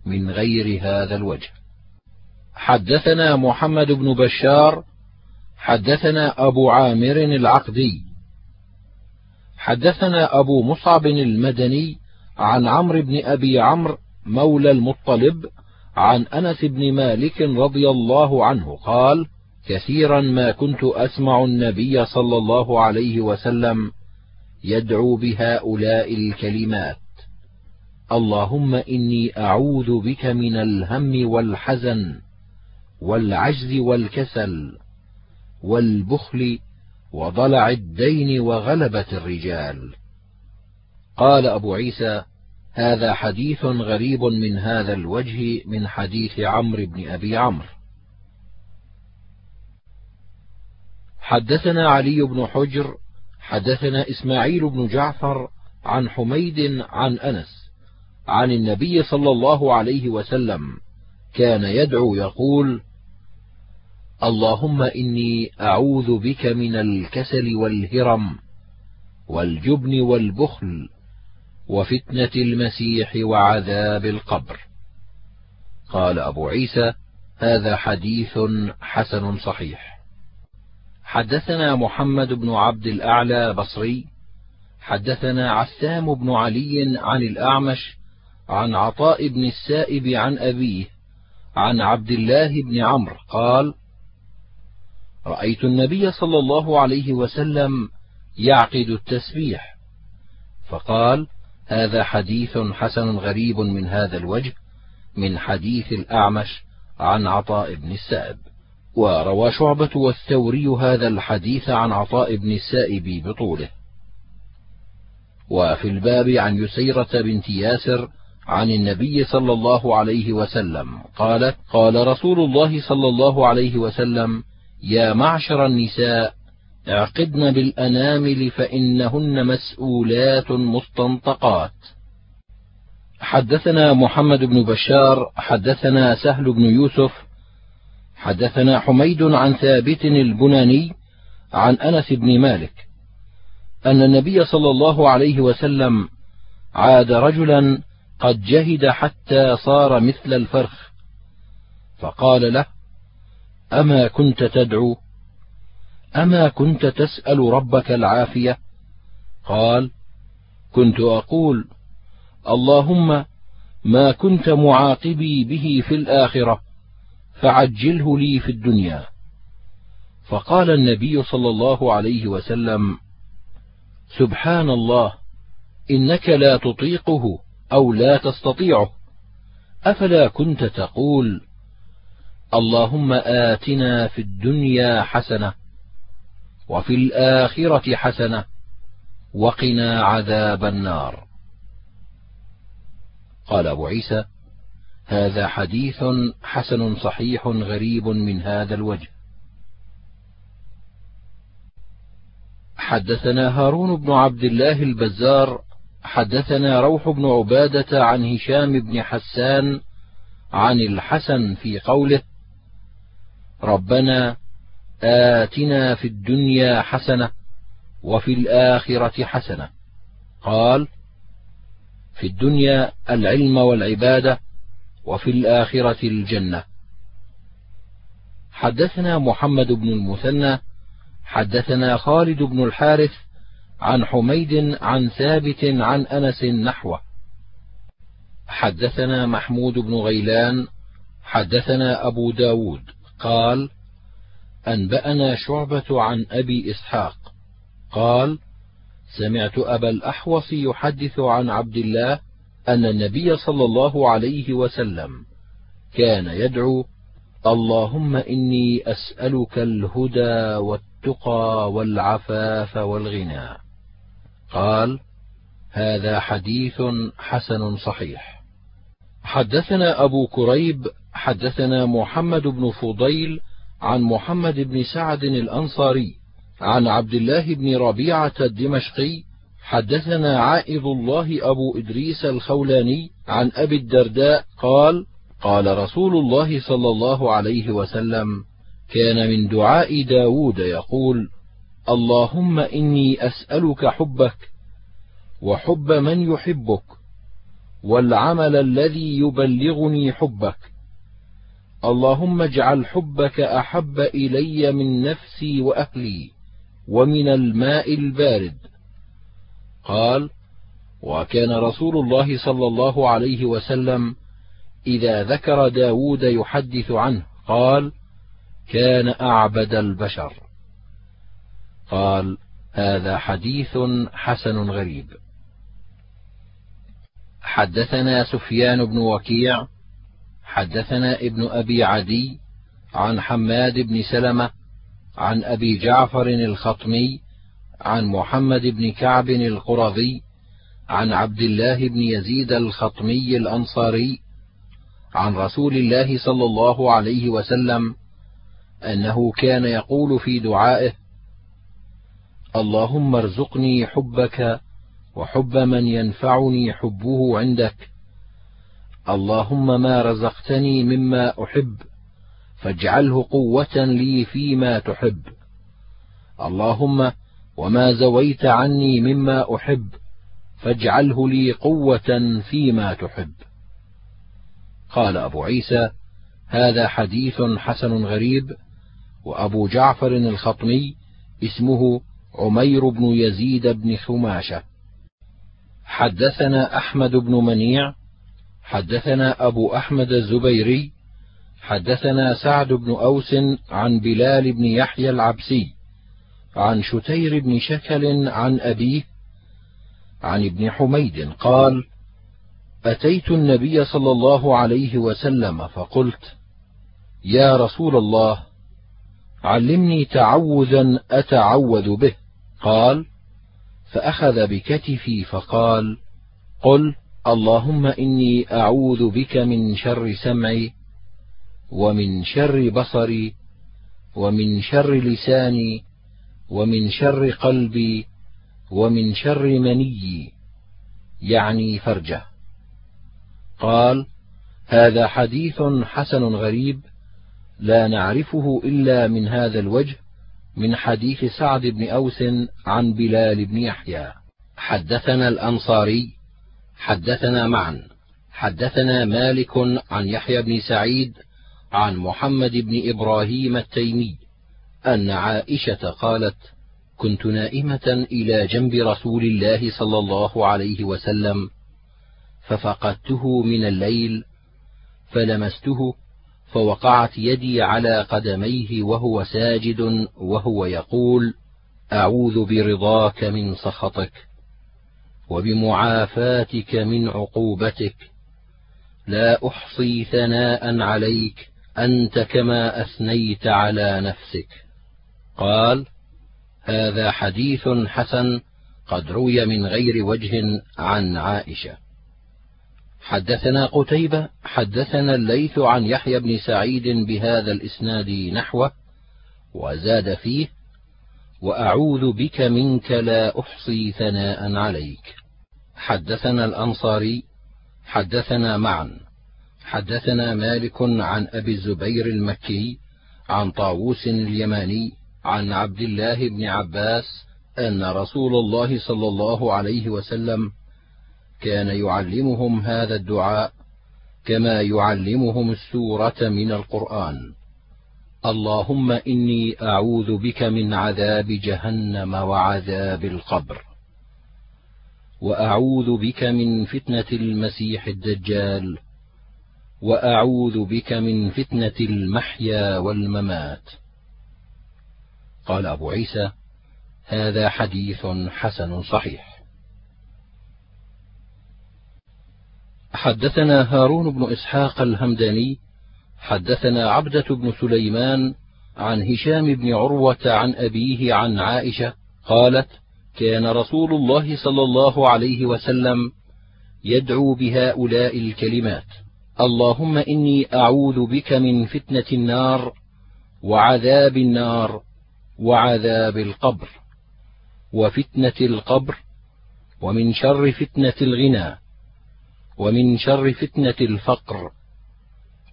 من غير هذا الوجه. حدثنا محمد بن بشار حدثنا أبو عامر العقدي حدثنا أبو مصعب المدني عن عمرو بن أبي عمرو مولى المطلب عن أنس بن مالك رضي الله عنه قال كثيرا ما كنت أسمع النبي صلى الله عليه وسلم يدعو بهؤلاء الكلمات. اللهم إني أعوذ بك من الهم والحزن والعجز والكسل والبخل وضلع الدين وغلبة الرجال. قال أبو عيسى هذا حديث غريب من هذا الوجه من حديث عمرو بن أبي عمرو. حدثنا علي بن حجر حدثنا إسماعيل بن جعفر عن حميد عن أنس عن النبي صلى الله عليه وسلم كان يدعو يقول اللهم إني أعوذ بك من الكسل والهرم والجبن والبخل وفتنة المسيح وعذاب القبر. قال أبو عيسى هذا حديث حسن صحيح. حدثنا محمد بن عبد الأعلى بصري. حدثنا عثام بن علي عن الأعمش عن عطاء بن السائب عن أبيه عن عبد الله بن عمرو قال رأيت النبي صلى الله عليه وسلم يعقد التسبيح. فقال هذا حديث حسن غريب من هذا الوجه من حديث الأعمش عن عطاء بن السائب. وروى شعبة والثوري هذا الحديث عن عطاء بن السائب بطوله. وفي الباب عن يسيرة بنت ياسر عن النبي صلى الله عليه وسلم قالت قال رسول الله صلى الله عليه وسلم يا معشر النساء اعقدن بالأنامل فإنهن مسؤولات مستنطقات. حدثنا محمد بن بشار حدثنا سهل بن يوسف حدثنا حميد عن ثابت البناني عن أنس بن مالك أن النبي صلى الله عليه وسلم عاد رجلا قد جهد حتى صار مثل الفرخ فقال له أما كنت تدعو؟ أما كنت تسأل ربك العافية؟ قال كنت أقول اللهم ما كنت معاقبي به في الآخرة فعجله لي في الدنيا. فقال النبي صلى الله عليه وسلم سبحان الله إنك لا تطيقه أو لا تستطيعه. أفلا كنت تقول اللهم آتنا في الدنيا حسنة وفي الآخرة حسنة وقنا عذاب النار. قال أبو عيسى هذا حديث حسن صحيح غريب من هذا الوجه. حدثنا هارون بن عبد الله البزار حدثنا روح بن عبادة عن هشام بن حسان عن الحسن في قوله ربنا آتنا في الدنيا حسنة وفي الآخرة حسنة قال في الدنيا العلم والعبادة وفي الآخرة الجنة. حدثنا محمد بن المثنى حدثنا خالد بن الحارث عن حميد عن ثابت عن أنس نحوه. حدثنا محمود بن غيلان حدثنا أبو داود قال أنبأنا شعبة عن أبي إسحاق. قال سمعت أبا الأحوص يحدث عن عبد الله أن النبي صلى الله عليه وسلم كان يدعو اللهم إني أسألك الهدى والتقى والعفاف والغنى. قال هذا حديث حسن صحيح. حدثنا أبو كريب حدثنا محمد بن فضيل عن محمد بن سعد الأنصاري عن عبد الله بن ربيعة الدمشقي حدثنا عائذ الله أبو إدريس الخولاني عن أبي الدرداء قال قال رسول الله صلى الله عليه وسلم كان من دعاء داود يقول اللهم إني أسألك حبك وحب من يحبك والعمل الذي يبلغني حبك. اللهم اجعل حبك أحب إلي من نفسي وأهلي ومن الماء البارد. قال وكان رسول الله صلى الله عليه وسلم إذا ذكر داود يحدث عنه قال كان أعبد البشر. قال هذا حديث حسن غريب. حدثنا سفيان بن وكيع حدثنا ابن أبي عدي عن حماد بن سلمة عن أبي جعفر الخطمي عن محمد بن كعب القرظي عن عبد الله بن يزيد الخطمي الأنصاري عن رسول الله صلى الله عليه وسلم أنه كان يقول في دعائه اللهم ارزقني حبك وحب من ينفعني حبه عندك اللهم ما رزقتني مما أحب فاجعله قوة لي فيما تحب. اللهم وما زويت عني مما أحب فاجعله لي قوة فيما تحب. قال أبو عيسى هذا حديث حسن غريب. وأبو جعفر الخطمي اسمه عمير بن يزيد بن خماشة حدثنا أحمد بن منيع حدثنا أبو أحمد الزبيري حدثنا سعد بن أوس عن بلال بن يحيى العبسي عن شتير بن شكل عن أبيه عن ابن حميد قال أتيت النبي صلى الله عليه وسلم فقلت يا رسول الله علمني تعوذا أتعوذ به. قال فأخذ بكتفي فقال قل اللهم إني أعوذ بك من شر سمعي ومن شر بصري ومن شر لساني ومن شر قلبي ومن شر مني يعني فرجه. قال هذا حديث حسن غريب لا نعرفه إلا من هذا الوجه من حديث سعد بن أوس عن بلال بن يحيى. حدثنا الأنصاري حدثنا معا. حدثنا مالك عن يحيى بن سعيد عن محمد بن إبراهيم التيمي أن عائشة قالت كنت نائمة إلى جنب رسول الله صلى الله عليه وسلم ففقدته من الليل فلمسته فوقعت يدي على قدميه وهو ساجد وهو يقول أعوذ برضاك من سخطك. وبمعافاتك من عقوبتك. لا أحصي ثناء عليك أنت كما أثنيت على نفسك. قال هذا حديث حسن قد روي من غير وجه عن عائشة. حدثنا قتيبة حدثنا الليث عن يحيى بن سعيد بهذا الإسناد نحوه وزاد فيه وأعوذ بك منك لا أحصي ثناء عليك. حدثنا الأنصاري حدثنا معا حدثنا مالك عن أبي الزبير المكي عن طاووس اليماني عن عبد الله بن عباس أن رسول الله صلى الله عليه وسلم كان يعلمهم هذا الدعاء كما يعلمهم السورة من القرآن. اللهم إني أعوذ بك من عذاب جهنم وعذاب القبر. وأعوذ بك من فتنة المسيح الدجال وأعوذ بك من فتنة المحيا والممات. قال أبو عيسى هذا حديث حسن صحيح. حدثنا هارون بن إسحاق الهمداني حدثنا عبدة بن سليمان عن هشام بن عروة عن أبيه عن عائشة قالت كان رسول الله صلى الله عليه وسلم يدعو بهؤلاء الكلمات. اللهم إني أعوذ بك من فتنة النار وعذاب النار وعذاب القبر. وفتنة القبر ومن شر فتنة الغنى ومن شر فتنة الفقر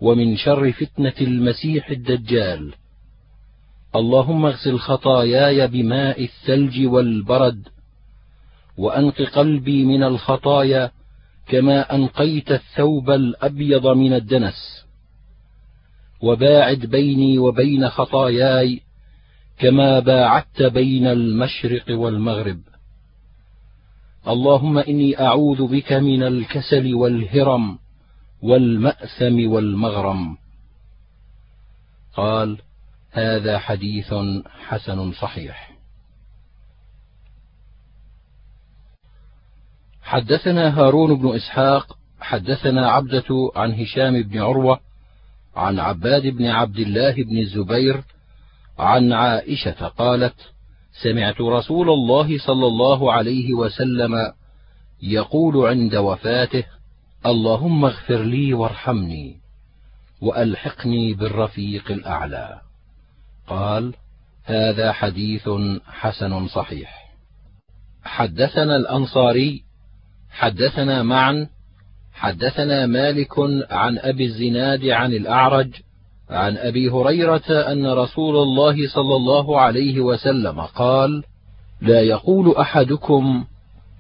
ومن شر فتنة المسيح الدجال. اللهم اغسل خطاياي بماء الثلج والبرد وأنق قلبي من الخطايا كما أنقيت الثوب الأبيض من الدنس. وباعد بيني وبين خطاياي كما باعدت بين المشرق والمغرب. اللهم إني أعوذ بك من الكسل والهرم والمأثم والمغرم. قال هذا حديث حسن صحيح. حدثنا هارون بن إسحاق حدثنا عبدة عن هشام بن عروة عن عباد بن عبد الله بن الزبير عن عائشة قالت سمعت رسول الله صلى الله عليه وسلم يقول عند وفاته اللهم اغفر لي وارحمني وألحقني بالرفيق الأعلى. قال هذا حديث حسن صحيح. حدثنا الأنصاري حدثنا معا حدثنا مالك عن أبي الزناد عن الأعرج عن أبي هريرة أن رسول الله صلى الله عليه وسلم قال لا يقول أحدكم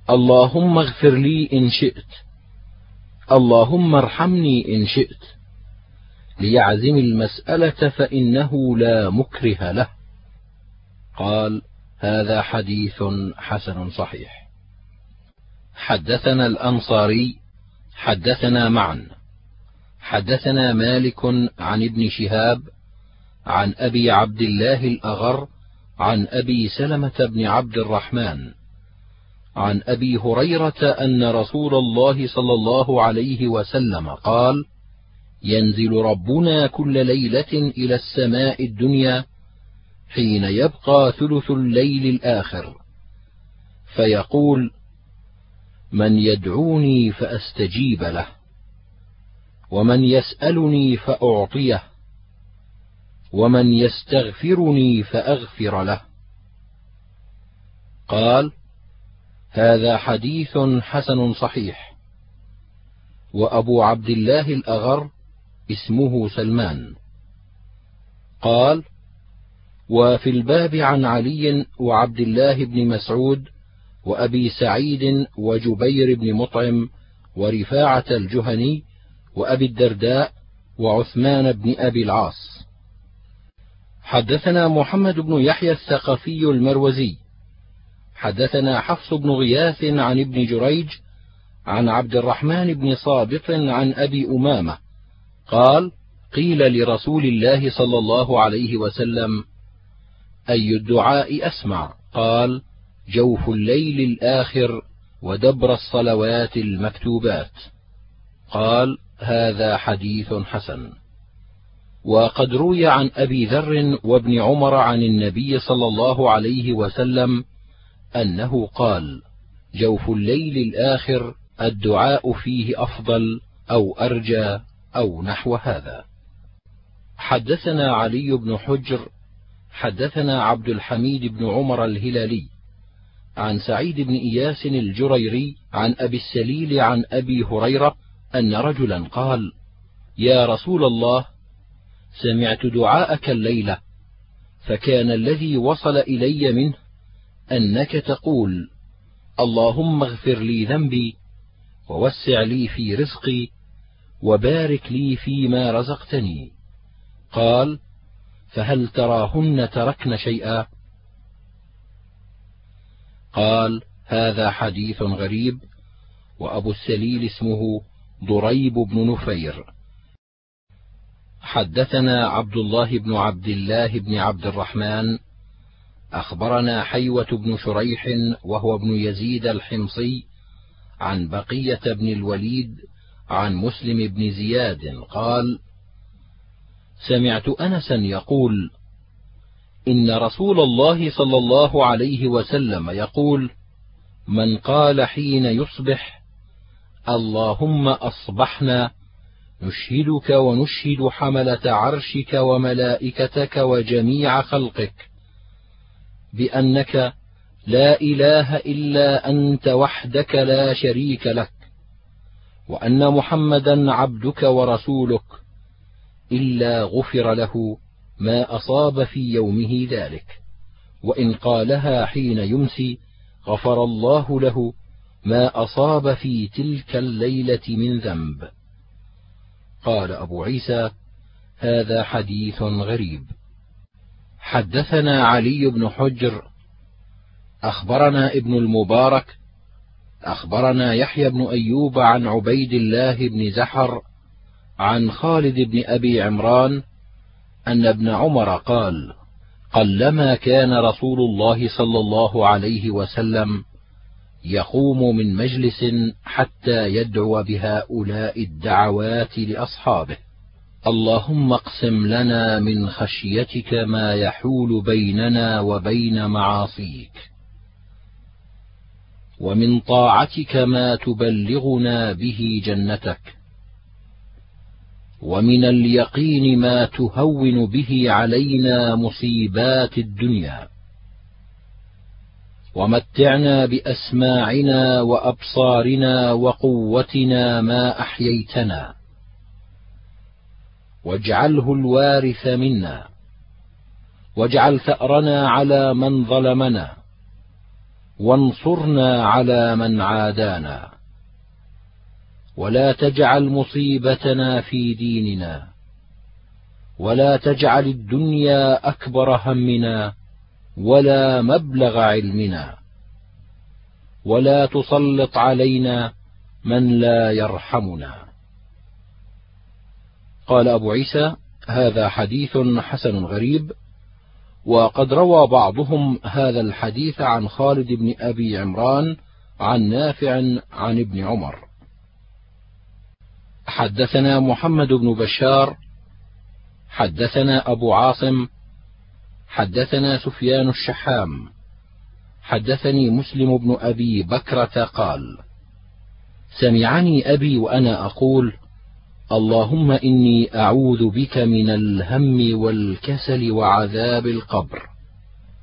اللهم اغفر لي إن شئت اللهم ارحمني إن شئت. ليعزم المسألة فإنه لا مكره له. قال هذا حديث حسن صحيح. حدثنا الأنصاري حدثنا معا حدثنا مالك عن ابن شهاب عن أبي عبد الله الأغر عن أبي سلمة بن عبد الرحمن عن أبي هريرة أن رسول الله صلى الله عليه وسلم قال ينزل ربنا كل ليلة إلى السماء الدنيا حين يبقى ثلث الليل الآخر. فيقول من يدعوني فأستجيب له ومن يسألني فأعطيه ومن يستغفرني فأغفر له. قال هذا حديث حسن صحيح وأبو عبد الله الأغر اسمه سلمان. قال وفي الباب عن علي وعبد الله بن مسعود وأبي سعيد وجبير بن مطعم ورفاعة الجهني وأبي الدرداء وعثمان بن أبي العاص. حدثنا محمد بن يحيى الثقفي المروزي. حدثنا حفص بن غياث عن ابن جريج عن عبد الرحمن بن صابط عن أبي أمامة. قال قيل لرسول الله صلى الله عليه وسلم أي الدعاء أسمع؟ قال جوف الليل الآخر ودبر الصلوات المكتوبات. قال هذا حديث حسن. وقد روي عن أبي ذر وابن عمر عن النبي صلى الله عليه وسلم أنه قال جوف الليل الآخر الدعاء فيه أفضل أو أرجى. أو نحو هذا. حدثنا علي بن حجر حدثنا عبد الحميد بن عمر الهلالي عن سعيد بن إياس الجريري عن أبي السليل عن أبي هريرة أن رجلا قال يا رسول الله سمعت دعاءك الليلة فكان الذي وصل إلي منه أنك تقول اللهم اغفر لي ذنبي ووسع لي في رزقي وبارك لي فيما رزقتني. قال فهل تراهن تركن شيئا؟ قال هذا حديث غريب وأبو السليل اسمه ضريب بن نفير. حدثنا عبد الله بن عبد الله بن عبد الرحمن. أخبرنا حيوة بن شريح وهو ابن يزيد الحمصي عن بقية بن الوليد عن مسلم بن زياد قال سمعت أنسا يقول إن رسول الله صلى الله عليه وسلم يقول من قال حين يصبح اللهم أصبحنا نشهدك ونشهد حملة عرشك وملائكتك وجميع خلقك بأنك لا إله إلا أنت وحدك لا شريك لك وأن محمدا عبدك ورسولك إلا غفر له ما أصاب في يومه ذلك. وإن قالها حين يمسي غفر الله له ما أصاب في تلك الليلة من ذنب. قال أبو عيسى هذا حديث غريب. حدثنا علي بن حجر أخبرنا ابن المبارك أخبرنا يحيى بن أيوب عن عبيد الله بن زحر عن خالد بن أبي عمران أن ابن عمر قال قلما كان رسول الله صلى الله عليه وسلم يقوم من مجلس حتى يدعو بهؤلاء الدعوات لأصحابه. اللهم اقسم لنا من خشيتك ما يحول بيننا وبين معاصيك. ومن طاعتك ما تبلغنا به جنتك. ومن اليقين ما تهون به علينا مصيبات الدنيا. ومتعنا بأسماعنا وأبصارنا وقوتنا ما أحييتنا. واجعله الوارث منا. واجعل ثأرنا على من ظلمنا. وانصرنا على من عادانا. ولا تجعل مصيبتنا في ديننا. ولا تجعل الدنيا أكبر همنا ولا مبلغ علمنا. ولا تسلط علينا من لا يرحمنا. قال أبو عيسى هذا حديث حسن غريب. وقد روى بعضهم هذا الحديث عن خالد بن أبي عمران عن نافع عن ابن عمر. حدثنا محمد بن بشار حدثنا أبو عاصم حدثنا سفيان الشحام حدثني مسلم بن أبي بكرة قال سمعني أبي وأنا أقول اللهم إني أعوذ بك من الهم والكسل وعذاب القبر.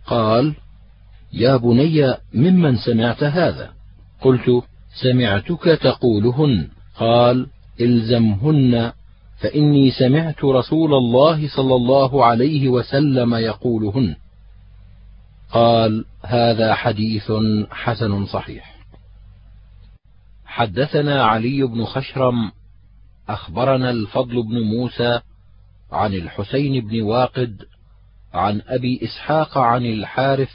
قال يا بني ممن سمعت هذا؟ قلت سمعتك تقولهن. قال إلزمهن فإني سمعت رسول الله صلى الله عليه وسلم يقولهن. قال هذا حديث حسن صحيح. حدثنا علي بن خشرم أخبرنا الفضل بن موسى عن الحسين بن واقد عن أبي إسحاق عن الحارث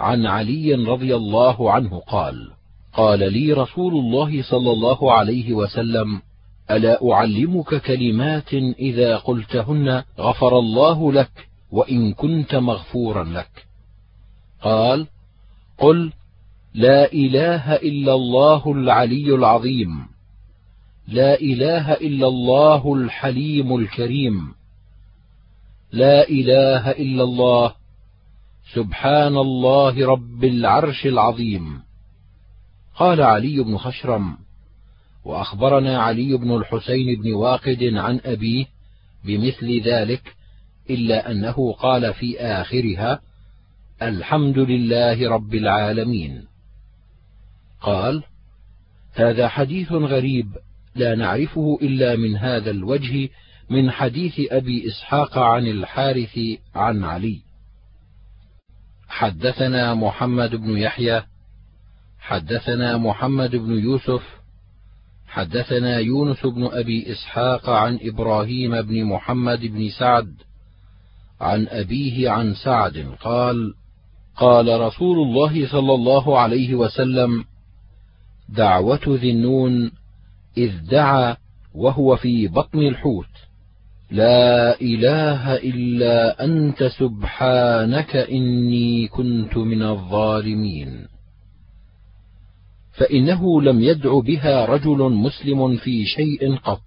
عن علي رضي الله عنه قال قال لي رسول الله صلى الله عليه وسلم ألا أعلمك كلمات إذا قلتهن غفر الله لك وإن كنت مغفورا لك؟ قال قل لا إله إلا الله العلي العظيم. لا إله إلا الله الحليم الكريم. لا إله إلا الله. سبحان الله رب العرش العظيم. قال علي بن خشرم وأخبرنا علي بن الحسين بن واقد عن أبيه بمثل ذلك إلا أنه قال في آخرها الحمد لله رب العالمين. قال هذا حديث غريب لا نعرفه إلا من هذا الوجه من حديث أبي إسحاق عن الحارث عن علي. حدثنا محمد بن يحيى حدثنا محمد بن يوسف حدثنا يونس بن أبي إسحاق عن إبراهيم بن محمد بن سعد عن أبيه عن سعد قال قال رسول الله صلى الله عليه وسلم دعوة ذي النون إذ دعا وهو في بطن الحوت. لا إله إلا أنت سبحانك إني كنت من الظالمين. فإنه لم يدع بها رجل مسلم في شيء قط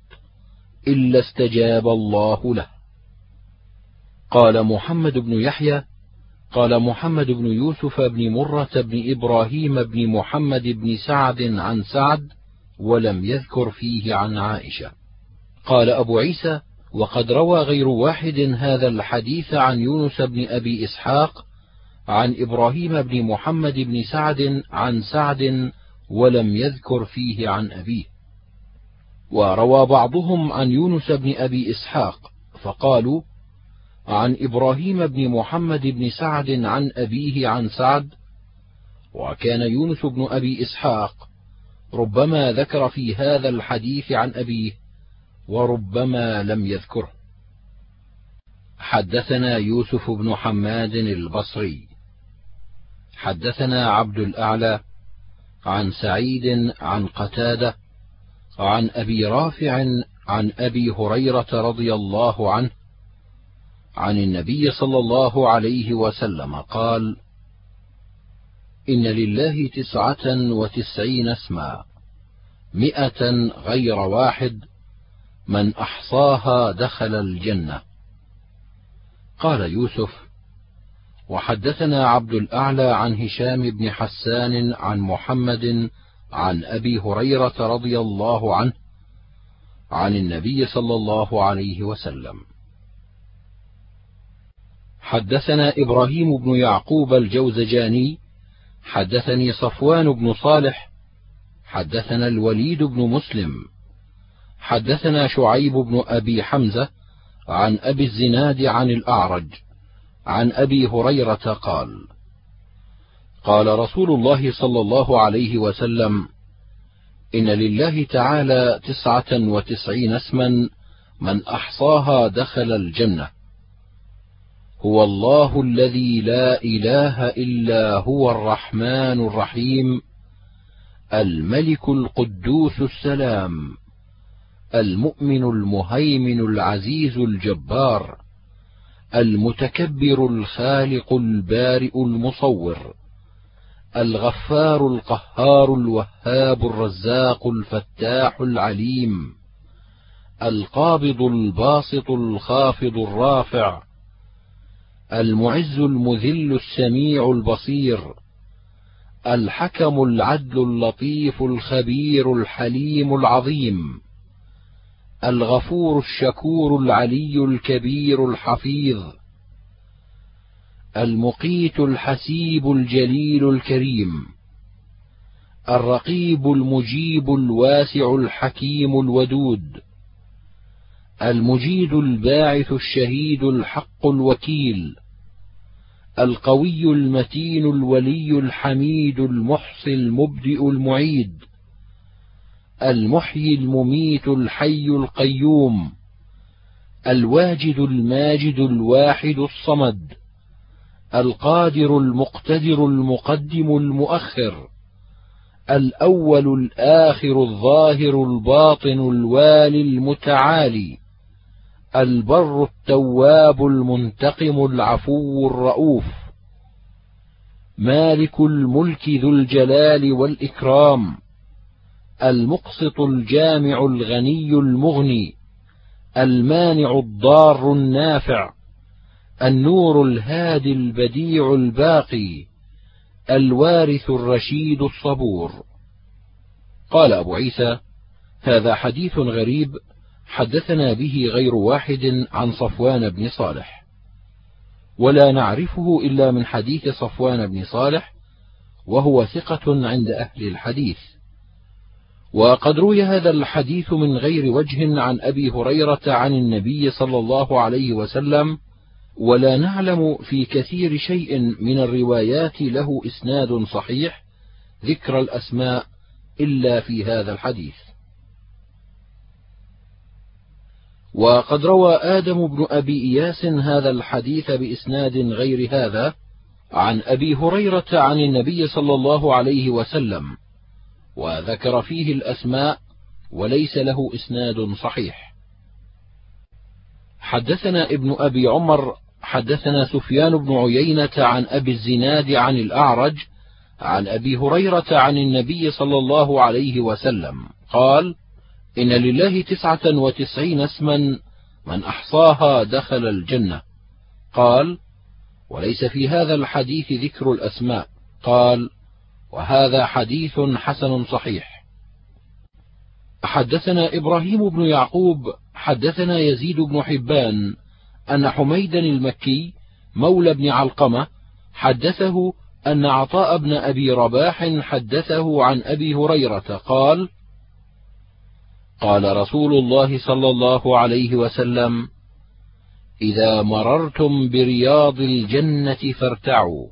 إلا استجاب الله له. قال محمد بن يحيى قال محمد بن يوسف بن مرة بن إبراهيم بن محمد بن سعد عن سعد ولم يذكر فيه عن عائشة. قال أبو عيسى وقد روى غير واحد هذا الحديث عن يونس بن أبي إسحاق عن إبراهيم بن محمد بن سعد عن سعد ولم يذكر فيه عن أبيه. وروى بعضهم عن يونس بن أبي إسحاق فقالوا عن إبراهيم بن محمد بن سعد عن أبيه عن سعد وكان يونس بن أبي إسحاق ربما ذكر في هذا الحديث عن أبيه وربما لم يذكره. حدثنا يوسف بن حماد البصري. حدثنا عبد الأعلى عن سعيد عن قتادة عن أبي رافع عن أبي هريرة رضي الله عنه عن النبي صلى الله عليه وسلم قال إن لله تسعة وتسعين اسما مئة غير واحد من أحصاها دخل الجنة. قال يوسف وحدثنا عبد الأعلى عن هشام بن حسان عن محمد عن أبي هريرة رضي الله عنه عن النبي صلى الله عليه وسلم. حدثنا إبراهيم بن يعقوب الجوزجاني حدثني صفوان بن صالح حدثنا الوليد بن مسلم حدثنا شعيب بن أبي حمزة عن أبي الزناد عن الأعرج عن أبي هريرة قال قال رسول الله صلى الله عليه وسلم إن لله تعالى تسعة وتسعين اسما من أحصاها دخل الجنة. هو الله الذي لا إله إلا هو الرحمن الرحيم الملك القدوس السلام المؤمن المهيمن العزيز الجبار المتكبر الخالق البارئ المصور الغفار القهار الوهاب الرزاق الفتاح العليم القابض الباسط الخافض الرافع المعز المذل السميع البصير الحكم العدل اللطيف الخبير الحليم العظيم الغفور الشكور العلي الكبير الحفيظ المقيت الحسيب الجليل الكريم الرقيب المجيب الواسع الحكيم الودود. المجيد الباعث الشهيد الحق الوكيل القوي المتين الولي الحميد المحصي المبدئ المعيد المحيي المميت الحي القيوم الواجد الماجد الواحد الصمد القادر المقتدر المقدم المؤخر الأول الآخر الظاهر الباطن الوالي المتعالي. البر التواب المنتقم العفو الرؤوف. مالك الملك ذو الجلال والإكرام. المقسط الجامع الغني المغني. المانع الضار النافع. النور الهادي البديع الباقي. الوارث الرشيد الصبور. قال أبو عيسى هذا حديث غريب حدثنا به غير واحد عن صفوان بن صالح. ولا نعرفه إلا من حديث صفوان بن صالح وهو ثقة عند أهل الحديث. وقد روي هذا الحديث من غير وجه عن أبي هريرة عن النبي صلى الله عليه وسلم ولا نعلم في كثير شيء من الروايات له إسناد صحيح ذكر الأسماء إلا في هذا الحديث. وقد روى آدم بن أبي إياس هذا الحديث بإسناد غير هذا عن أبي هريرة عن النبي صلى الله عليه وسلم وذكر فيه الأسماء وليس له إسناد صحيح. حدثنا ابن أبي عمر حدثنا سفيان بن عيينة عن أبي الزناد عن الأعرج عن أبي هريرة عن النبي صلى الله عليه وسلم قال إن لله تسعة وتسعين اسما من أحصاها دخل الجنة. قال وليس في هذا الحديث ذكر الأسماء. قال وهذا حديث حسن صحيح. حدثنا إبراهيم بن يعقوب حدثنا يزيد بن حبان أن حميدا المكي مولى بن علقمة حدثه أن عطاء بن أبي رباح حدثه عن أبي هريرة. قال قال رسول الله صلى الله عليه وسلم إذا مررتم برياض الجنة فارتعوا.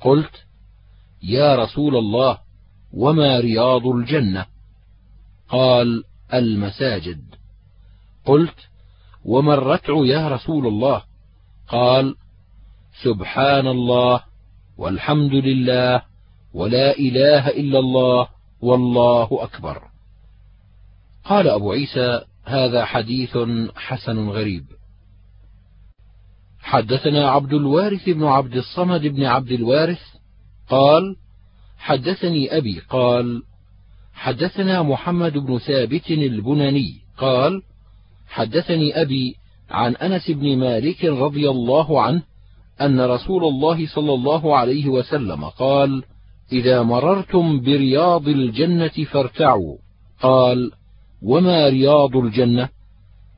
قلت يا رسول الله وما رياض الجنة؟ قال المساجد. قلت وما الرتع يا رسول الله؟ قال سبحان الله والحمد لله ولا إله إلا الله والله أكبر. قال أبو عيسى هذا حديث حسن غريب. حدثنا عبد الوارث بن عبد الصمد بن عبد الوارث قال حدثني أبي قال حدثنا محمد بن ثابت البناني قال حدثني أبي عن أنس بن مالك رضي الله عنه أن رسول الله صلى الله عليه وسلم قال إذا مررتم برياض الجنة فارتعوا. قال وما رياض الجنة؟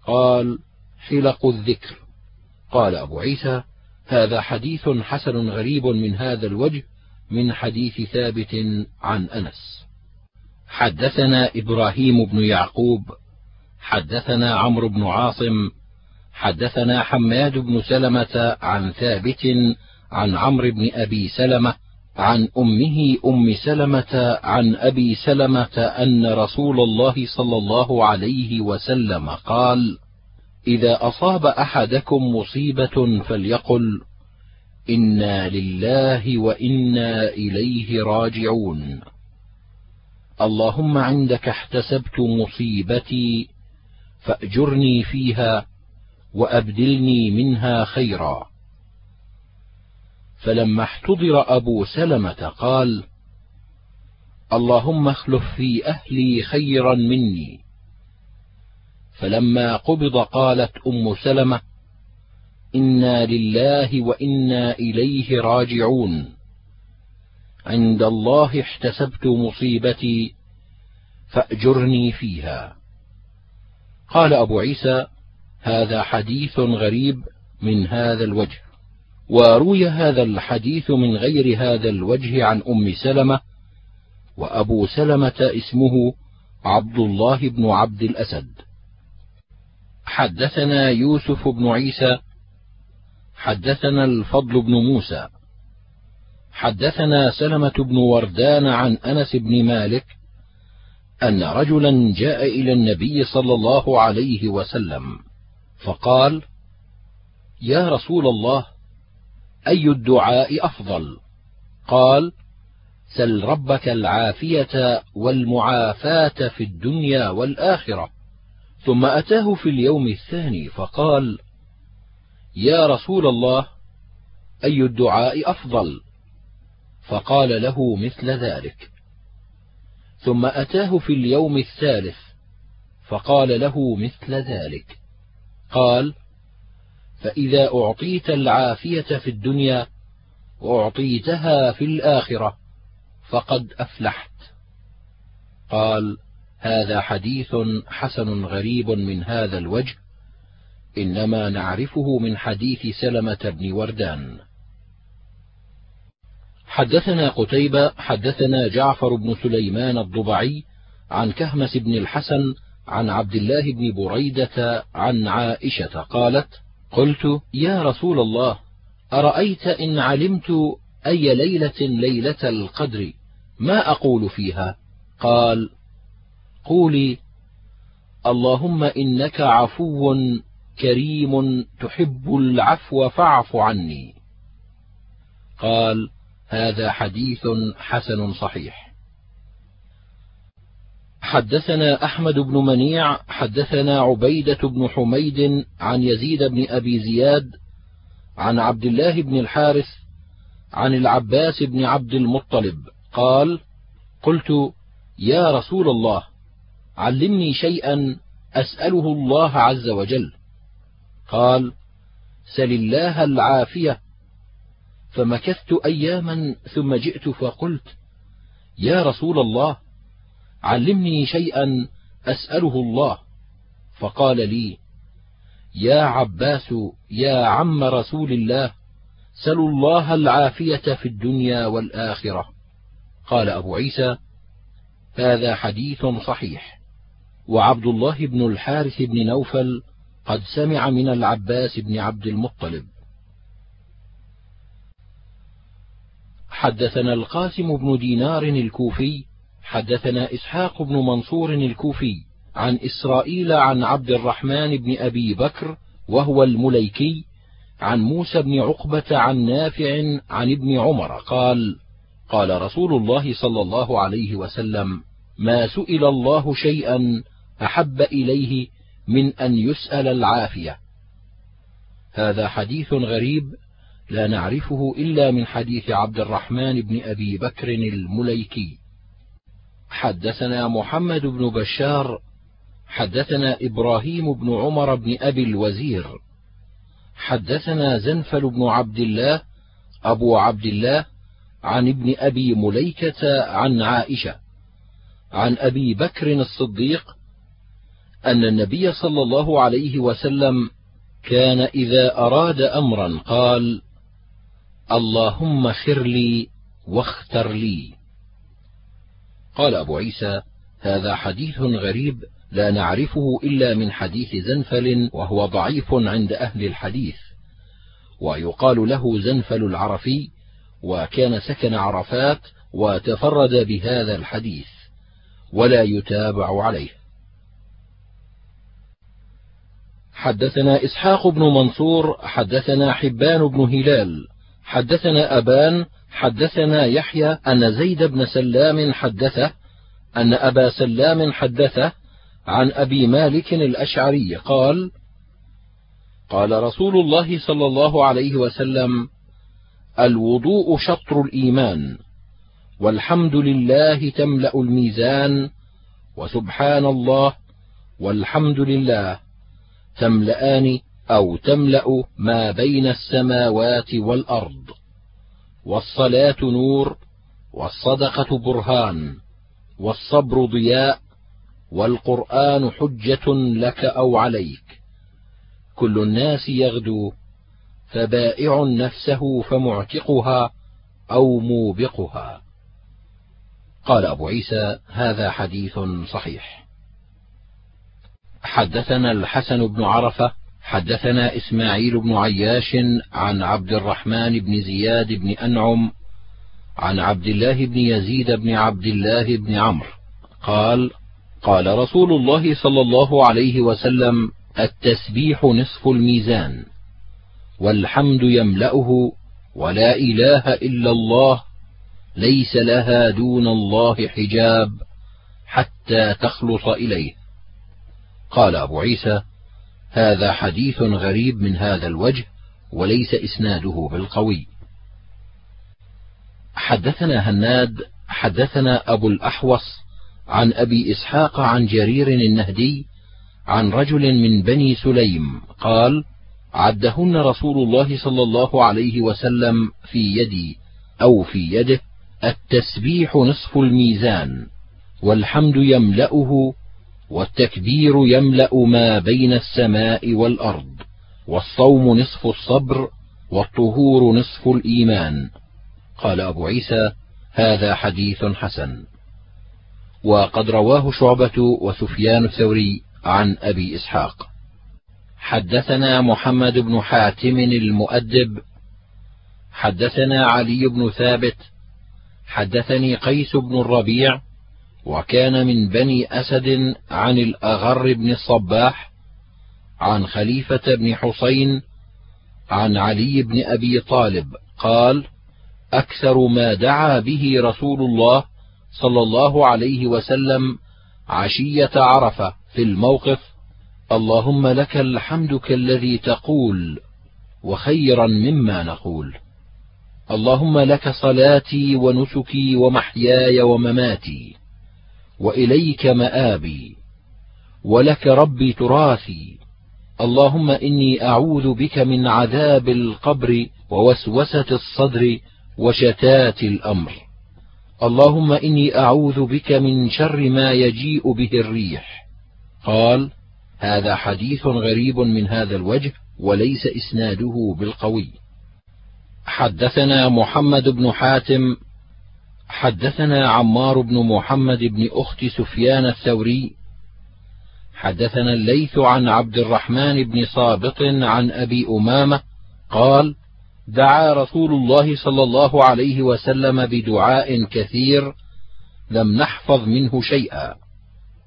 قال حلق الذكر. قال أبو عيسى هذا حديث حسن غريب من هذا الوجه من حديث ثابت عن أنس. حدثنا إبراهيم بن يعقوب حدثنا عمرو بن عاصم حدثنا حماد بن سلمة عن ثابت عن عمرو بن أبي سلمة عن أمه أم سلمة عن أبي سلمة أن رسول الله صلى الله عليه وسلم قال إذا أصاب أحدكم مصيبة فليقل إنا لله وإنا إليه راجعون. اللهم عندك احتسبت مصيبتي فأجرني فيها وأبدلني منها خيرا. فلما احتضر أبو سلمة قال اللهم اخلف في أهلي خيرا مني. فلما قبض قالت أم سلمة إنا لله وإنا إليه راجعون. عند الله احتسبت مصيبتي فأجرني فيها. قال أبو عيسى هذا حديث غريب من هذا الوجه. وروي هذا الحديث من غير هذا الوجه عن أم سلمة وأبو سلمة اسمه عبد الله بن عبد الأسد. حدثنا يوسف بن عيسى حدثنا الفضل بن موسى حدثنا سلمة بن وردان عن أنس بن مالك أن رجلا جاء إلى النبي صلى الله عليه وسلم فقال يا رسول الله أي الدعاء أفضل؟ قال سل ربك العافية والمعافاة في الدنيا والآخرة. ثم أتاه في اليوم الثاني فقال يا رسول الله أي الدعاء أفضل؟ فقال له مثل ذلك. ثم أتاه في اليوم الثالث فقال له مثل ذلك. قال فإذا أعطيت العافية في الدنيا وأعطيتها في الآخرة فقد أفلحت. قال هذا حديث حسن غريب من هذا الوجه إنما نعرفه من حديث سلمة بن وردان. حدثنا قتيبة حدثنا جعفر بن سليمان الضبعي عن كهمس بن الحسن عن عبد الله بن بريدة عن عائشة قالت: قلت يا رسول الله أرأيت إن علمت أي ليلة ليلة القدر ما أقول فيها؟ قال: قولي: اللهم إنك عفو كريم تحب العفو فاعف عني. قال: هذا حديث حسن صحيح حدثنا أحمد بن منيع حدثنا عبيدة بن حميد عن يزيد بن أبي زياد عن عبد الله بن الحارث عن العباس بن عبد المطلب قال قلت يا رسول الله علمني شيئا أسأله الله عز وجل. قال سل الله العافية. فمكثت اياما ثم جئت فقلت يا رسول الله علمني شيئا أسأله الله. فقال لي يا عباس يا عم رسول الله سلوا الله العافية في الدنيا والآخرة. قال أبو عيسى هذا حديث صحيح. وعبد الله بن الحارث بن نوفل قد سمع من العباس بن عبد المطلب. حدثنا القاسم بن دينار الكوفي حدثنا إسحاق بن منصور الكوفي عن إسرائيل عن عبد الرحمن بن أبي بكر وهو المليكي عن موسى بن عقبة عن نافع عن ابن عمر قال قال رسول الله صلى الله عليه وسلم ما سئل الله شيئا أحب إليه من أن يسأل العافية. هذا حديث غريب لا نعرفه إلا من حديث عبد الرحمن بن أبي بكر المليكي. حدثنا محمد بن بشار حدثنا إبراهيم بن عمر بن أبي الوزير حدثنا زنفل بن عبد الله أبو عبد الله عن ابن أبي مليكة عن عائشة عن أبي بكر الصديق أن النبي صلى الله عليه وسلم كان إذا أراد أمرا قال اللهم خر لي واختر لي. قال أبو عيسى هذا حديث غريب لا نعرفه إلا من حديث زنفل وهو ضعيف عند أهل الحديث. ويقال له زنفل العرفي وكان سكن عرفات وتفرد بهذا الحديث ولا يتابع عليه. حدثنا إسحاق بن منصور حدثنا حبان بن هلال حدثنا أبان حدثنا يحيى أن زيد بن سلام حدثه أن أبا سلام حدثه عن أبي مالك الأشعري قال قال رسول الله صلى الله عليه وسلم الوضوء شطر الإيمان والحمد لله تملأ الميزان وسبحان الله والحمد لله تملأان أو تملأ ما بين السماوات والأرض. والصلاة نور والصدقة برهان والصبر ضياء والقرآن حجة لك أو عليك. كل الناس يغدو فبائع نفسه فمعتقها أو موبقها. قال أبو عيسى هذا حديث صحيح. حدثنا الحسن بن عرفة حدثنا إسماعيل بن عياش عن عبد الرحمن بن زياد بن أنعم عن عبد الله بن يزيد بن عبد الله بن عمرو قال قال رسول الله صلى الله عليه وسلم التسبيح نصف الميزان والحمد يملأه ولا إله إلا الله ليس لها دون الله حجاب حتى تخلص إليه. قال أبو عيسى هذا حديث غريب من هذا الوجه وليس إسناده بالقوي. حدثنا هناد حدثنا أبو الأحوص عن أبي إسحاق عن جرير النهدي عن رجل من بني سليم قال عدهن رسول الله صلى الله عليه وسلم في يدي أو في يده التسبيح نصف الميزان والحمد يملأه والتكبير يملأ ما بين السماء والأرض والصوم نصف الصبر والطهور نصف الإيمان. قال أبو عيسى هذا حديث حسن. وقد رواه شعبة وسفيان الثوري عن أبي إسحاق. حدثنا محمد بن حاتم المؤدب. حدثنا علي بن ثابت. حدثني قيس بن الربيع. وكان من بني أسد عن الأغر بن الصباح عن خليفة بن حسين عن علي بن أبي طالب قال أكثر ما دعا به رسول الله صلى الله عليه وسلم عشية عرفة في الموقف اللهم لك الحمد كالذي تقول وخيرا مما نقول. اللهم لك صلاتي ونسكي ومحياي ومماتي. وإليك مآبي ولك ربي تراثي. اللهم إني أعوذ بك من عذاب القبر ووسوسة الصدر وشتات الأمر. اللهم إني أعوذ بك من شر ما يجيء به الريح. قال هذا حديث غريب من هذا الوجه وليس إسناده بالقوي. حدثنا محمد بن حاتم حدثنا عمار بن محمد بن أخت سفيان الثوري حدثنا الليث عن عبد الرحمن بن صابط عن أبي أمامة قال دعا رسول الله صلى الله عليه وسلم بدعاء كثير لم نحفظ منه شيئا.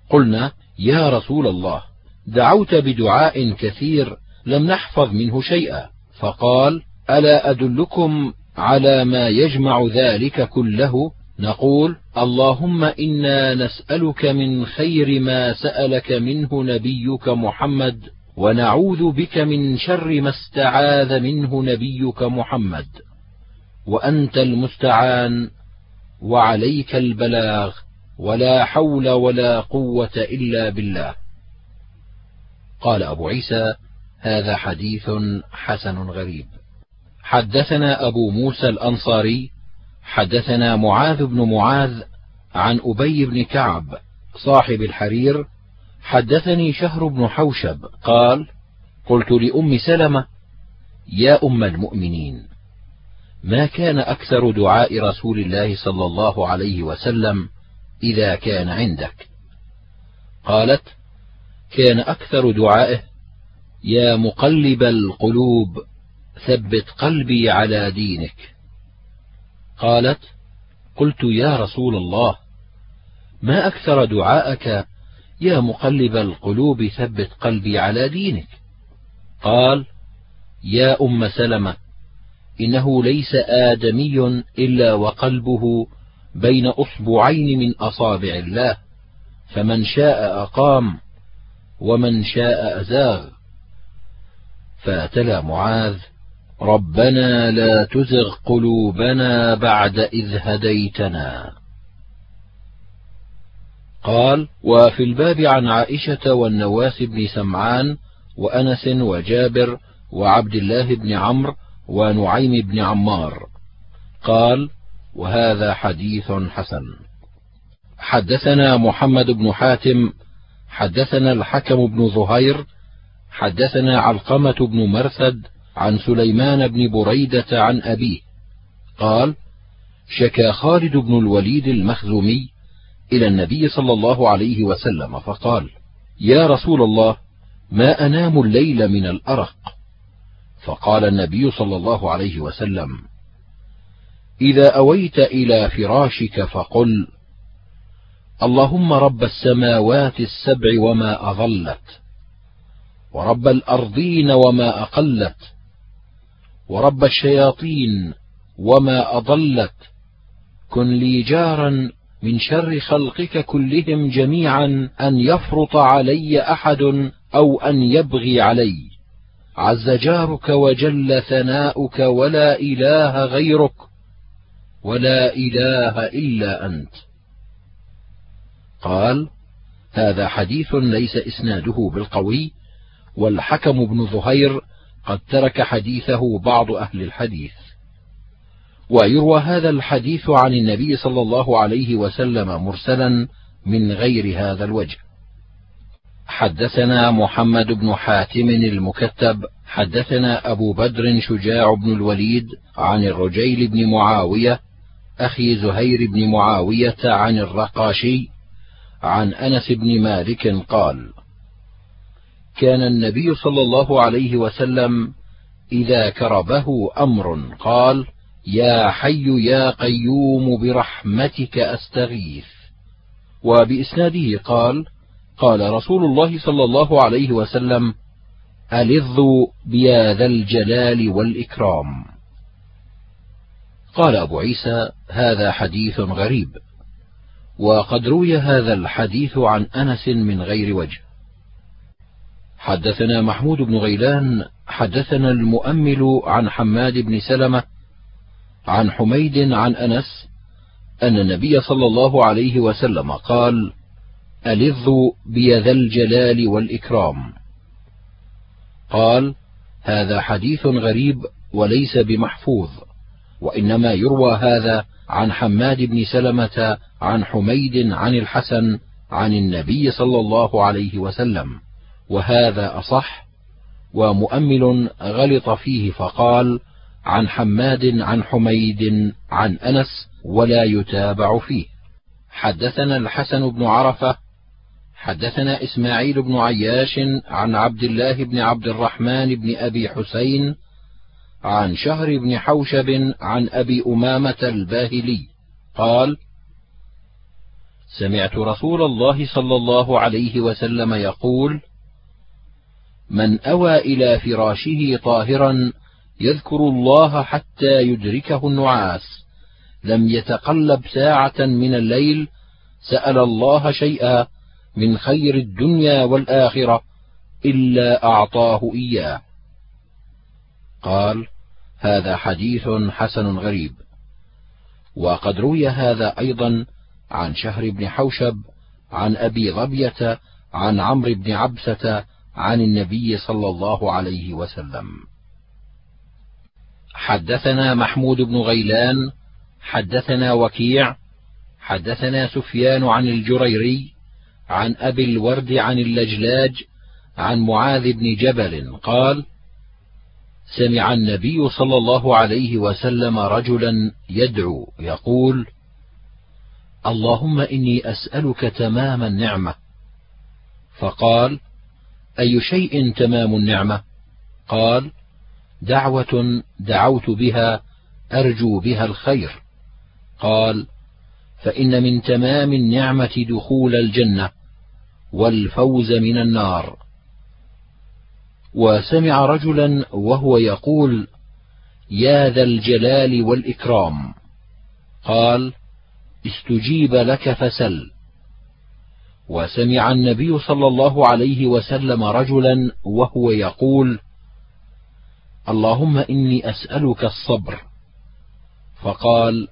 قلنا يا رسول الله دعوت بدعاء كثير لم نحفظ منه شيئا. فقال ألا أدلكم على ما يجمع ذلك كله نقول اللهم إنا نسألك من خير ما سألك منه نبيك محمد ونعوذ بك من شر ما استعاذ منه نبيك محمد. وأنت المستعان وعليك البلاغ ولا حول ولا قوة إلا بالله. قال أبو عيسى هذا حديث حسن غريب. حدثنا أبو موسى الأنصاري حدثنا معاذ بن معاذ عن أبي بن كعب صاحب الحرير حدثني شهر بن حوشب قال قلت لأم سلمة يا أم المؤمنين ما كان أكثر دعاء رسول الله صلى الله عليه وسلم إذا كان عندك؟ قالت كان أكثر دعائه يا مقلب القلوب. ثبت قلبي على دينك. قالت قلت يا رسول الله ما أكثر دعاءك يا مقلب القلوب ثبت قلبي على دينك؟ قال يا أم سلمة إنه ليس آدمي إلا وقلبه بين أصبعين من أصابع الله فمن شاء أقام ومن شاء أزاغ. فتلا معاذ ربنا لا تزغ قلوبنا بعد إذ هديتنا. قال وفي الباب عن عائشة والنواس بن سمعان وأنس وجابر وعبد الله بن عمرو ونعيم بن عمار. قال وهذا حديث حسن. حدثنا محمد بن حاتم حدثنا الحكم بن زهير حدثنا علقمة بن مرثد عن سليمان بن بريدة عن أبيه قال شكا خالد بن الوليد المخزومي إلى النبي صلى الله عليه وسلم فقال يا رسول الله ما أنام الليل من الأرق؟ فقال النبي صلى الله عليه وسلم إذا أويت إلى فراشك فقل اللهم رب السماوات السبع وما أظلت ورب الأرضين وما أقلت ورب الشياطين وما أضلت. كن لي جارا من شر خلقك كلهم جميعا أن يفرط علي أحد أو أن يبغي علي. عز جارك وجل ثناؤك ولا إله غيرك ولا إله إلا أنت. قال هذا حديث ليس إسناده بالقوي والحكم بن زهير قد ترك حديثه بعض أهل الحديث. ويروى هذا الحديث عن النبي صلى الله عليه وسلم مرسلا من غير هذا الوجه. حدثنا محمد بن حاتم المكتب حدثنا أبو بدر شجاع بن الوليد عن الرجيل بن معاوية أخي زهير بن معاوية عن الرقاشي عن أنس بن مالك قال كان النبي صلى الله عليه وسلم إذا كربه أمر قال يا حي يا قيوم برحمتك أستغيث. وبإسناده قال قال رسول الله صلى الله عليه وسلم الظوا بيا ذا الجلال والإكرام. قال أبو عيسى هذا حديث غريب. وقد روي هذا الحديث عن أنس من غير وجه. حدثنا محمود بن غيلان حدثنا المؤمل عن حماد بن سلمة عن حميد عن أنس أن النبي صلى الله عليه وسلم قال الظوا بيذا الجلال والإكرام. قال هذا حديث غريب وليس بمحفوظ وإنما يروى هذا عن حماد بن سلمة عن حميد عن الحسن عن النبي صلى الله عليه وسلم. وهذا أصح ومؤمل غلط فيه فقال عن حماد عن حميد عن أنس ولا يتابع فيه. حدثنا الحسن بن عرفة حدثنا إسماعيل بن عياش عن عبد الله بن عبد الرحمن بن أبي حسين عن شهر بن حوشب عن أبي أمامة الباهلي قال سمعت رسول الله صلى الله عليه وسلم يقول من أوى إلى فراشه طاهرا يذكر الله حتى يدركه النعاس. لم يتقلب ساعة من الليل سأل الله شيئا من خير الدنيا والآخرة إلا أعطاه إياه. قال هذا حديث حسن غريب. وقد روي هذا أيضا عن شهر بن حوشب عن أبي ظبيه عن عمرو بن عبسة عن النبي صلى الله عليه وسلم. حدثنا محمود بن غيلان حدثنا وكيع حدثنا سفيان عن الجريري عن أبي الورد عن اللجلاج عن معاذ بن جبل قال سمع النبي صلى الله عليه وسلم رجلا يدعو يقول اللهم إني أسألك تمام النعمة. فقال أي شيء تمام النعمة؟ قال دعوة دعوت بها أرجو بها الخير. قال فإن من تمام النعمة دخول الجنة والفوز من النار. وسمع رجلا وهو يقول يا ذا الجلال والإكرام. قال استجيب لك فسل. وسمع النبي صلى الله عليه وسلم رجلا وهو يقول اللهم إني أسألك الصبر. فقال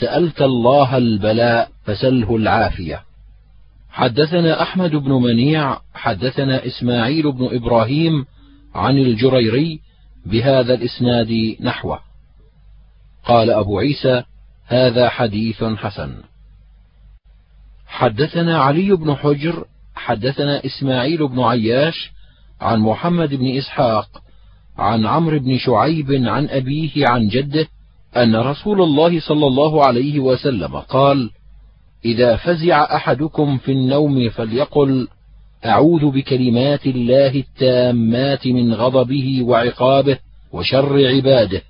سألت الله البلاء فسله العافية. حدثنا أحمد بن منيع حدثنا إسماعيل بن إبراهيم عن الجريري بهذا الإسناد نحوه. قال أبو عيسى هذا حديث حسن. حدثنا علي بن حجر حدثنا إسماعيل بن عياش عن محمد بن إسحاق عن عمرو بن شعيب عن أبيه عن جده أن رسول الله صلى الله عليه وسلم قال إذا فزع أحدكم في النوم فليقل أعوذ بكلمات الله التامات من غضبه وعقابه وشر عباده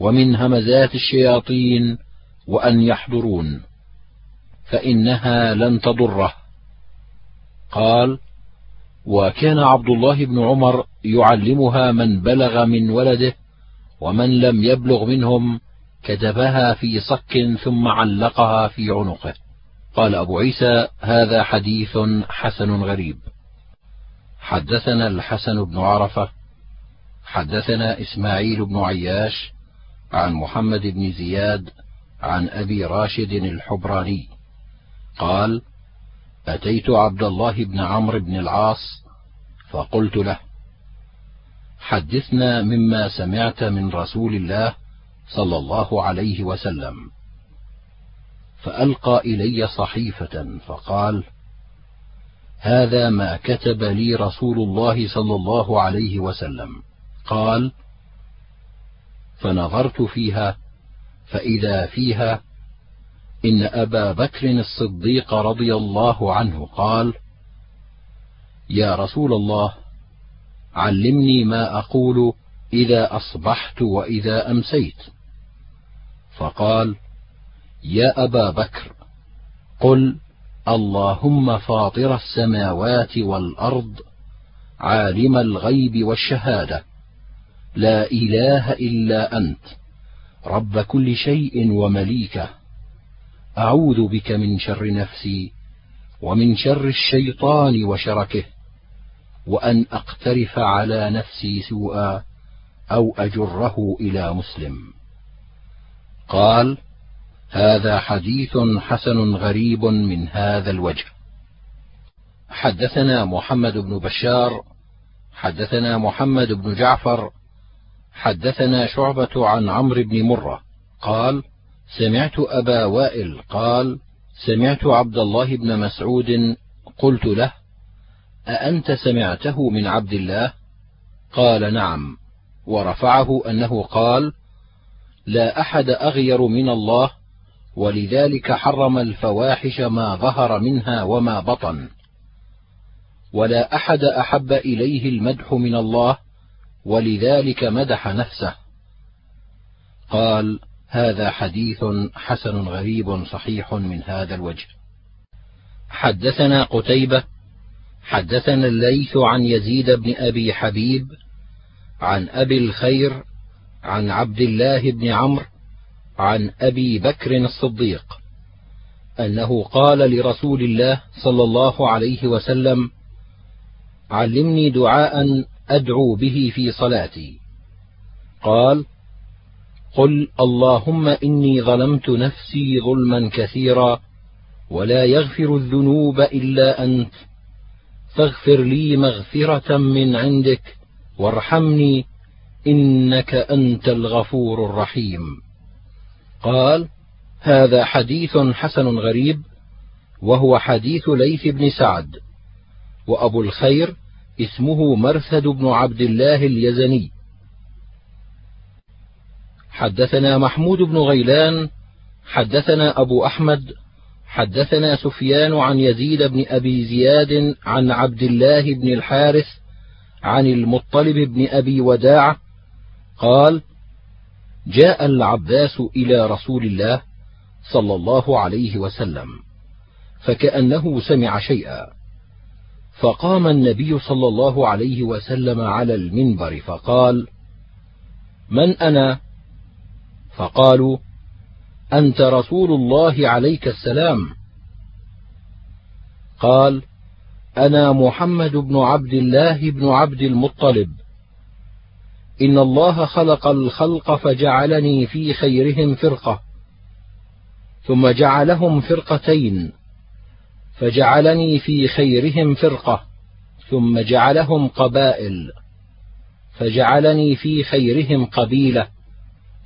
ومن همزات الشياطين وأن يحضرون. فإنها لن تضره. قال وكان عبد الله بن عمر يعلمها من بلغ من ولده ومن لم يبلغ منهم كتبها في صك ثم علقها في عنقه. قال أبو عيسى هذا حديث حسن غريب. حدثنا الحسن بن عرفة حدثنا إسماعيل بن عياش عن محمد بن زياد عن أبي راشد الحبراني. قال أتيت عبد الله بن عمرو بن العاص فقلت له حدثنا مما سمعت من رسول الله صلى الله عليه وسلم. فألقى إلي صحيفة فقال هذا ما كتب لي رسول الله صلى الله عليه وسلم. قال فنظرت فيها فإذا فيها إن أبا بكر الصديق رضي الله عنه قال يا رسول الله علمني ما أقول إذا أصبحت وإذا أمسيت. فقال يا أبا بكر قل اللهم فاطر السماوات والأرض عالم الغيب والشهادة لا إله إلا أنت رب كل شيء ومليكه. أعوذ بك من شر نفسي ومن شر الشيطان وشركه وأن أقترف على نفسي سوءا أو أجره إلى مسلم. قال هذا حديث حسن غريب من هذا الوجه. حدثنا محمد بن بشار حدثنا محمد بن جعفر حدثنا شعبة عن عمرو بن مرة قال سمعت أبا وائل قال سمعت عبد الله بن مسعود قلت له أأنت سمعته من عبد الله؟ قال نعم. ورفعه أنه قال لا أحد أغير من الله ولذلك حرم الفواحش ما ظهر منها وما بطن. ولا أحد أحب إليه المدح من الله ولذلك مدح نفسه. قال هذا حديث حسن غريب صحيح من هذا الوجه. حدثنا قتيبة حدثنا الليث عن يزيد بن أبي حبيب عن أبي الخير عن عبد الله بن عمرو عن أبي بكر الصديق أنه قال لرسول الله صلى الله عليه وسلم علمني دعاء أدعو به في صلاتي. قال قل اللهم إني ظلمت نفسي ظلما كثيرا ولا يغفر الذنوب إلا أنت. فاغفر لي مغفرة من عندك وارحمني إنك أنت الغفور الرحيم. قال هذا حديث حسن غريب وهو حديث ليث بن سعد وأبو الخير اسمه مرثد بن عبد الله اليزني. حدثنا محمود بن غيلان حدثنا أبو أحمد حدثنا سفيان عن يزيد بن أبي زياد عن عبد الله بن الحارث عن المطلب بن أبي وداع قال جاء العباس إلى رسول الله صلى الله عليه وسلم فكأنه سمع شيئا فقام النبي صلى الله عليه وسلم على المنبر فقال من أنا؟ فقالوا أنت رسول الله عليك السلام. قال أنا محمد بن عبد الله بن عبد المطلب. إن الله خلق الخلق فجعلني في خيرهم فرقة. ثم جعلهم فرقتين. فجعلني في خيرهم فرقة. ثم جعلهم قبائل. فجعلني في خيرهم قبيلة.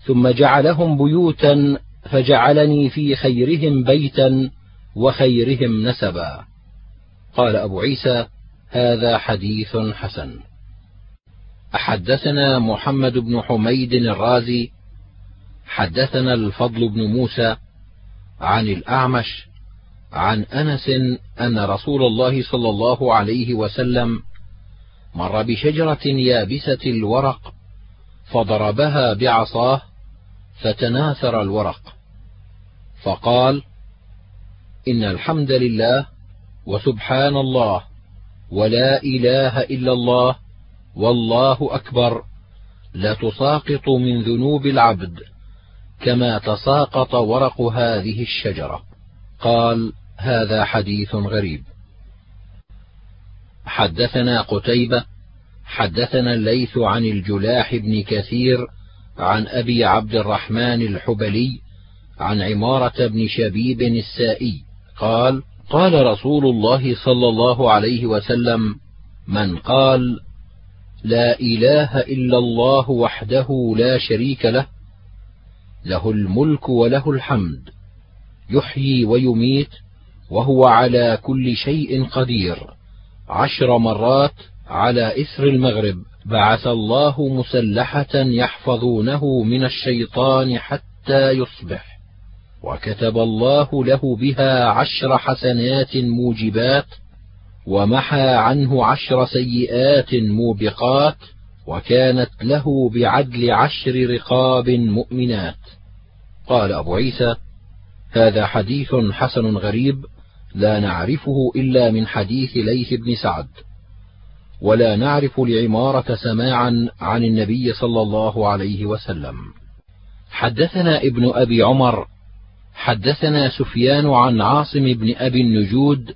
ثم جعلهم بيوتا فجعلني في خيرهم بيتا وخيرهم نسبا. قال أبو عيسى هذا حديث حسن. حدثنا محمد بن حميد الرازي حدثنا الفضل بن موسى عن الأعمش عن أنس أن رسول الله صلى الله عليه وسلم مر بشجرة يابسة الورق فضربها بعصاه فتناثر الورق. فقال إن الحمد لله وسبحان الله ولا إله إلا الله والله أكبر لتساقط من ذنوب العبد كما تساقط ورق هذه الشجرة. قال هذا حديث غريب. حدثنا قتيبة حدثنا الليث عن الجلاح بن كثير عن أبي عبد الرحمن الحبلي عن عمارة بن شبيب السائي قال قال رسول الله صلى الله عليه وسلم من قال لا إله إلا الله وحده لا شريك له له الملك وله الحمد يحيي ويميت وهو على كل شيء قدير عشر مرات على اثر المغرب. بعث الله مسلحة يحفظونه من الشيطان حتى يصبح وكتب الله له بها عشر حسنات موجبات ومحى عنه عشر سيئات موبقات وكانت له بعدل عشر رقاب مؤمنات. قال أبو عيسى هذا حديث حسن غريب لا نعرفه إلا من حديث ليث بن سعد. ولا نعرف لعمارة سماعا عن النبي صلى الله عليه وسلم. حدثنا ابن أبي عمر حدثنا سفيان عن عاصم بن أبي النجود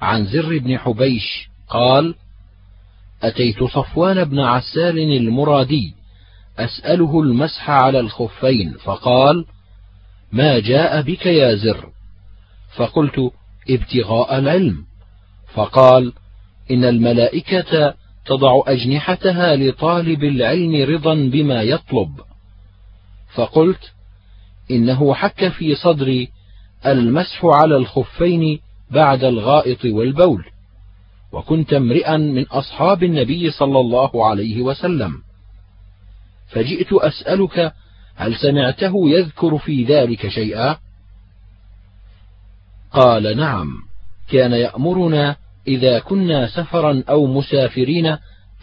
عن زر بن حبيش قال أتيت صفوان بن عسال المرادي أسأله المسح على الخفين فقال ما جاء بك يا زر؟ فقلت ابتغاء العلم. فقال إن الملائكة تضع أجنحتها لطالب العلم رضا بما يطلب. فقلت إنه حك في صدري المسح على الخفين بعد الغائط والبول. وكنت امرئا من أصحاب النبي صلى الله عليه وسلم. فجئت أسألك هل سمعته يذكر في ذلك شيئا؟ قال نعم كان يأمرنا إذا كنا سفرا أو مسافرين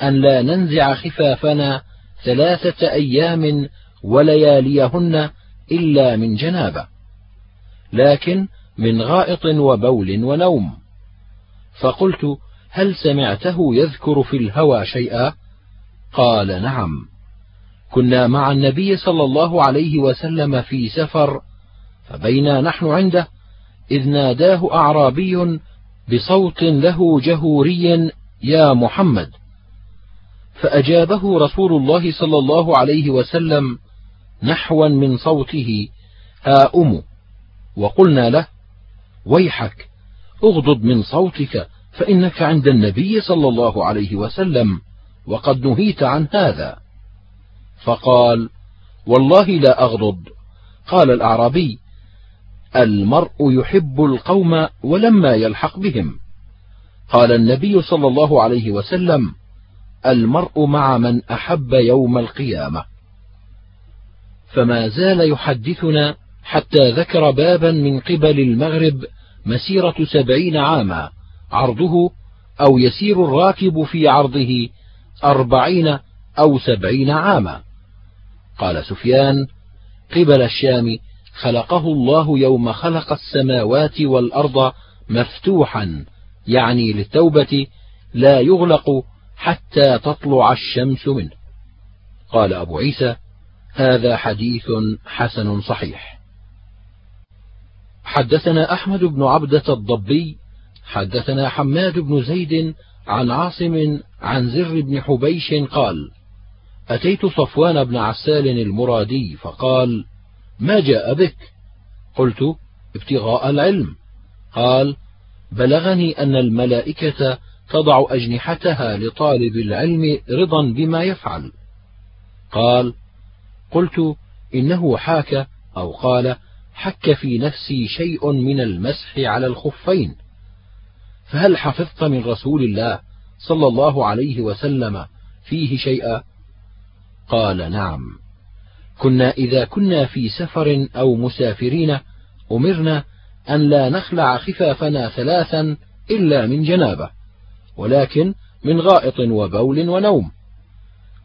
أن لا ننزع خفافنا ثلاثة أيام ولياليهن إلا من جنابة. لكن من غائط وبول ونوم. فقلت هل سمعته يذكر في الهوى شيئا؟ قال نعم. كنا مع النبي صلى الله عليه وسلم في سفر فبينا نحن عنده إذ ناداه أعرابي بصوت له جهوري يا محمد. فأجابه رسول الله صلى الله عليه وسلم نحوا من صوته ها أم. وقلنا له ويحك اغضض من صوتك فإنك عند النبي صلى الله عليه وسلم وقد نهيت عن هذا. فقال والله لا أغضض قال الأعرابي المرء يحب القوم ولما يلحق بهم. قال النبي صلى الله عليه وسلم المرء مع من أحب يوم القيامة. فما زال يحدثنا حتى ذكر بابا من قبل المغرب مسيرة سبعين عاما عرضه أو يسير الراكب في عرضه أربعين أو سبعين عاما. قال سفيان قبل الشام خلقه الله يوم خلق السماوات والأرض مفتوحا يعني للتوبة لا يغلق حتى تطلع الشمس منه. قال أبو عيسى هذا حديث حسن صحيح. حدثنا أحمد بن عبدة الضبي حدثنا حماد بن زيد عن عاصم عن زر بن حبيش قال أتيت صفوان بن عسال المرادي فقال ما جاء بك؟ قلت ابتغاء العلم. قال بلغني أن الملائكة تضع أجنحتها لطالب العلم رضا بما يفعل. قال قلت إنه حاك أو قال حك في نفسي شيء من المسح على الخفين. فهل حفظت من رسول الله صلى الله عليه وسلم فيه شيئا؟ قال نعم. كنا إذا كنا في سفر أو مسافرين أمرنا أن لا نخلع خفافنا ثلاثا إلا من جنابة ولكن من غائط وبول ونوم.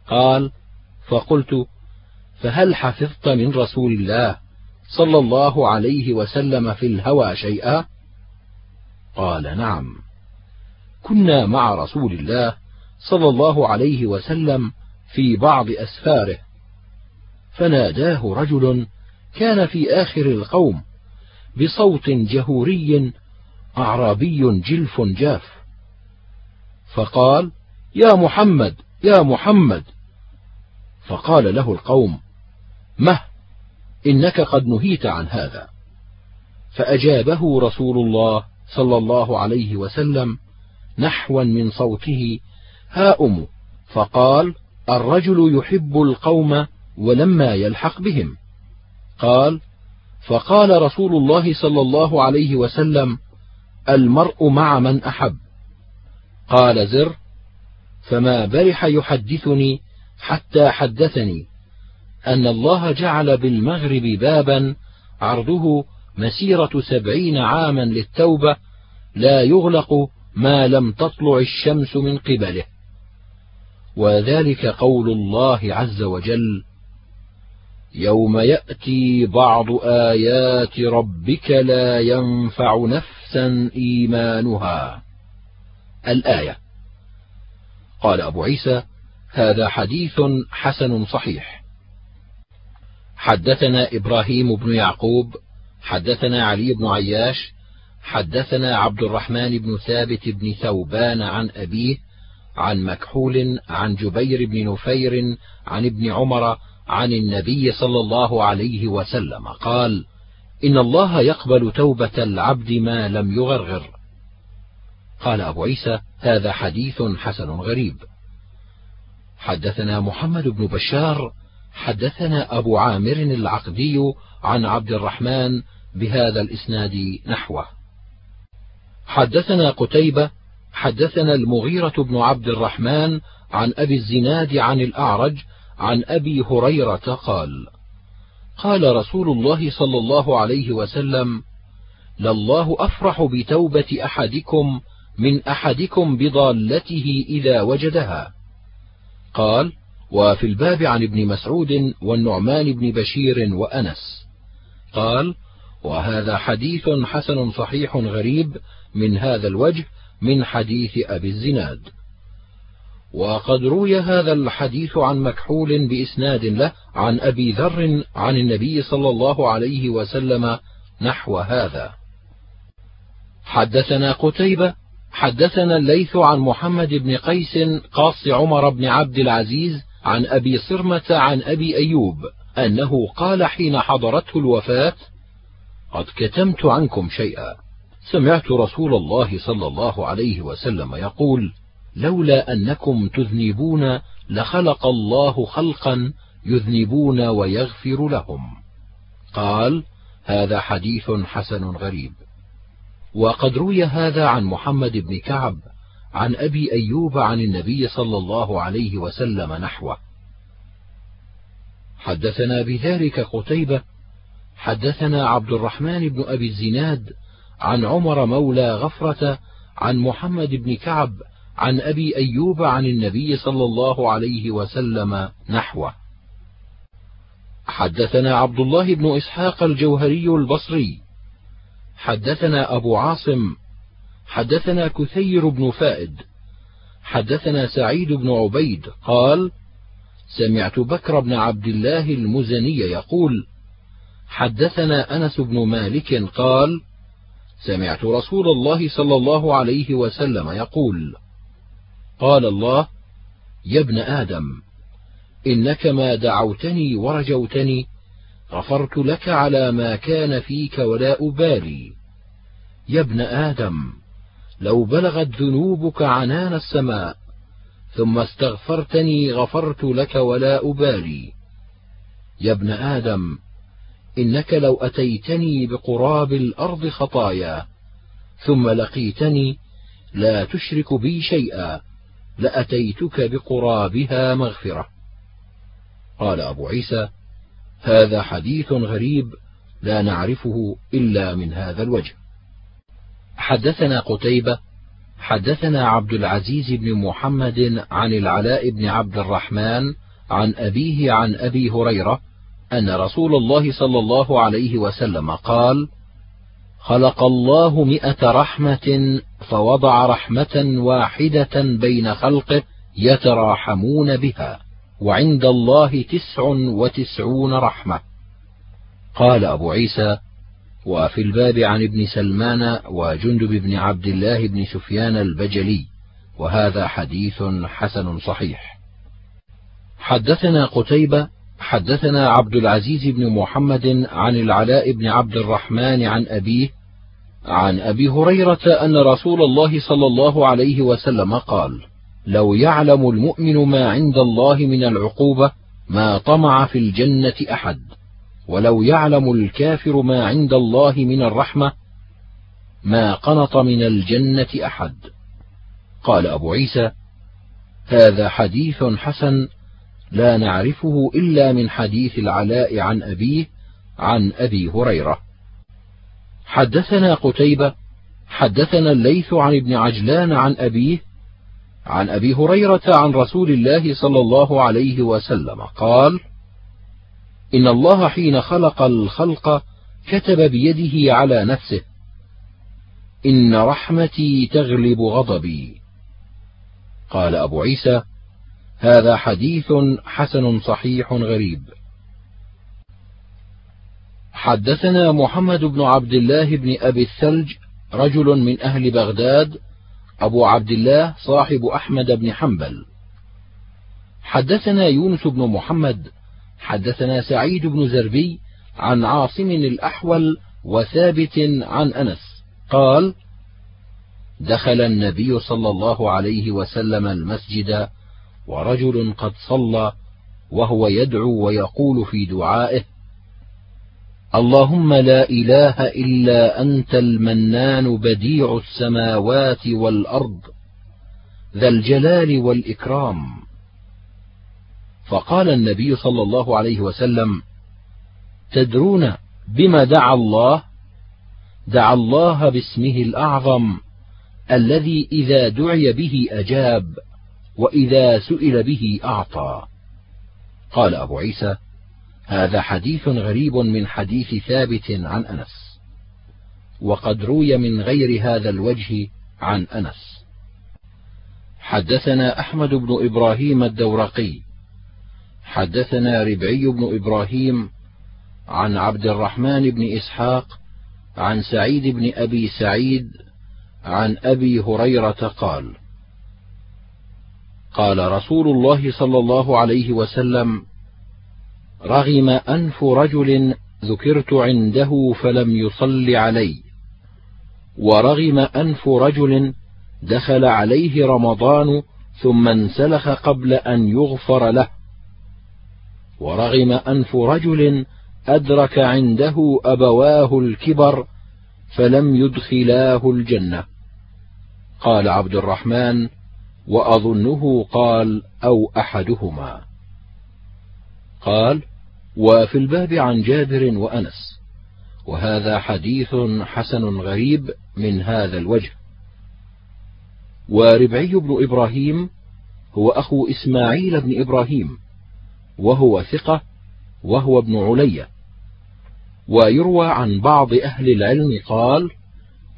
قال فقلت فهل حفظت من رسول الله صلى الله عليه وسلم في الهوى شيئا؟ قال نعم. كنا مع رسول الله صلى الله عليه وسلم في بعض أسفاره. فناداه رجل كان في آخر القوم بصوت جهوري أعرابي جلف جاف. فقال يا محمد يا محمد. فقال له القوم مه إنك قد نهيت عن هذا. فأجابه رسول الله صلى الله عليه وسلم نحوا من صوته هاؤم. فقال الرجل يحب القوم ولما يلحق بهم. قال فقال رسول الله صلى الله عليه وسلم المرء مع من أحب. قال زر فما برح يحدثني حتى حدثني أن الله جعل بالمغرب بابا عرضه مسيرة سبعين عاما للتوبة لا يغلق ما لم تطلع الشمس من قبله. وذلك قول الله عز وجل يوم يأتي بعض آيات ربك لا ينفع نفسا إيمانها. الآية. قال أبو عيسى هذا حديث حسن صحيح. حدثنا إبراهيم بن يعقوب حدثنا علي بن عياش حدثنا عبد الرحمن بن ثابت بن ثوبان عن أبيه عن مكحول عن جبير بن نفير عن ابن عمر عن النبي صلى الله عليه وسلم قال إن الله يقبل توبة العبد ما لم يغرغر. قال أبو عيسى هذا حديث حسن غريب. حدثنا محمد بن بشار حدثنا أبو عامر العقدي عن عبد الرحمن بهذا الإسناد نحوه. حدثنا قتيبة حدثنا المغيرة بن عبد الرحمن عن أبي الزناد عن الأعرج عن أبي هريرة قال: قال رسول الله صلى الله عليه وسلم: لله أفرح بتوبة أحدكم من أحدكم بضالته إذا وجدها. قال: وفي الباب عن ابن مسعود والنعمان بن بشير وأنس. قال: وهذا حديث حسن صحيح غريب من هذا الوجه من حديث أبي الزناد وقد روي هذا الحديث عن مكحول بإسناد له عن أبي ذر عن النبي صلى الله عليه وسلم نحو هذا. حدثنا قتيبة حدثنا الليث عن محمد بن قيس قاص عمر بن عبد العزيز عن أبي صرمة عن أبي أيوب أنه قال حين حضرته الوفاة قد كتمت عنكم شيئا. سمعت رسول الله صلى الله عليه وسلم يقول لولا أنكم تذنبون لخلق الله خلقا يذنبون ويغفر لهم. قال هذا حديث حسن غريب. وقد روي هذا عن محمد بن كعب عن أبي أيوب عن النبي صلى الله عليه وسلم نحوه. حدثنا بذلك قتيبة حدثنا عبد الرحمن بن أبي الزناد عن عمر مولى غفرة عن محمد بن كعب عن أبي أيوب عن النبي صلى الله عليه وسلم نحوه. حدثنا عبد الله بن إسحاق الجوهري البصري. حدثنا أبو عاصم. حدثنا كثير بن فائد. حدثنا سعيد بن عبيد قال سمعت بكر بن عبد الله المزني يقول حدثنا أنس بن مالك قال سمعت رسول الله صلى الله عليه وسلم يقول قال الله يا ابن آدم إنك ما دعوتني ورجوتني غفرت لك على ما كان فيك ولا أبالي. يا ابن آدم لو بلغت ذنوبك عنان السماء ثم استغفرتني غفرت لك ولا أبالي. يا ابن آدم إنك لو أتيتني بقراب الأرض خطايا ثم لقيتني لا تشرك بي شيئا. لأتيتك بقرابها مغفرة. قال أبو عيسى هذا حديث غريب لا نعرفه إلا من هذا الوجه. حدثنا قتيبة حدثنا عبد العزيز بن محمد عن العلاء بن عبد الرحمن عن أبيه عن أبي هريرة أن رسول الله صلى الله عليه وسلم قال خلق الله مئة رحمة فوضع رحمة واحدة بين خلقه يتراحمون بها وعند الله تسع وتسعون رحمة. قال أبو عيسى وفي الباب عن ابن سلمان وجندب بن عبد الله بن سفيان البجلي وهذا حديث حسن صحيح. حدثنا قتيبة حدثنا عبد العزيز بن محمد عن العلاء بن عبد الرحمن عن أبيه عن أبي هريرة أن رسول الله صلى الله عليه وسلم قال لو يعلم المؤمن ما عند الله من العقوبة ما طمع في الجنة أحد. ولو يعلم الكافر ما عند الله من الرحمة ما قنط من الجنة أحد. قال أبو عيسى هذا حديث حسن لا نعرفه إلا من حديث العلاء عن أبيه عن أبي هريرة. حدثنا قتيبة حدثنا الليث عن ابن عجلان عن أبيه عن أبي هريرة عن رسول الله صلى الله عليه وسلم. قال إن الله حين خلق الخلق كتب بيده على نفسه. إن رحمتي تغلب غضبي. قال أبو عيسى هذا حديث حسن صحيح غريب. حدثنا محمد بن عبد الله بن أبي الثلج رجل من أهل بغداد أبو عبد الله صاحب أحمد بن حنبل. حدثنا يونس بن محمد حدثنا سعيد بن زربي عن عاصم الأحول وثابت عن أنس. قال دخل النبي صلى الله عليه وسلم المسجد ورجل قد صلى وهو يدعو ويقول في دعائه اللهم لا إله إلا أنت المنان بديع السماوات والأرض ذا الجلال والإكرام. فقال النبي صلى الله عليه وسلم تدرون بما دعا الله؟ دعا الله باسمه الأعظم الذي إذا دعي به أجاب. وإذا سئل به أعطى. قال أبو عيسى هذا حديث غريب من حديث ثابت عن أنس وقد روي من غير هذا الوجه عن أنس. حدثنا أحمد بن إبراهيم الدورقي حدثنا ربعي بن إبراهيم عن عبد الرحمن بن إسحاق عن سعيد بن أبي سعيد عن أبي هريرة قال قال رسول الله صلى الله عليه وسلم رغم أنف رجل ذكرت عنده فلم يصل علي ورغم أنف رجل دخل عليه رمضان ثم انسلخ قبل أن يغفر له ورغم أنف رجل أدرك عنده أبواه الكبر فلم يدخلاه الجنة. قال عبد الرحمن وأظنه قال أو أحدهما. قال وفي الباب عن جابر وأنس. وهذا حديث حسن غريب من هذا الوجه. وربعي بن إبراهيم هو أخو إسماعيل بن إبراهيم وهو ثقة وهو ابن علي ويروى عن بعض أهل العلم قال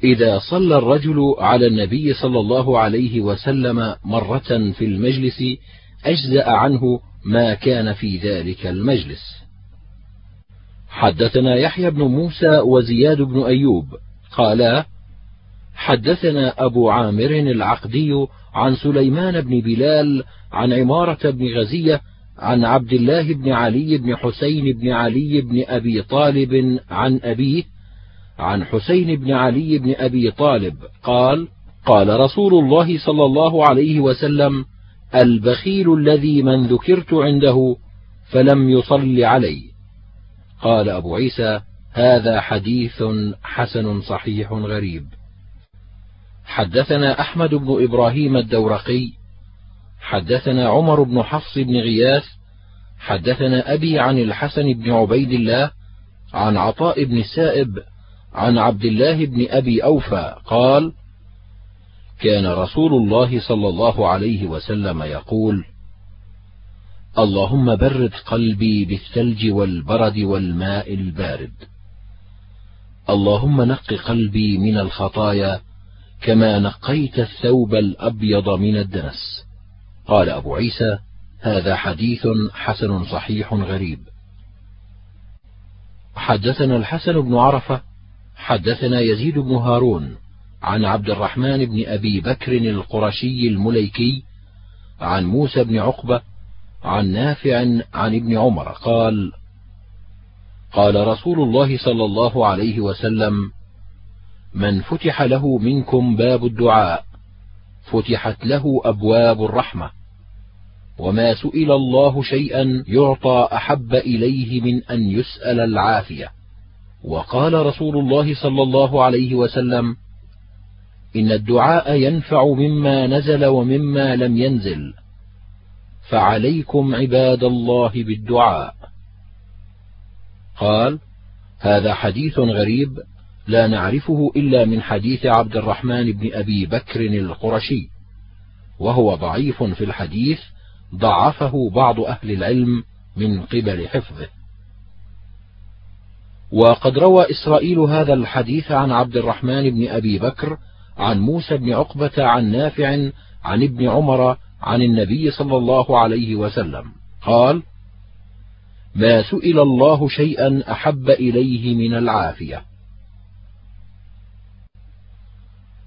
إذا صلى الرجل على النبي صلى الله عليه وسلم مرة في المجلس أجزأ عنه ما كان في ذلك المجلس. حدثنا يحيى بن موسى وزياد بن أيوب قالا: حدثنا أبو عامر العقدي عن سليمان بن بلال عن عمارة بن غزية عن عبد الله بن علي بن حسين بن علي بن أبي طالب عن أبيه عن حسين بن علي بن أبي طالب قال قال رسول الله صلى الله عليه وسلم البخيل الذي من ذكرت عنده فلم يصل علي. قال أبو عيسى هذا حديث حسن صحيح غريب. حدثنا أحمد بن إبراهيم الدورقي حدثنا عمر بن حفص بن غياث حدثنا أبي عن الحسن بن عبيد الله عن عطاء بن السائب عن عبد الله بن أبي أوفى قال كان رسول الله صلى الله عليه وسلم يقول اللهم برد قلبي بالثلج والبرد والماء البارد. اللهم نق قلبي من الخطايا كما نقيت الثوب الأبيض من الدنس. قال أبو عيسى هذا حديث حسن صحيح غريب. حدثنا الحسن بن عرفة حدثنا يزيد بن هارون عن عبد الرحمن بن أبي بكر القرشي المليكي عن موسى بن عقبة عن نافع عن ابن عمر قال قال رسول الله صلى الله عليه وسلم من فتح له منكم باب الدعاء فتحت له أبواب الرحمة وما سئل الله شيئا يعطى أحب إليه من أن يسأل العافية. وقال رسول الله صلى الله عليه وسلم إن الدعاء ينفع مما نزل ومما لم ينزل فعليكم عباد الله بالدعاء. قال هذا حديث غريب لا نعرفه إلا من حديث عبد الرحمن بن أبي بكر القرشي وهو ضعيف في الحديث ضعفه بعض أهل العلم من قبل حفظه. وقد روى إسرائيل هذا الحديث عن عبد الرحمن بن أبي بكر عن موسى بن عقبة عن نافع عن ابن عمر عن النبي صلى الله عليه وسلم. قال ما سئل الله شيئا أحب إليه من العافية.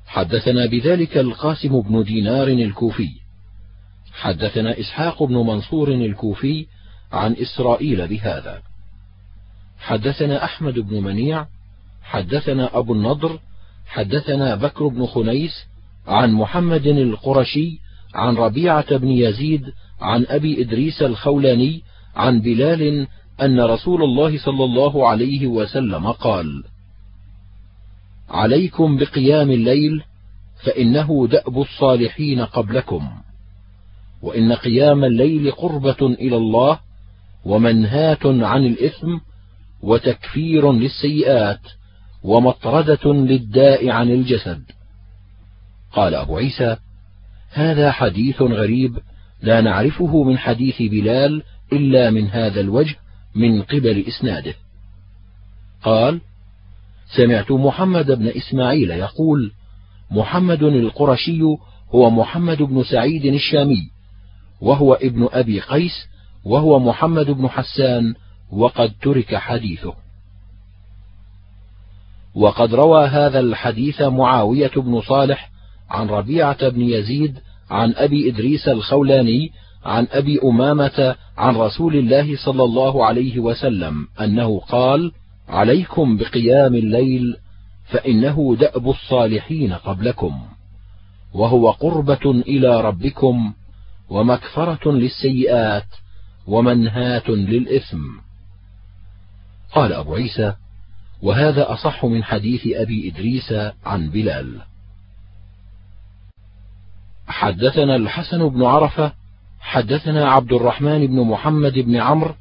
حدثنا بذلك القاسم بن دينار الكوفي. حدثنا إسحاق بن منصور الكوفي عن إسرائيل بهذا. حدثنا أحمد بن منيع حدثنا أبو النضر حدثنا بكر بن خنيس عن محمد القرشي عن ربيعة بن يزيد عن أبي إدريس الخولاني عن بلال أن رسول الله صلى الله عليه وسلم قال: عليكم بقيام الليل فإنه دأب الصالحين قبلكم، وإن قيام الليل قربة إلى الله ومنهاة عن الإثم وتكفير للسيئات ومطردة للداء عن الجسد. قال أبو عيسى هذا حديث غريب لا نعرفه من حديث بلال إلا من هذا الوجه من قبل إسناده. قال سمعت محمد بن إسماعيل يقول محمد القرشي هو محمد بن سعيد الشامي وهو ابن أبي قيس وهو محمد بن حسان وقد ترك حديثه وقد روى هذا الحديث معاوية بن صالح عن ربيعة بن يزيد عن أبي إدريس الخولاني عن أبي أمامة عن رسول الله صلى الله عليه وسلم أنه قال: عليكم بقيام الليل فإنه دأب الصالحين قبلكم، وهو قربة إلى ربكم ومكفرة للسيئات ومنهاة للإثم. قال أبو عيسى وهذا أصح من حديث أبي إدريس عن بلال. حدثنا الحسن بن عرفة حدثنا عبد الرحمن بن محمد بن عمرو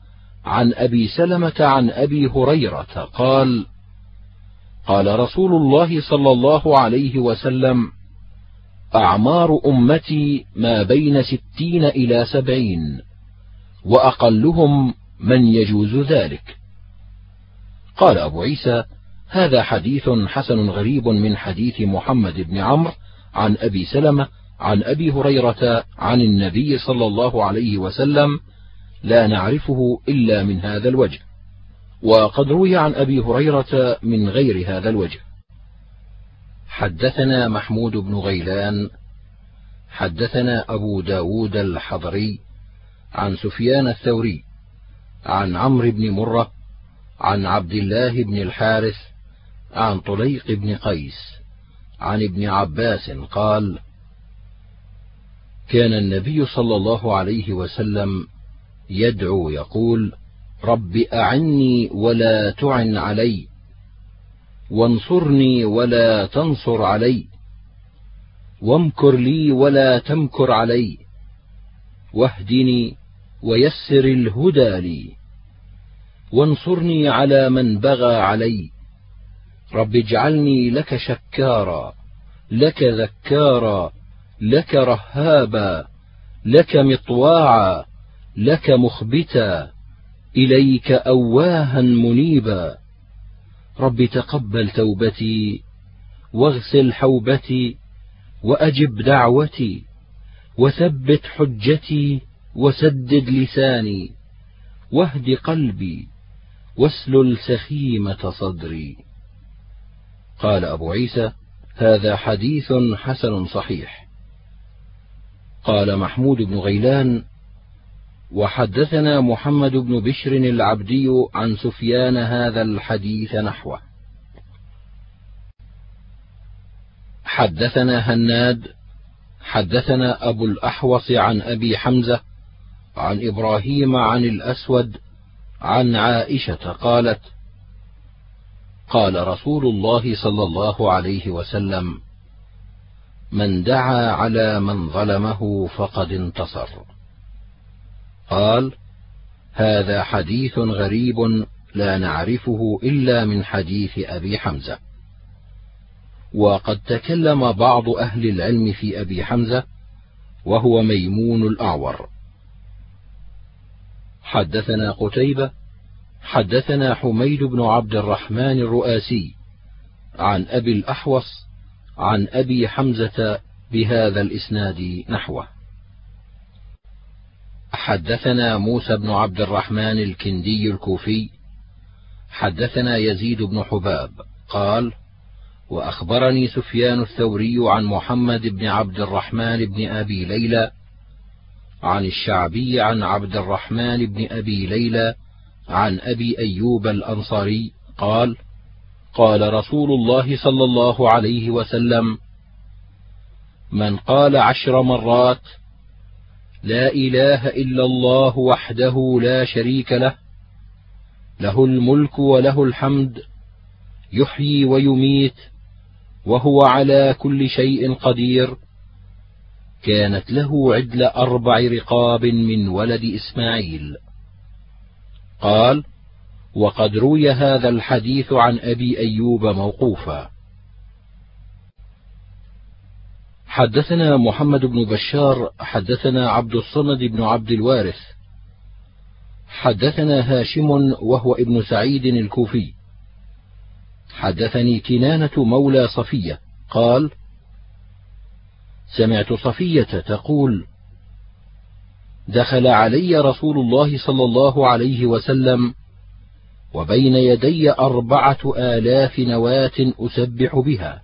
عن أبي سلمة عن أبي هريرة قال قال رسول الله صلى الله عليه وسلم أعمار أمتي ما بين ستين إلى سبعين وأقلهم من يجوز ذلك. قال أبو عيسى هذا حديث حسن غريب من حديث محمد بن عمرو عن أبي سلمة عن أبي هريرة عن النبي صلى الله عليه وسلم لا نعرفه إلا من هذا الوجه. وقد روي عن أبي هريرة من غير هذا الوجه. حدثنا محمود بن غيلان حدثنا أبو داود الحضري عن سفيان الثوري عن عمرو بن مرة عن عبد الله بن الحارث عن طليق بن قيس عن ابن عباس قال كان النبي صلى الله عليه وسلم يدعو يقول رب أعني ولا تعن علي وانصرني ولا تنصر علي وامكر لي ولا تمكر علي واهدني ويسر الهدى لي. وانصرني على من بغى علي. رب اجعلني لك شكارا لك ذكارا لك رهابا لك مطواعا لك مخبتا إليك أواها منيبا. رب تقبل توبتي واغسل حوبتي وأجب دعوتي وثبت حجتي وسدد لساني واهد قلبي. واسلل سخيمة صدري. قال أبو عيسى هذا حديث حسن صحيح. قال محمود بن غيلان وحدثنا محمد بن بشر العبدي عن سفيان هذا الحديث نحوه. حدثنا هناد حدثنا أبو الأحوص عن أبي حمزة عن إبراهيم عن الأسود عن عائشة قالت قال رسول الله صلى الله عليه وسلم من دعا على من ظلمه فقد انتصر قال هذا حديث غريب لا نعرفه إلا من حديث أبي حمزة وقد تكلم بعض أهل العلم في أبي حمزة وهو ميمون الأعور. حدثنا قتيبة حدثنا حميد بن عبد الرحمن الرؤاسي عن أبي الأحوص عن أبي حمزة بهذا الإسناد نحوه. حدثنا موسى بن عبد الرحمن الكندي الكوفي حدثنا يزيد بن حباب قال وأخبرني سفيان الثوري عن محمد بن عبد الرحمن بن أبي ليلى عن الشعبي عن عبد الرحمن بن أبي ليلى عن أبي أيوب الأنصاري قال قال رسول الله صلى الله عليه وسلم من قال عشر مرات لا إله إلا الله وحده لا شريك له له الملك وله الحمد يحيي ويميت وهو على كل شيء قدير كانت له عدل أربع رقاب من ولد إسماعيل. قال وقد روي هذا الحديث عن أبي أيوب موقوفا. حدثنا محمد بن بشار حدثنا عبد الصمد بن عبد الوارث. حدثنا هاشم وهو ابن سعيد الكوفي. حدثني كنانة مولى صفية قال سمعت صفية تقول دخل علي رسول الله صلى الله عليه وسلم وبين يدي أربعة آلاف نواة أسبح بها.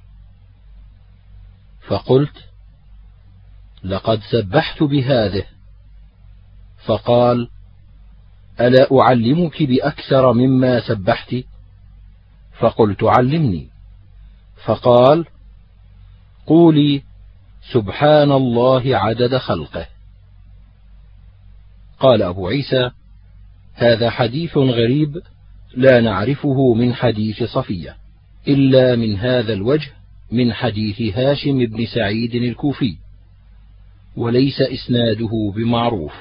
فقلت لقد سبحت بهذه. فقال ألا أعلمك بأكثر مما سبحت؟ فقلت علمني. فقال قولي سبحان الله عدد خلقه. قال أبو عيسى هذا حديث غريب لا نعرفه من حديث صفية إلا من هذا الوجه من حديث هاشم بن سعيد الكوفي وليس إسناده بمعروف.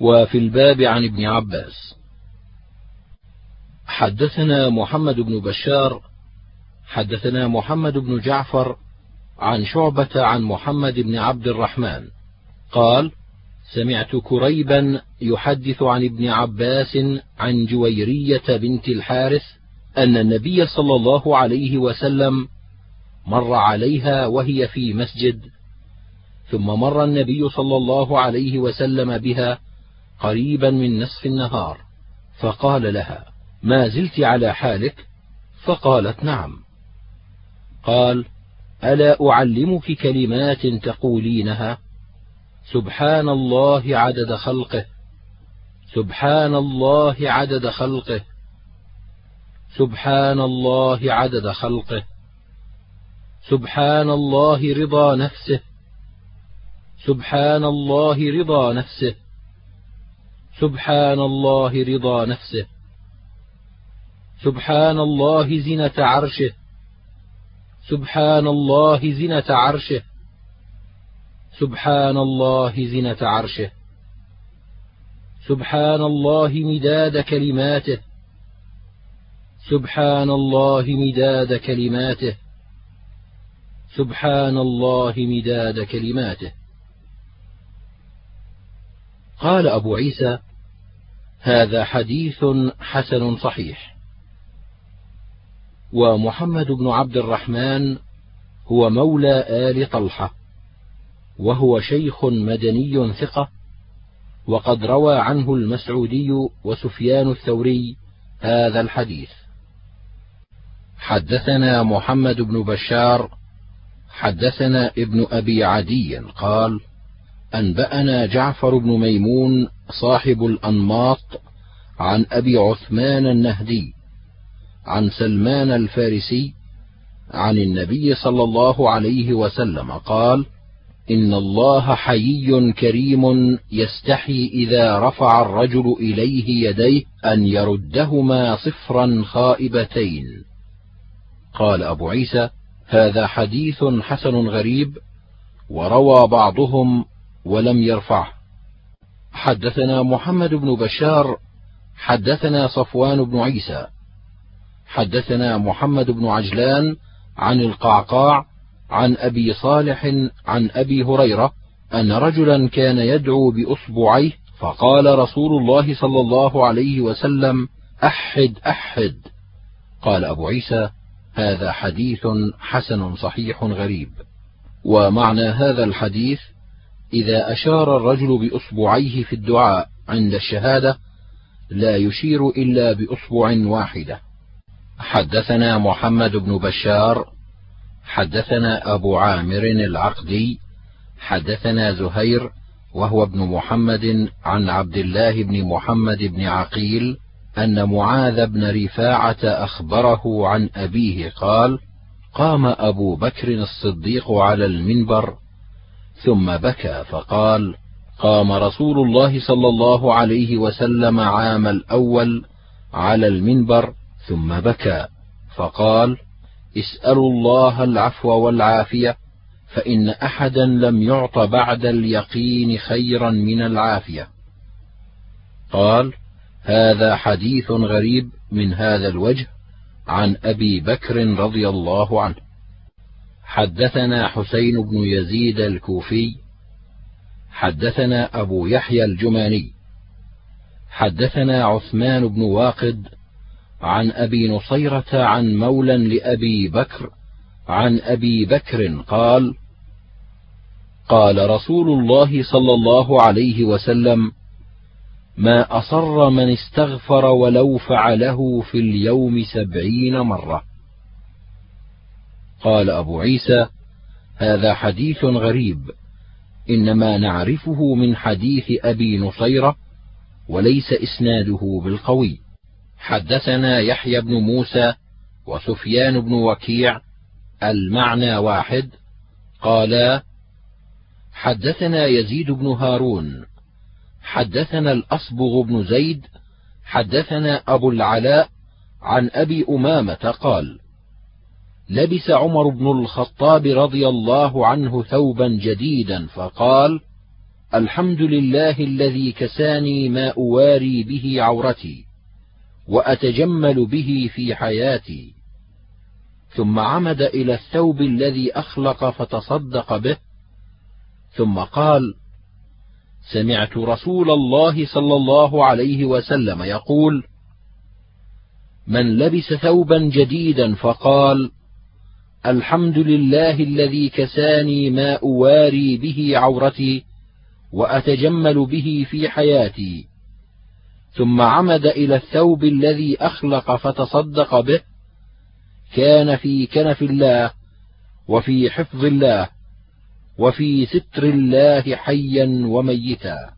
وفي الباب عن ابن عباس. حدثنا محمد بن بشار حدثنا محمد بن جعفر عن شعبة عن محمد بن عبد الرحمن. قال سمعت كريبا يحدث عن ابن عباس عن جويرية بنت الحارث أن النبي صلى الله عليه وسلم مر عليها وهي في مسجد ثم مر النبي صلى الله عليه وسلم بها قريبا من نصف النهار فقال لها ما زلت على حالك؟ فقالت نعم. قال ألا أعلمك كلمات تقولينها؟ سبحان الله عدد خلقه. سبحان الله عدد خلقه. سبحان الله عدد خلقه. سبحان الله رضا نفسه. سبحان الله رضا نفسه. سبحان الله رضا نفسه. سبحان الله زنة عرشه. سبحان الله زنة عرشه سبحان الله زنة عرشه سبحان الله مداد كلماته سبحان الله مداد كلماته سبحان الله مداد كلماته قال ابو عيسى هذا حديث حسن صحيح ومحمد بن عبد الرحمن هو مولى آل طلحة وهو شيخ مدني ثقة وقد روى عنه المسعودي وسفيان الثوري هذا الحديث. حدثنا محمد بن بشار حدثنا ابن أبي عدي قال أنبأنا جعفر بن ميمون صاحب الأنماط عن أبي عثمان النهدي عن سلمان الفارسي عن النبي صلى الله عليه وسلم قال إن الله حيي كريم يستحي إذا رفع الرجل إليه يديه أن يردهما صفرا خائبتين. قال أبو عيسى هذا حديث حسن غريب وروى بعضهم ولم يرفعه. حدثنا محمد بن بشار حدثنا صفوان بن عيسى حدثنا محمد بن عجلان عن القعقاع عن أبي صالح عن أبي هريرة أن رجلا كان يدعو بأصبعيه فقال رسول الله صلى الله عليه وسلم أحد أحد. قال أبو عيسى هذا حديث حسن صحيح غريب. ومعنى هذا الحديث إذا أشار الرجل بأصبعيه في الدعاء عند الشهادة لا يشير إلا بأصبع واحدة. حدثنا محمد بن بشار حدثنا أبو عامر العقدي حدثنا زهير وهو ابن محمد عن عبد الله بن محمد بن عقيل أن معاذ بن رفاعة أخبره عن أبيه قال قام أبو بكر الصديق على المنبر ثم بكى فقال قام رسول الله صلى الله عليه وسلم عام الأول على المنبر ثم بكى فقال اسألوا الله العفو والعافية فإن أحدا لم يعط بعد اليقين خيرا من العافية. قال هذا حديث غريب من هذا الوجه عن أبي بكر رضي الله عنه. حدثنا حسين بن يزيد الكوفي حدثنا أبو يحيى الجماني حدثنا عثمان بن واقد عن أبي نصيرة عن مولى لأبي بكر عن أبي بكر قال قال رسول الله صلى الله عليه وسلم ما أصر من استغفر ولو فعله في اليوم سبعين مرة. قال أبو عيسى هذا حديث غريب إنما نعرفه من حديث أبي نصيرة وليس إسناده بالقوي. حدثنا يحيى بن موسى وسفيان بن وكيع المعنى واحد. قالا حدثنا يزيد بن هارون حدثنا الأصبغ بن زيد حدثنا أبو العلاء عن أبي أمامة قال لبس عمر بن الخطاب رضي الله عنه ثوبا جديدا فقال الحمد لله الذي كساني ما أواري به عورتي. وأتجمل به في حياتي. ثم عمد إلى الثوب الذي أخلق فتصدق به. ثم قال سمعت رسول الله صلى الله عليه وسلم يقول من لبس ثوبا جديدا فقال الحمد لله الذي كساني ما أواري به عورتي وأتجمل به في حياتي. ثم عمد إلى الثوب الذي أخلق فتصدق به كان في كنف الله وفي حفظ الله وفي ستر الله حيا وميتا.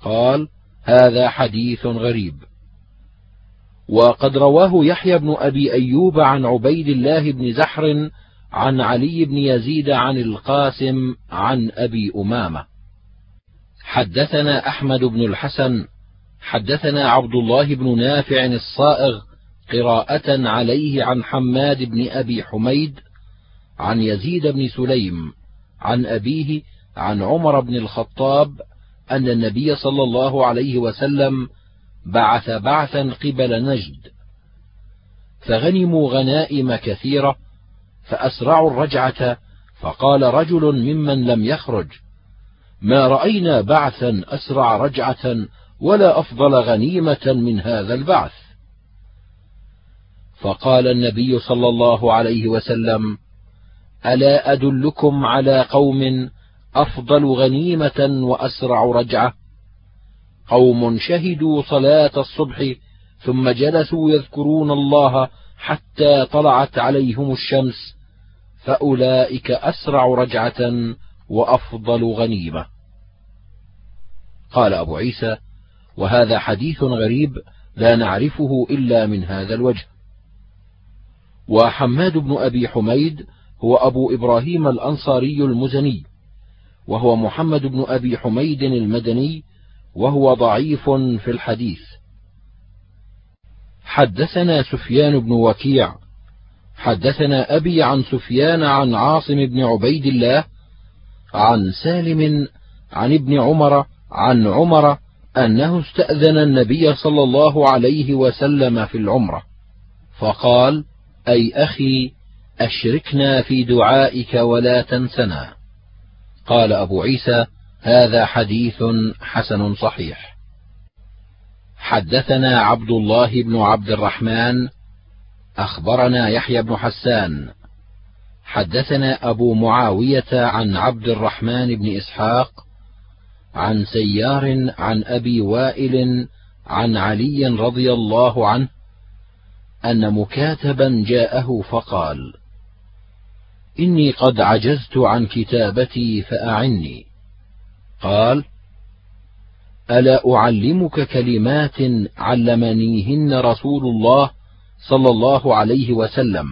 قال هذا حديث غريب. وقد رواه يحيى بن أبي أيوب عن عبيد الله بن زحر عن علي بن يزيد عن القاسم عن أبي أمامة. حدثنا أحمد بن الحسن حدثنا عبد الله بن نافع الصائغ قراءة عليه عن حماد بن أبي حميد عن يزيد بن سليم عن أبيه عن عمر بن الخطاب أن النبي صلى الله عليه وسلم بعث بعثا قبل نجد. فغنموا غنائم كثيرة فأسرعوا الرجعة فقال رجل ممن لم يخرج ما رأينا بعثا أسرع رجعة ولا أفضل غنيمة من هذا البعث. فقال النبي صلى الله عليه وسلم ألا أدلكم على قوم أفضل غنيمة وأسرع رجعة؟ قوم شهدوا صلاة الصبح ثم جلسوا يذكرون الله حتى طلعت عليهم الشمس فأولئك أسرع رجعة وأفضل غنيمة. قال أبو عيسى وهذا حديث غريب لا نعرفه إلا من هذا الوجه. وحماد بن أبي حميد هو أبو إبراهيم الأنصاري المزني وهو محمد بن أبي حميد المدني وهو ضعيف في الحديث. حدثنا سفيان بن وكيع حدثنا أبي عن سفيان عن عاصم بن عبيد الله عن سالم عن ابن عمر عن عمر أنه استأذن النبي صلى الله عليه وسلم في العمرة فقال أي أخي أشركنا في دعائك ولا تنسنا. قال أبو عيسى هذا حديث حسن صحيح. حدثنا عبد الله بن عبد الرحمن أخبرنا يحيى بن حسان. حدثنا أبو معاوية عن عبد الرحمن بن إسحاق عن سيار عن أبي وائل عن علي رضي الله عنه أن مكاتبا جاءه فقال إني قد عجزت عن كتابتي فأعني. قال ألا أعلمك كلمات علمنيهن رسول الله صلى الله عليه وسلم؟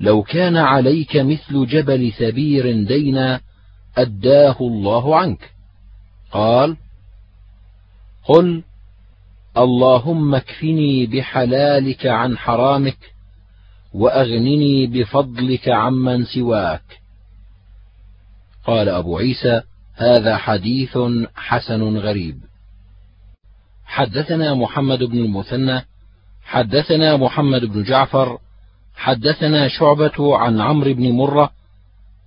لو كان عليك مثل جبل سبير دينا أداه الله عنك. قال قل اللهم اكفني بحلالك عن حرامك وأغنني بفضلك عمن سواك. قال أبو عيسى هذا حديث حسن غريب. حدثنا محمد بن المثنى حدثنا محمد بن جعفر حدثنا شعبة عن عمرو بن مرة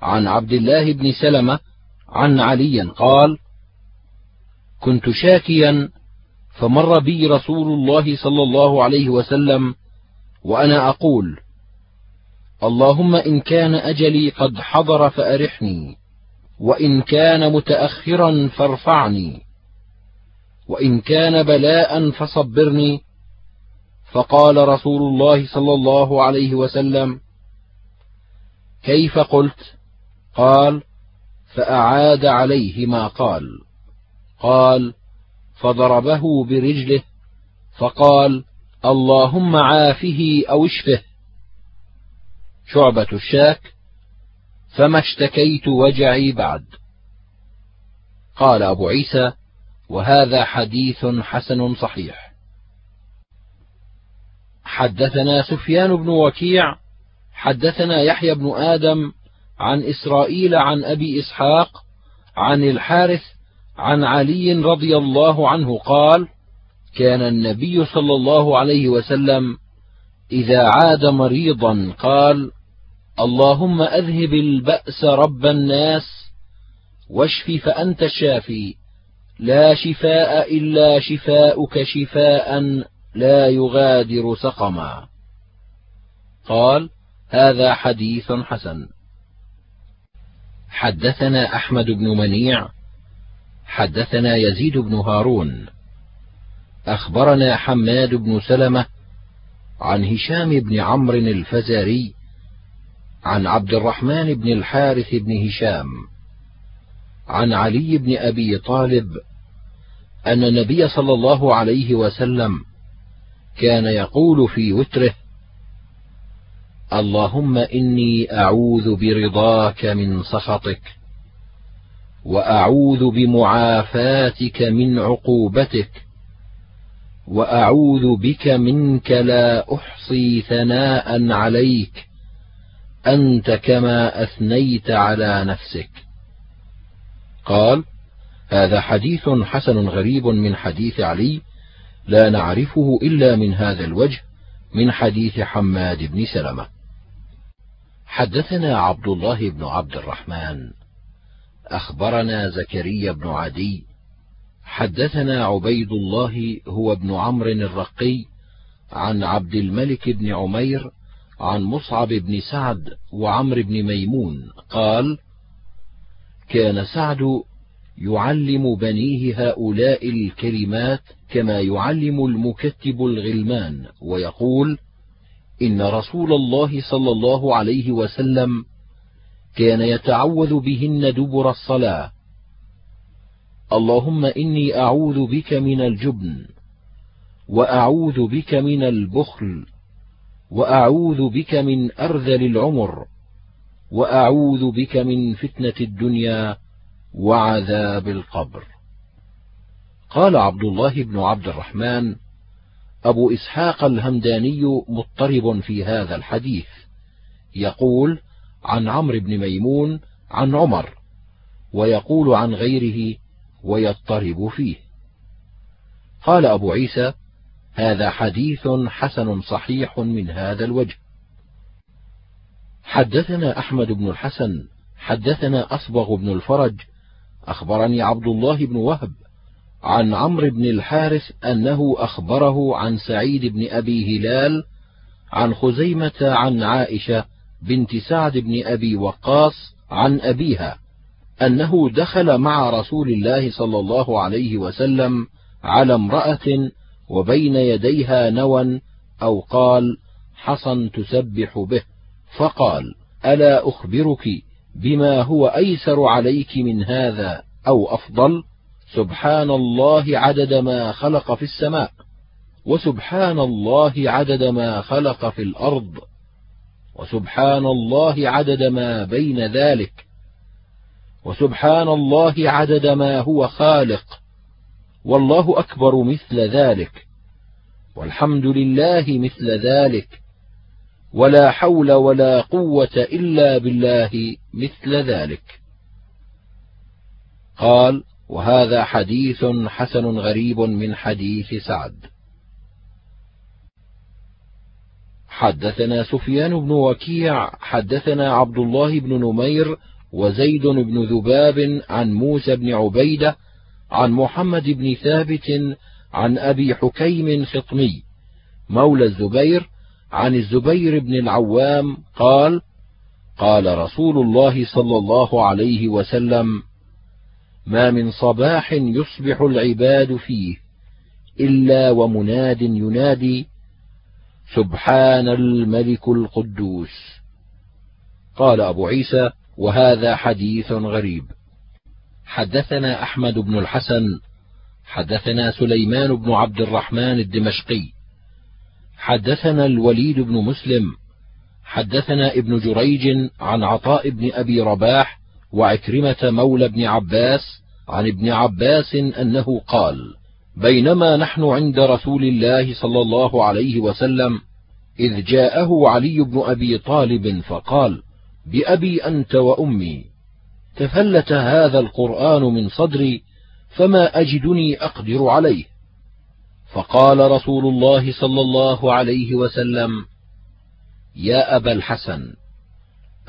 عن عبد الله بن سلمة عن علي قال: كنت شاكيا فمر بي رسول الله صلى الله عليه وسلم وأنا أقول: اللهم إن كان أجلي قد حضر فأرحني، وإن كان متأخرا فارفعني، وإن كان بلاء فصبرني، فقال رسول الله صلى الله عليه وسلم كيف قلت؟ قال فأعاد عليه ما قال. قال فضربه برجله فقال اللهم عافه أو اشفه. شعبة الشاك فما اشتكيت وجعي بعد. قال أبو عيسى وهذا حديث حسن صحيح. حدثنا سفيان بن وكيع حدثنا يحيى بن آدم عن إسرائيل عن أبي إسحاق عن الحارث عن علي رضي الله عنه قال كان النبي صلى الله عليه وسلم إذا عاد مريضا قال اللهم أذهب البأس رب الناس واشف فأنت الشافي لا شفاء إلا شفاؤك شفاء لا يغادر سقما. قال هذا حديث حسن. حدثنا أحمد بن منيع حدثنا يزيد بن هارون. أخبرنا حماد بن سلمة عن هشام بن عمرو الفزاري عن عبد الرحمن بن الحارث بن هشام عن علي بن أبي طالب أن النبي صلى الله عليه وسلم كان يقول في وتره اللهم إني أعوذ برضاك من سخطك وأعوذ بمعافاتك من عقوبتك وأعوذ بك منك لا أحصي ثناء عليك أنت كما أثنيت على نفسك. قال هذا حديث حسن غريب من حديث علي لا نعرفه إلا من هذا الوجه من حديث حماد بن سلمة. حدثنا عبد الله بن عبد الرحمن. أخبرنا زكريا بن عدي. حدثنا عبيد الله هو ابن عمرو الرقي عن عبد الملك بن عمير عن مصعب بن سعد وعمر بن ميمون. قال كان سعد يعلم بنيه هؤلاء الكلمات كما يعلم المكتب الغلمان ويقول إن رسول الله صلى الله عليه وسلم كان يتعوذ بهن دبر الصلاة. اللهم إني أعوذ بك من الجبن وأعوذ بك من البخل وأعوذ بك من أرذل العمر وأعوذ بك من فتنة الدنيا وعذاب القبر. قال عبد الله بن عبد الرحمن أبو إسحاق الهمداني مضطرب في هذا الحديث. يقول عن عمرو بن ميمون عن عمر ويقول عن غيره ويضطرب فيه. قال أبو عيسى هذا حديث حسن صحيح من هذا الوجه. حدثنا أحمد بن الحسن حدثنا أصبغ بن الفرج أخبرني عبد الله بن وهب عن عمرو بن الحارث أنه أخبره عن سعيد بن أبي هلال عن خزيمة عن عائشة بنت سعد بن أبي وقاص عن أبيها أنه دخل مع رسول الله صلى الله عليه وسلم على امرأة وبين يديها نوى أو قال حصى تسبح به فقال ألا أخبرك بما هو أيسر عليك من هذا أو أفضل؟ سبحان الله عدد ما خلق في السماء وسبحان الله عدد ما خلق في الأرض وسبحان الله عدد ما بين ذلك وسبحان الله عدد ما هو خالق والله أكبر مثل ذلك والحمد لله مثل ذلك ولا حول ولا قوة إلا بالله مثل ذلك. قال وهذا حديث حسن غريب من حديث سعد. حدثنا سفيان بن وكيع حدثنا عبد الله بن نمير وزيد بن ذباب عن موسى بن عبيدة عن محمد بن ثابت عن أبي حكيم خطمي مولى الزبير عن الزبير بن العوام قال قال رسول الله صلى الله عليه وسلم ما من صباح يصبح العباد فيه إلا ومناد ينادي سبحان الملك القدوس. قال أبو عيسى وهذا حديث غريب. حدثنا أحمد بن الحسن حدثنا سليمان بن عبد الرحمن الدمشقي. حدثنا الوليد بن مسلم حدثنا ابن جريج عن عطاء بن أبي رباح وعكرمة مولى ابن عباس عن ابن عباس أنه قال بينما نحن عند رسول الله صلى الله عليه وسلم إذ جاءه علي بن أبي طالب فقال بأبي أنت وأمي. تفلت هذا القرآن من صدري فما أجدني أقدر عليه. فقال رسول الله صلى الله عليه وسلم يا أبا الحسن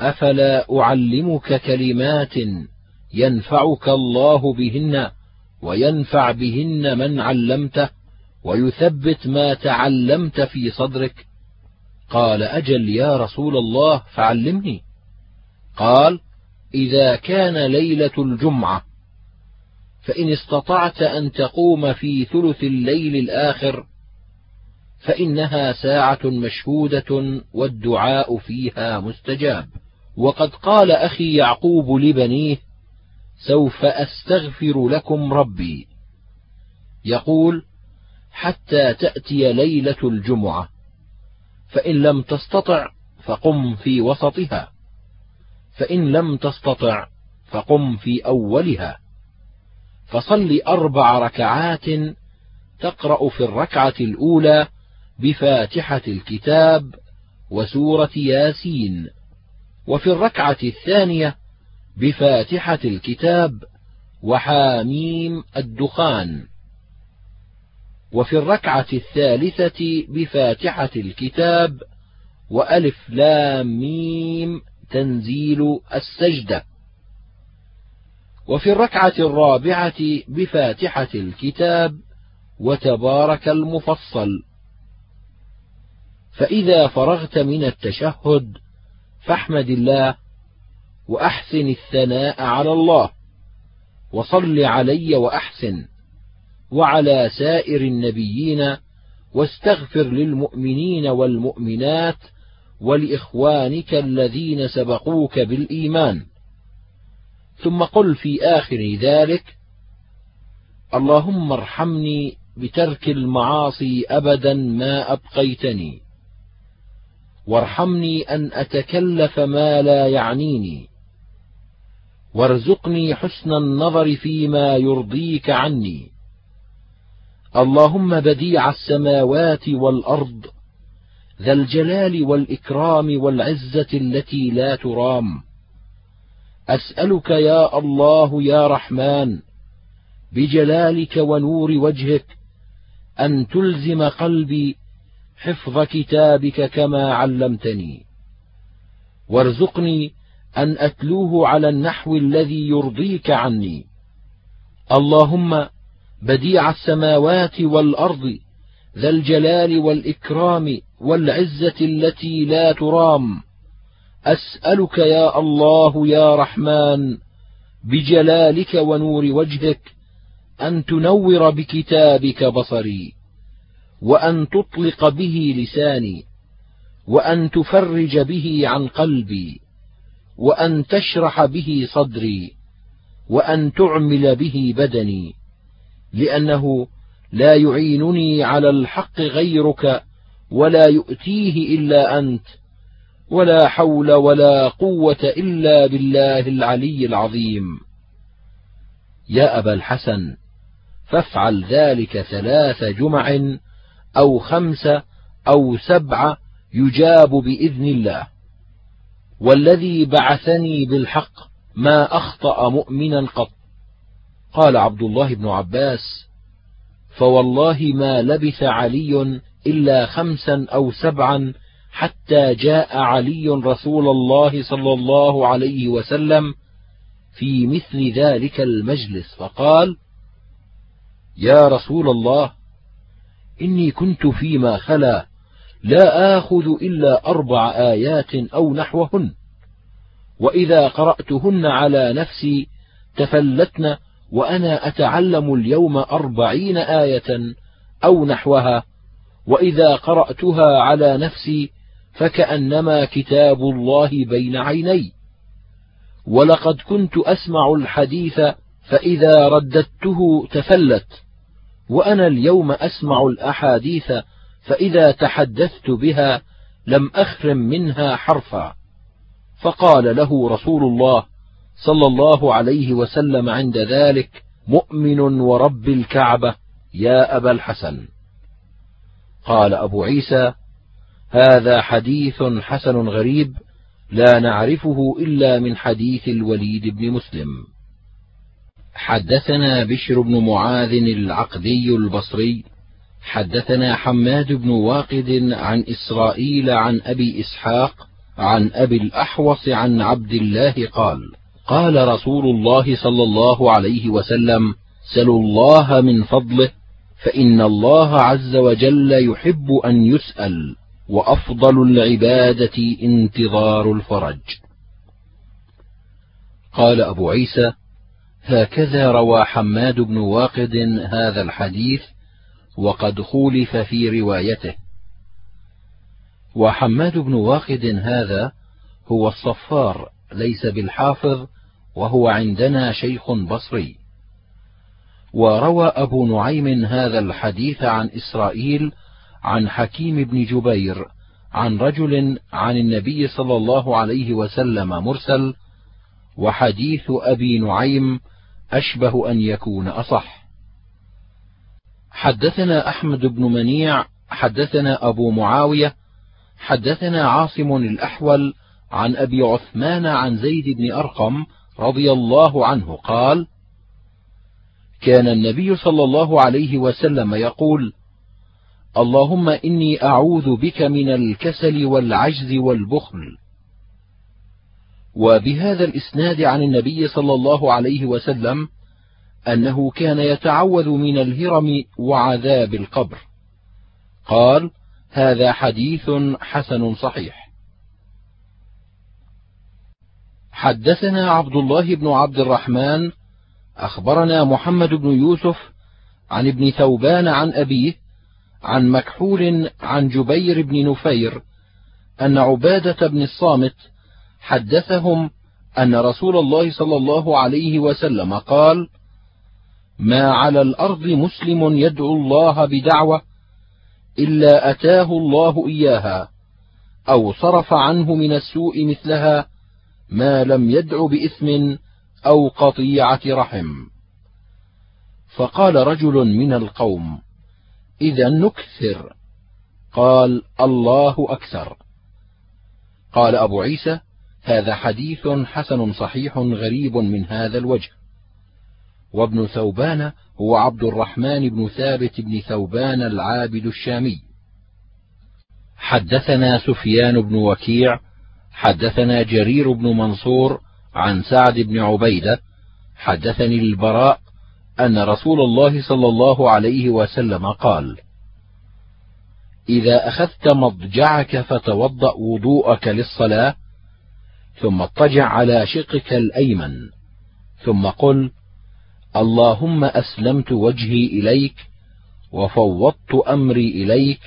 أفلا أعلمك كلمات ينفعك الله بهن وينفع بهن من علمته ويثبت ما تعلمت في صدرك؟ قال أجل يا رسول الله فعلمني. قال إذا كان ليلة الجمعة فإن استطعت أن تقوم في ثلث الليل الآخر فإنها ساعة مشهودة والدعاء فيها مستجاب. وقد قال أخي يعقوب لبنيه سوف أستغفر لكم ربي. يقول حتى تأتي ليلة الجمعة فإن لم تستطع فقم في وسطها فإن لم تستطع فقم في أولها. فصل أربع ركعات تقرأ في الركعة الأولى بفاتحة الكتاب وسورة ياسين. وفي الركعة الثانية بفاتحة الكتاب وحاميم الدخان. وفي الركعة الثالثة بفاتحة الكتاب وألف لام ميم تنزيل السجدة. وفي الركعة الرابعة بفاتحة الكتاب وتبارك المفصل. فإذا فرغت من التشهد فاحمد الله وأحسن الثناء على الله. وصل علي وأحسن. وعلى سائر النبيين واستغفر للمؤمنين والمؤمنات ولإخوانك الذين سبقوك بالإيمان. ثم قل في آخر ذلك اللهم ارحمني بترك المعاصي ابدا ما أبقيتني. وارحمني أن أتكلف ما لا يعنيني. وارزقني حسن النظر فيما يرضيك عني. اللهم بديع السماوات والأرض ذا الجلال والإكرام والعزة التي لا ترام. أسألك يا الله يا رحمن بجلالك ونور وجهك أن تلزم قلبي حفظ كتابك كما علمتني. وارزقني أن أتلوه على النحو الذي يرضيك عني. اللهم بديع السماوات والأرض ذا الجلال والإكرام والعزة التي لا ترام. أسألك يا الله يا رحمن بجلالك ونور وجهك أن تنور بكتابك بصري. وأن تطلق به لساني وأن تفرج به عن قلبي وأن تشرح به صدري وأن تعمل به بدني لأنه لا يعينني على الحق غيرك ولا يؤتيه إلا أنت ولا حول ولا قوة إلا بالله العلي العظيم. يا أبا الحسن فافعل ذلك ثلاث جمع أو خمس أو سبع يجاب بإذن الله. والذي بعثني بالحق ما أخطأ مؤمنا قط. قال عبد الله بن عباس فوالله ما لبث علي إلا خمسا أو سبعا حتى جاء علي رسول الله صلى الله عليه وسلم في مثل ذلك المجلس. فقال يا رسول الله إني كنت فيما خلا لا آخذ إلا أربع آيات أو نحوهن. وإذا قرأتهن على نفسي تفلتن وأنا أتعلم اليوم أربعين آية أو نحوها. وإذا قرأتها على نفسي فكأنما كتاب الله بين عيني. ولقد كنت أسمع الحديث فإذا رددته تفلت. وأنا اليوم أسمع الأحاديث فإذا تحدثت بها لم أخرم منها حرفا. فقال له رسول الله صلى الله عليه وسلم عند ذلك مؤمن ورب الكعبة يا أبا الحسن. قال أبو عيسى هذا حديث حسن غريب لا نعرفه إلا من حديث الوليد بن مسلم. حدثنا بشر بن معاذ العقدي البصري حدثنا حماد بن واقد عن إسرائيل عن أبي إسحاق عن أبي الأحوص عن عبد الله قال قال رسول الله صلى الله عليه وسلم سلوا الله من فضله فإن الله عز وجل يحب أن يسأل وأفضل العبادة انتظار الفرج. قال أبو عيسى هكذا روى حماد بن واقد هذا الحديث وقد خولف في روايته. وحماد بن واقد هذا هو الصفار ليس بالحافظ وهو عندنا شيخ بصري. وروى أبو نعيم هذا الحديث عن إسرائيل عن حكيم بن جبير عن رجل عن النبي صلى الله عليه وسلم مرسل وحديث أبي نعيم أشبه أن يكون أصح. حدثنا أحمد بن منيع حدثنا أبو معاوية حدثنا عاصم الأحول عن أبي عثمان عن زيد بن أرقم رضي الله عنه قال كان النبي صلى الله عليه وسلم يقول اللهم إني أعوذ بك من الكسل والعجز والبخل. وبهذا الإسناد عن النبي صلى الله عليه وسلم أنه كان يتعوذ من الهرم وعذاب القبر. قال هذا حديث حسن صحيح. حدثنا عبد الله بن عبد الرحمن أخبرنا محمد بن يوسف عن ابن ثوبان عن أبيه عن مكحول عن جبير بن نفير أن عبادة بن الصامت حدثهم أن رسول الله صلى الله عليه وسلم قال ما على الأرض مسلم يدعو الله بدعوة إلا أتاه الله إياها أو صرف عنه من السوء مثلها ما لم يدع بإثم أو قطيعة رحم. فقال رجل من القوم إذا نكثر. قال الله أكثر. قال أبو عيسى هذا حديث حسن صحيح غريب من هذا الوجه. وابن ثوبان هو عبد الرحمن بن ثابت بن ثوبان العابد الشامي. حدثنا سفيان بن وكيع حدثنا جرير بن منصور عن سعد بن عبيدة حدثني البراء أن رسول الله صلى الله عليه وسلم قال إذا أخذت مضجعك فتوضأ وضوءك للصلاة ثم اضطجع على شقك الأيمن. ثم قل اللهم أسلمت وجهي إليك وفوضت أمري إليك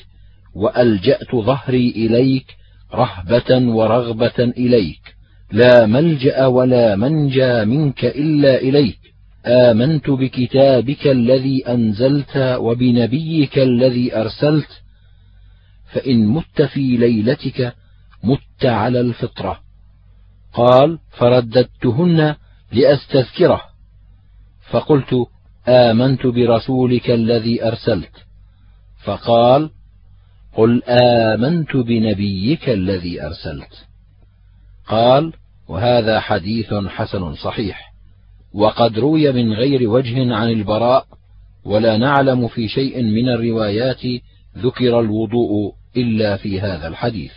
وألجأت ظهري إليك رهبة ورغبة إليك. لا ملجأ ولا منجى منك إلا إليك. آمنت بكتابك الذي أنزلت وبنبيك الذي أرسلت فإن مت في ليلتك مت على الفطرة. قال فرددتهن لأستذكره. فقلت آمنت برسولك الذي أرسلت. فقال قل آمنت بنبيك الذي أرسلت. قال وهذا حديث حسن صحيح. وقد روي من غير وجه عن البراء ولا نعلم في شيء من الروايات ذكر الوضوء إلا في هذا الحديث.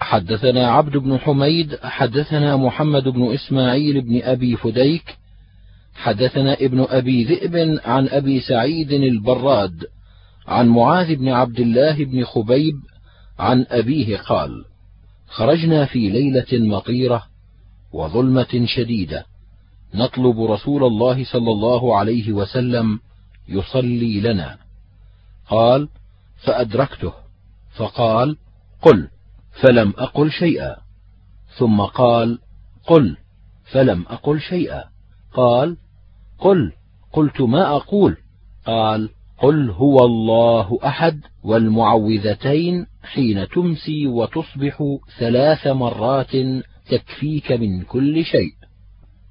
حدثنا عبد بن حميد حدثنا محمد بن إسماعيل بن أبي فديك حدثنا ابن أبي ذئب عن أبي سعيد البراد عن معاذ بن عبد الله بن خبيب عن أبيه قال: خرجنا في ليلة مطيرة وظلمة شديدة نطلب رسول الله صلى الله عليه وسلم يصلي لنا. قال: فأدركته فقال: قل، فلم أقل شيئا. ثم قال: قل، فلم أقل شيئا. قال: قل، قلت ما أقول. قال: قل هو الله أحد والمعوذتين حين تمسي وتصبح ثلاث مرات تكفيك من كل شيء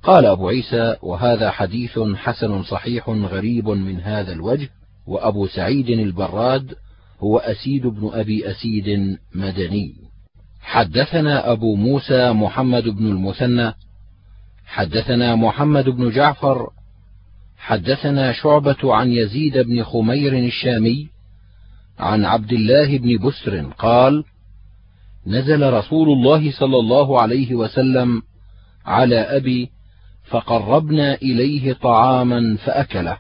قال أبو عيسى وهذا حديث حسن صحيح غريب من هذا الوجه وأبو سعيد البراد هو أسيد بن أبي أسيد مدني حدثنا أبو موسى محمد بن المثنى حدثنا محمد بن جعفر حدثنا شعبة عن يزيد بن خمير الشامي عن عبد الله بن بسر قال: نزل رسول الله صلى الله عليه وسلم على أبي فقربنا إليه طعاما فأكله،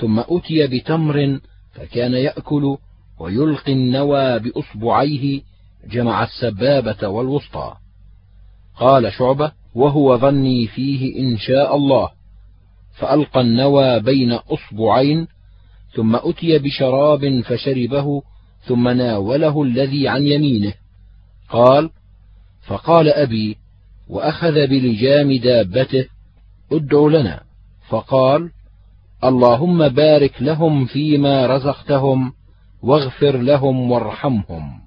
ثم أتي بتمر فكان يأكل ويلقي النوى بإصبعيه جمع السبابة والوسطى. قال شعبة وهو ظني فيه إن شاء الله. فألقى النوى بين أصبعين ثم أتي بشراب فشربه ثم ناوله الذي عن يمينه. قال فقال أبي وأخذ بلجام دابته ادع لنا. فقال اللهم بارك لهم فيما رزقتهم واغفر لهم وارحمهم.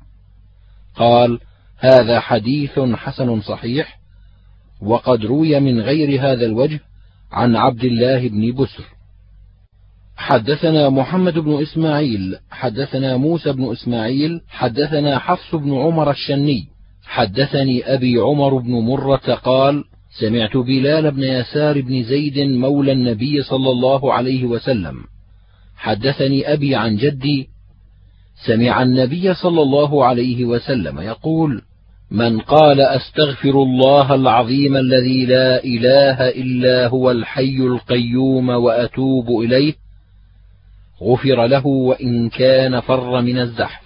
قال هذا حديث حسن صحيح وقد روي من غير هذا الوجه عن عبد الله بن بسر. حدثنا محمد بن إسماعيل حدثنا موسى بن إسماعيل حدثنا حفص بن عمر الشني حدثني أبي عمر بن مرة قال سمعت بلال بن يسار بن زيد مولى النبي صلى الله عليه وسلم. حدثني أبي عن جدي سمع النبي صلى الله عليه وسلم يقول من قال أستغفر الله العظيم الذي لا إله إلا هو الحي القيوم وأتوب إليه غفر له وإن كان فر من الزحف.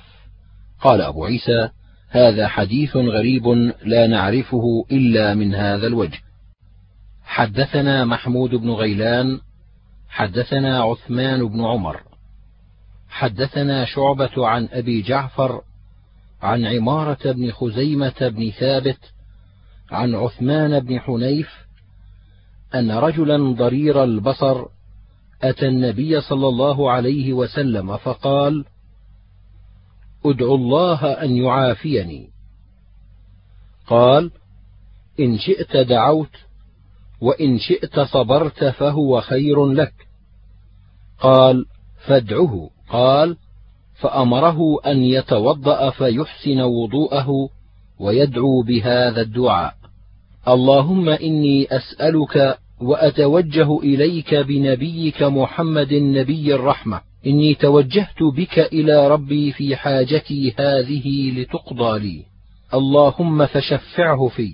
قال أبو عيسى هذا حديث غريب لا نعرفه إلا من هذا الوجه. حدثنا محمود بن غيلان حدثنا عثمان بن عمر حدثنا شعبة عن أبي جعفر عن عمارة بن خزيمة بن ثابت عن عثمان بن حنيف أن رجلا ضرير البصر أتى النبي صلى الله عليه وسلم فقال أدعو الله أن يعافيني. قال إن شئت دعوت وإن شئت صبرت فهو خير لك. قال فادعه. قال فأمره أن يتوضأ فيحسن وضوءه ويدعو بهذا الدعاء. اللهم إني أسألك وأتوجه إليك بنبيك محمد نبي الرحمة. إني توجهت بك إلى ربي في حاجتي هذه لتقضى لي. اللهم فشفعه في.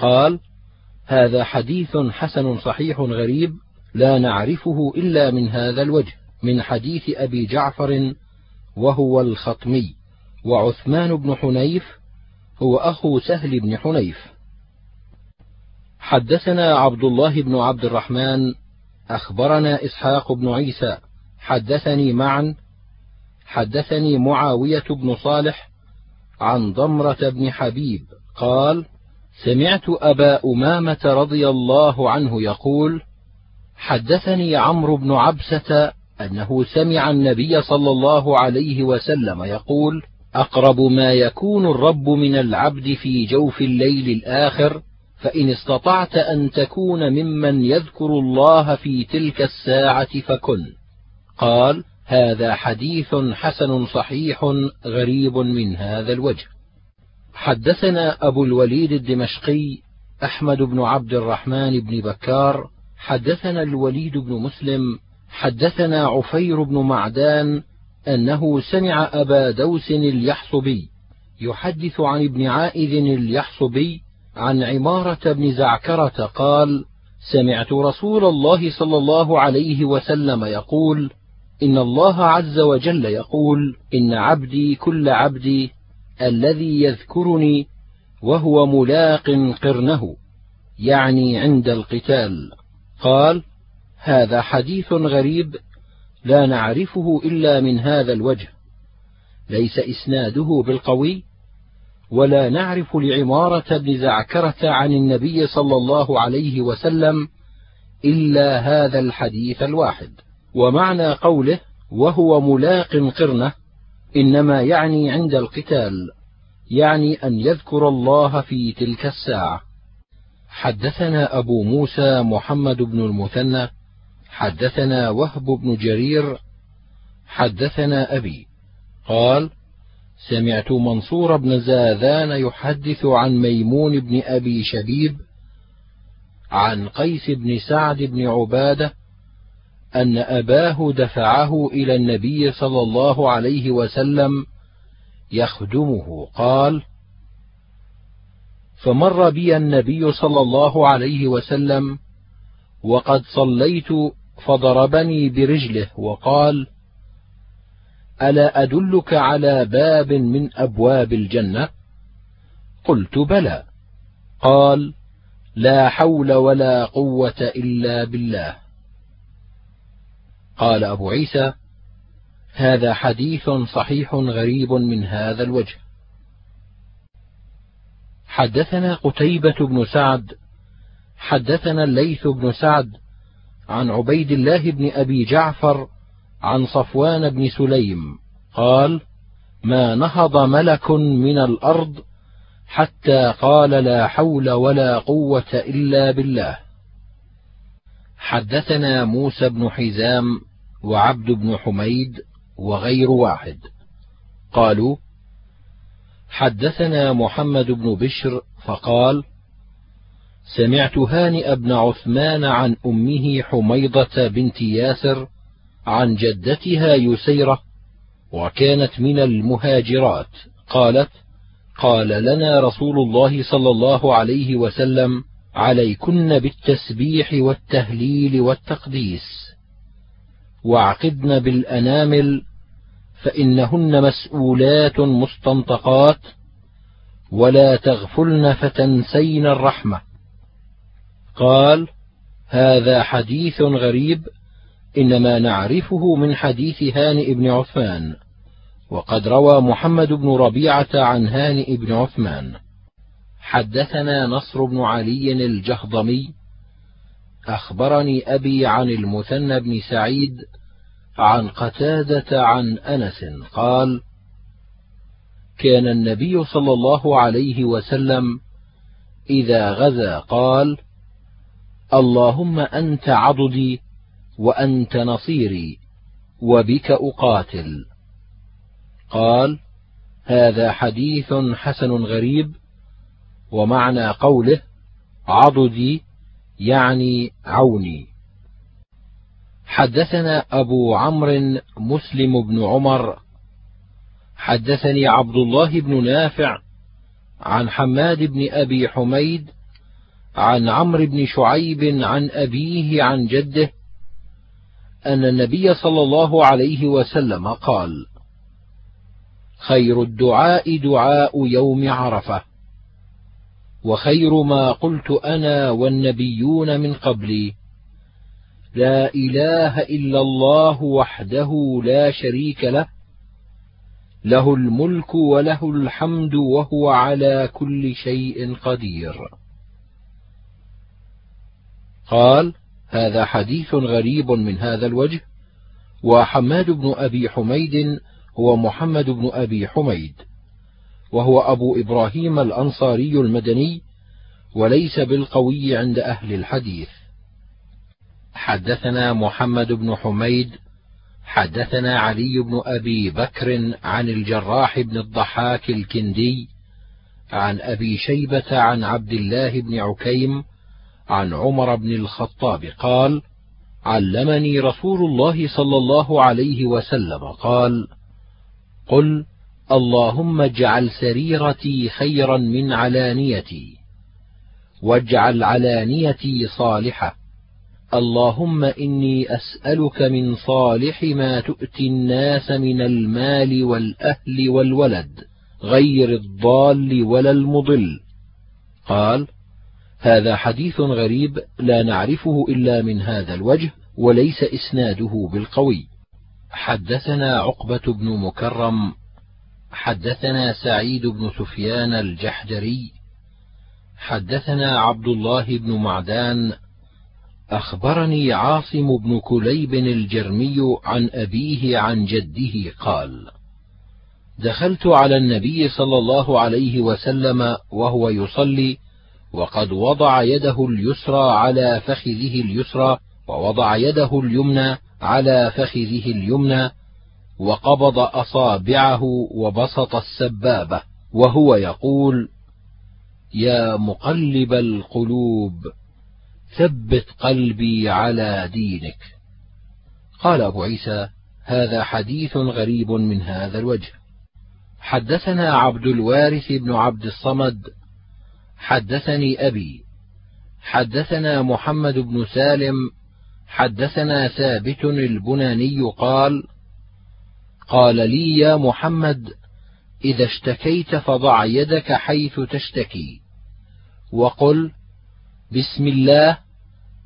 قال هذا حديث حسن صحيح غريب لا نعرفه إلا من هذا الوجه. من حديث أبي جعفر وهو الخطمي وعثمان بن حنيف هو أخو سهل بن حنيف. حدثنا عبد الله بن عبد الرحمن أخبرنا إسحاق بن عيسى حدثني معا حدثني معاوية بن صالح عن ضمرة بن حبيب قال سمعت أبا أمامة رضي الله عنه يقول حدثني عمرو بن عبسة أنه سمع النبي صلى الله عليه وسلم يقول أقرب ما يكون الرب من العبد في جوف الليل الآخر فإن استطعت أن تكون ممن يذكر الله في تلك الساعة فكن. قال هذا حديث حسن صحيح غريب من هذا الوجه. حدثنا أبو الوليد الدمشقي أحمد بن عبد الرحمن بن بكار حدثنا الوليد بن مسلم حدثنا عفير بن معدان أنه سمع أبا دوس اليحصبي يحدث عن ابن عائذ اليحصبي عن عمارة بن زعكرة قال سمعت رسول الله صلى الله عليه وسلم يقول إن الله عز وجل يقول إن عبدي كل عبدي الذي يذكرني وهو ملاق قرنه يعني عند القتال. قال هذا حديث غريب لا نعرفه إلا من هذا الوجه ليس إسناده بالقوي ولا نعرف لعمارة بن زعكرة عن النبي صلى الله عليه وسلم إلا هذا الحديث الواحد. ومعنى قوله وهو ملاق قرنة إنما يعني عند القتال يعني أن يذكر الله في تلك الساعة. حدثنا أبو موسى محمد بن المثنى حدثنا وهب بن جرير حدثنا أبي قال سمعت منصور بن زاذان يحدث عن ميمون بن أبي شبيب عن قيس بن سعد بن عبادة أن أباه دفعه إلى النبي صلى الله عليه وسلم يخدمه قال فمر بي النبي صلى الله عليه وسلم وقد صليت فضربني برجله وقال ألا أدلك على باب من أبواب الجنة؟ قلت بلى. قال لا حول ولا قوة إلا بالله. قال أبو عيسى هذا حديث صحيح غريب من هذا الوجه. حدثنا قتيبة بن سعد حدثنا الليث بن سعد عن عبيد الله بن أبي جعفر عن صفوان بن سليم قال ما نهض ملك من الأرض حتى قال لا حول ولا قوة إلا بالله. حدثنا موسى بن حزام وعبد بن حميد وغير واحد. قالوا حدثنا محمد بن بشر فقال سمعت هانئ بن عثمان عن أمه حميضة بنت ياسر عن جدتها يسيرة وكانت من المهاجرات قالت قال لنا رسول الله صلى الله عليه وسلم عليكن بالتسبيح والتهليل والتقديس واعقدن بالأنامل فإنهن مسؤولات مستنطقات ولا تغفلن فتنسين الرحمة. قال هذا حديث غريب إنما نعرفه من حديث هانئ بن عثمان وقد روى محمد بن ربيعة عن هانئ بن عثمان. حدثنا نصر بن علي الجهضمي أخبرني أبي عن المثنى بن سعيد عن قتادة عن أنس قال: كان النبي صلى الله عليه وسلم إذا غزا قال: اللهم أنت عضدي وأنت نصيري وبك أقاتل. قال: هذا حديث حسن غريب ومعنى قوله عضدي يعني عوني حدثنا أبو عمرو مسلم بن عمر حدثني عبد الله بن نافع عن حماد بن أبي حميد عن عمرو بن شعيب عن أبيه عن جده أن النبي صلى الله عليه وسلم قال: خير الدعاء دعاء يوم عرفة، وخير ما قلت أنا والنبيون من قبلي. لا إله إلا الله وحده لا شريك له له الملك وله الحمد وهو على كل شيء قدير. قال هذا حديث غريب من هذا الوجه. وحماد بن أبي حميد هو محمد بن أبي حميد وهو أبو إبراهيم الأنصاري المدني وليس بالقوي عند أهل الحديث. حدثنا محمد بن حميد حدثنا علي بن أبي بكر عن الجراح بن الضحاك الكندي عن أبي شيبة عن عبد الله بن عكيم عن عمر بن الخطاب قال علمني رسول الله صلى الله عليه وسلم قال قل اللهم اجعل سريرتي خيرا من علانيتي واجعل علانيتي صالحة. اللهم إني أسألك من صالح ما تؤتي الناس من المال والأهل والولد غير الضال ولا المضل. قال هذا حديث غريب لا نعرفه إلا من هذا الوجه وليس إسناده بالقوي. حدثنا عقبة بن مكرم حدثنا سعيد بن سفيان الجحدري حدثنا عبد الله بن معدان أخبرني عاصم بن كليب الجرمي عن أبيه عن جده قال دخلت على النبي صلى الله عليه وسلم وهو يصلي وقد وضع يده اليسرى على فخذه اليسرى ووضع يده اليمنى على فخذه اليمنى وقبض أصابعه وبسط السبابة وهو يقول يا مقلب القلوب ثبت قلبي على دينك. قال أبو عيسى هذا حديث غريب من هذا الوجه. حدثنا عبد الوارث بن عبد الصمد حدثني أبي حدثنا محمد بن سالم حدثنا ثابت البناني قال قال لي يا محمد إذا اشتكيت فضع يدك حيث تشتكي. وقل بسم الله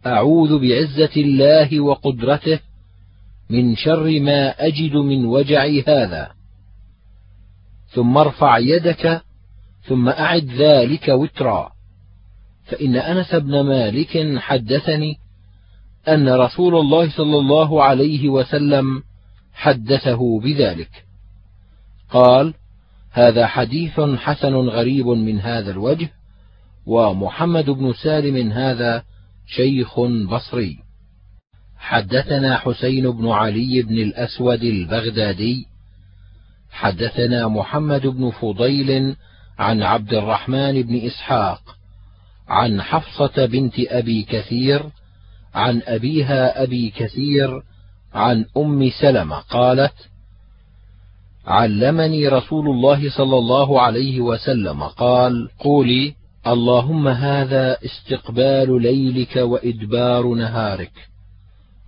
أعوذ بعزة الله وقدرته من شر ما أجد من وجعي هذا. ثم ارفع يدك ثم أعد ذلك وترا. فإن أنس بن مالك حدثني أن رسول الله صلى الله عليه وسلم حدثه بذلك. قال هذا حديث حسن غريب من هذا الوجه ومحمد بن سالم هذا شيخ بصري. حدثنا حسين بن علي بن الأسود البغدادي. حدثنا محمد بن فضيل عن عبد الرحمن بن إسحاق عن حفصة بنت أبي كثير عن أبيها أبي كثير عن أم سلمة قالت علمني رسول الله صلى الله عليه وسلم قال قولي اللهم هذا استقبال ليلك وإدبار نهارك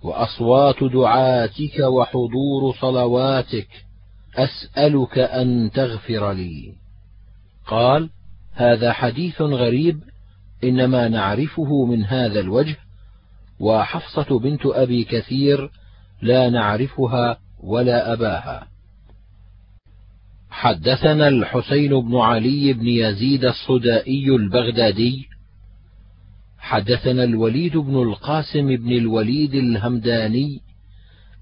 وأصوات دعاتك وحضور صلواتك أسألك أن تغفر لي. قال هذا حديث غريب إنما نعرفه من هذا الوجه وحفصة بنت أبي كثير لا نعرفها ولا أباها. حدثنا الحسين بن علي بن يزيد الصدائي البغدادي. حدثنا الوليد بن القاسم بن الوليد الهمداني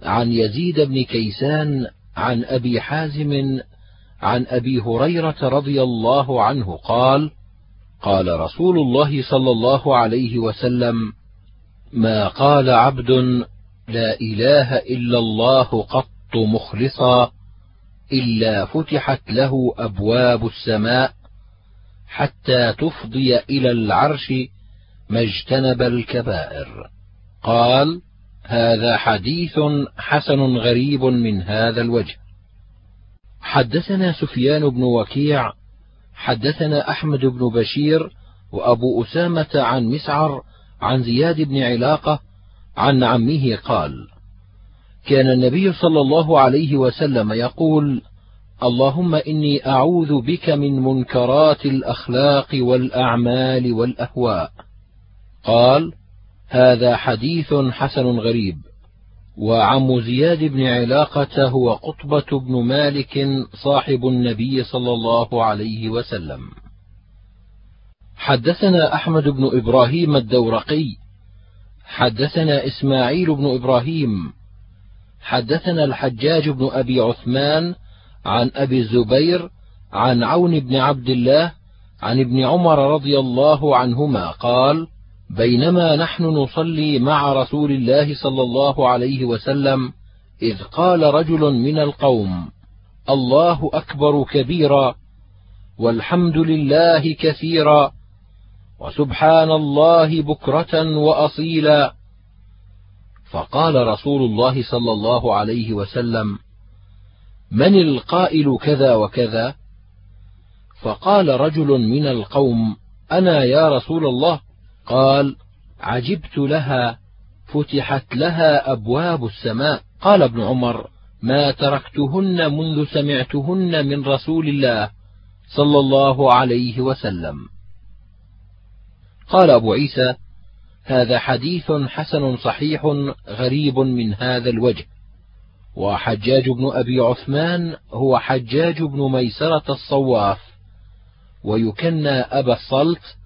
عن يزيد بن كيسان عن أبي حازم عن أبي هريرة رضي الله عنه قال قال رسول الله صلى الله عليه وسلم ما قال عبد لا إله إلا الله قط مخلصا إلا فتحت له أبواب السماء حتى تفضي إلى العرش ما اجتنب الكبائر. قال هذا حديث حسن غريب من هذا الوجه. حدثنا سفيان بن وكيع حدثنا أحمد بن بشير وأبو أسامة عن مسعر عن زياد بن علاقة عن عمه قال كان النبي صلى الله عليه وسلم يقول اللهم إني أعوذ بك من منكرات الأخلاق والأعمال والأهواء. قال هذا حديث حسن غريب. وعم زياد بن علاقة هو قطبة بن مالك صاحب النبي صلى الله عليه وسلم. حدثنا أحمد بن إبراهيم الدورقي. حدثنا إسماعيل بن إبراهيم. حدثنا الحجاج بن أبي عثمان عن أبي الزبير عن عون بن عبد الله عن ابن عمر رضي الله عنهما قال بينما نحن نصلي مع رسول الله صلى الله عليه وسلم إذ قال رجل من القوم الله أكبر كبيرا والحمد لله كثيرا وسبحان الله بكرة وأصيلا. فقال رسول الله صلى الله عليه وسلم من القائل كذا وكذا؟ فقال رجل من القوم أنا يا رسول الله. قال عجبت لها فتحت لها أبواب السماء. قال ابن عمر ما تركتهن منذ سمعتهن من رسول الله صلى الله عليه وسلم. قال أبو عيسى هذا حديث حسن صحيح غريب من هذا الوجه. وحجاج بن أبي عثمان هو حجاج بن ميسرة الصواف ويكنى أبا الصلت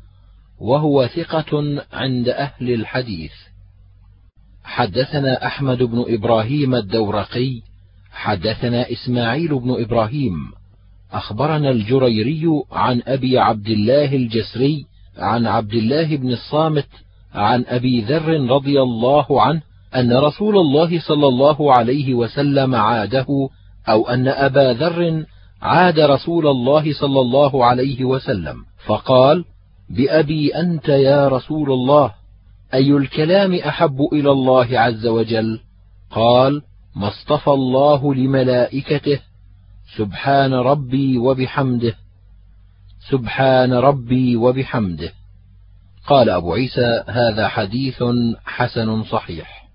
وهو ثقة عند أهل الحديث. حدثنا أحمد بن إبراهيم الدورقي حدثنا إسماعيل بن إبراهيم أخبرنا الجريري عن أبي عبد الله الجسري عن عبد الله بن الصامت عن أبي ذر رضي الله عنه أن رسول الله صلى الله عليه وسلم عاده أو أن أبا ذر عاد رسول الله صلى الله عليه وسلم فقال بأبي أنت يا رسول الله أي الكلام أحب إلى الله عز وجل؟ قال ما اصطفى الله لملائكته سبحان ربي وبحمده سبحان ربي وبحمده. قال أبو عيسى هذا حديث حسن صحيح.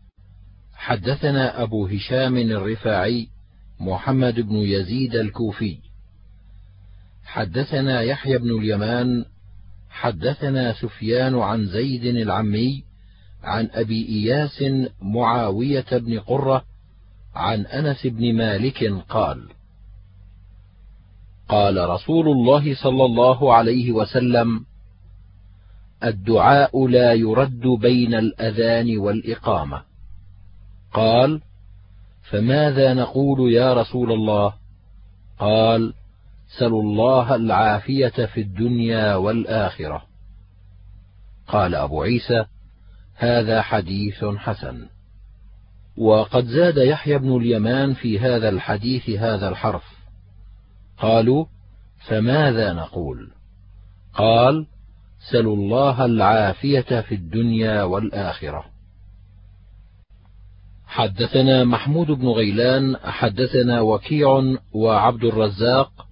حدثنا أبو هشام الرفاعي محمد بن يزيد الكوفي. حدثنا يحيى بن اليمان حدثنا سفيان عن زيد العمي عن أبي إياس معاوية بن قرة عن أنس بن مالك قال قال رسول الله صلى الله عليه وسلم الدعاء لا يرد بين الأذان والإقامة. قال فماذا نقول يا رسول الله؟ قال سلوا الله العافية في الدنيا والآخرة. قال أبو عيسى هذا حديث حسن. وقد زاد يحيى بن اليمان في هذا الحديث هذا الحرف. قالوا فماذا نقول؟ قال سلوا الله العافية في الدنيا والآخرة. حدثنا محمود بن غيلان حدثنا وكيع وعبد الرزاق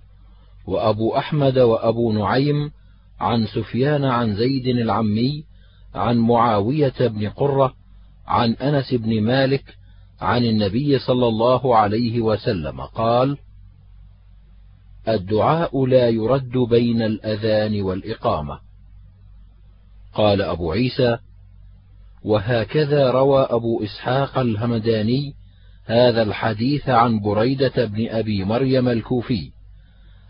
وأبو أحمد وأبو نعيم عن سفيان عن زيد العمي عن معاوية بن قرة عن أنس بن مالك عن النبي صلى الله عليه وسلم قال الدعاء لا يرد بين الأذان والإقامة. قال أبو عيسى وهكذا روى أبو إسحاق الهمداني هذا الحديث عن بريدة بن أبي مريم الكوفي.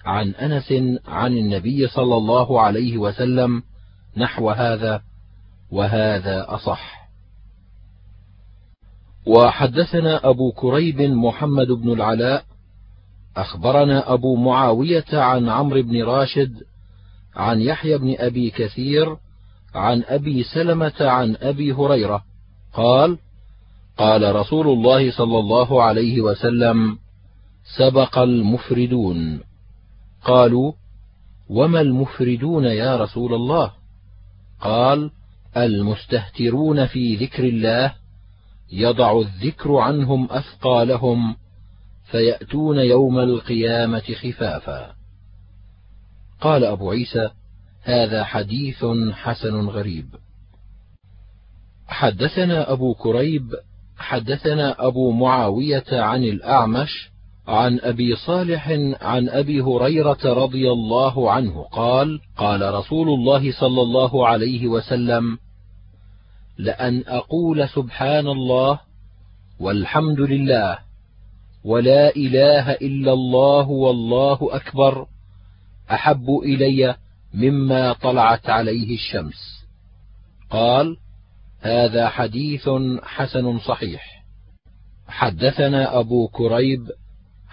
عن أنس عن النبي صلى الله عليه وسلم نحو هذا وهذا أصح. وحدثنا أبو كريب محمد بن العلاء أخبرنا أبو معاوية عن عمرو بن راشد عن يحيى بن أبي كثير عن أبي سلمة عن أبي هريرة. قال قال رسول الله صلى الله عليه وسلم سبق المفردون. قالوا وما المفردون يا رسول الله؟ قال المستهترون في ذكر الله يضع الذكر عنهم أثقالهم فيأتون يوم القيامة خفافا. قال أبو عيسى هذا حديث حسن غريب. حدثنا أبو كريب حدثنا أبو معاوية عن الأعمش عن أبي صالح عن أبي هريرة رضي الله عنه قال قال رسول الله صلى الله عليه وسلم لأن أقول سبحان الله والحمد لله ولا إله إلا الله والله أكبر أحب إلي مما طلعت عليه الشمس. قال هذا حديث حسن صحيح. حدثنا أبو كريب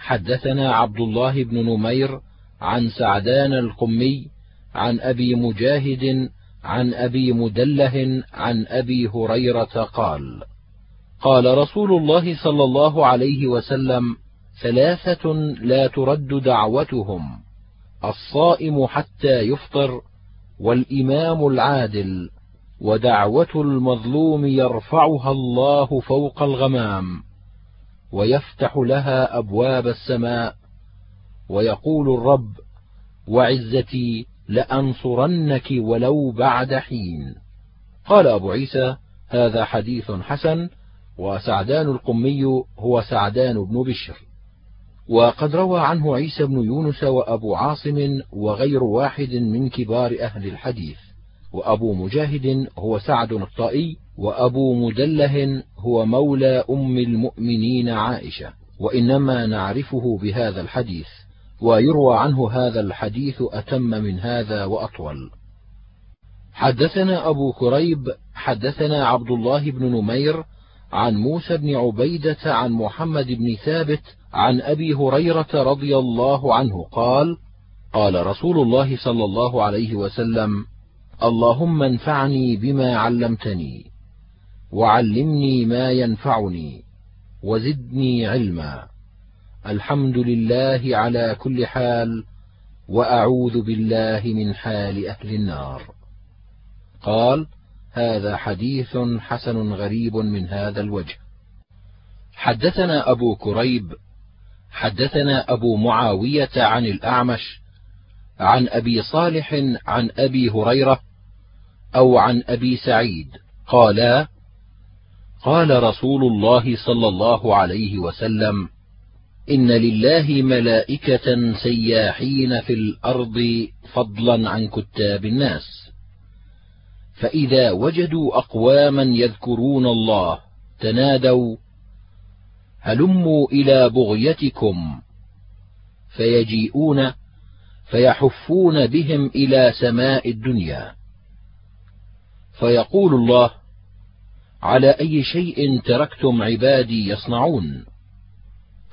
حدثنا عبد الله بن نمير عن سعدان القمي عن أبي مجاهد عن أبي مدله عن أبي هريرة قال قال رسول الله صلى الله عليه وسلم ثلاثة لا ترد دعوتهم الصائم حتى يفطر والإمام العادل ودعوة المظلوم يرفعها الله فوق الغمام. ويفتح لها أبواب السماء ويقول الرب وعزتي لأنصرنك ولو بعد حين. قال أبو عيسى هذا حديث حسن وسعدان القمي هو سعدان بن بشر. وقد روى عنه عيسى بن يونس وأبو عاصم وغير واحد من كبار أهل الحديث وأبو مجاهد هو سعد الطائي وأبو مدلة هو مولى أم المؤمنين عائشة وإنما نعرفه بهذا الحديث ويروى عنه هذا الحديث أتم من هذا وأطول. حدثنا أبو كريب حدثنا عبد الله بن نمير عن موسى بن عبيدة عن محمد بن ثابت عن أبي هريرة رضي الله عنه قال قال رسول الله صلى الله عليه وسلم اللهم انفعني بما علمتني. وعلمني ما ينفعني وزدني علما. الحمد لله على كل حال وأعوذ بالله من حال أهل النار. قال هذا حديث حسن غريب من هذا الوجه. حدثنا أبو كريب حدثنا أبو معاوية عن الأعمش عن أبي صالح عن أبي هريرة أو عن أبي سعيد. قالا قال رسول الله صلى الله عليه وسلم إن لله ملائكة سياحين في الأرض فضلا عن كتاب الناس. فإذا وجدوا اقواما يذكرون الله تنادوا هلموا إلى بغيتكم. فيجيئون فيحفون بهم إلى سماء الدنيا. فيقول الله على أي شيء تركتم عبادي يصنعون.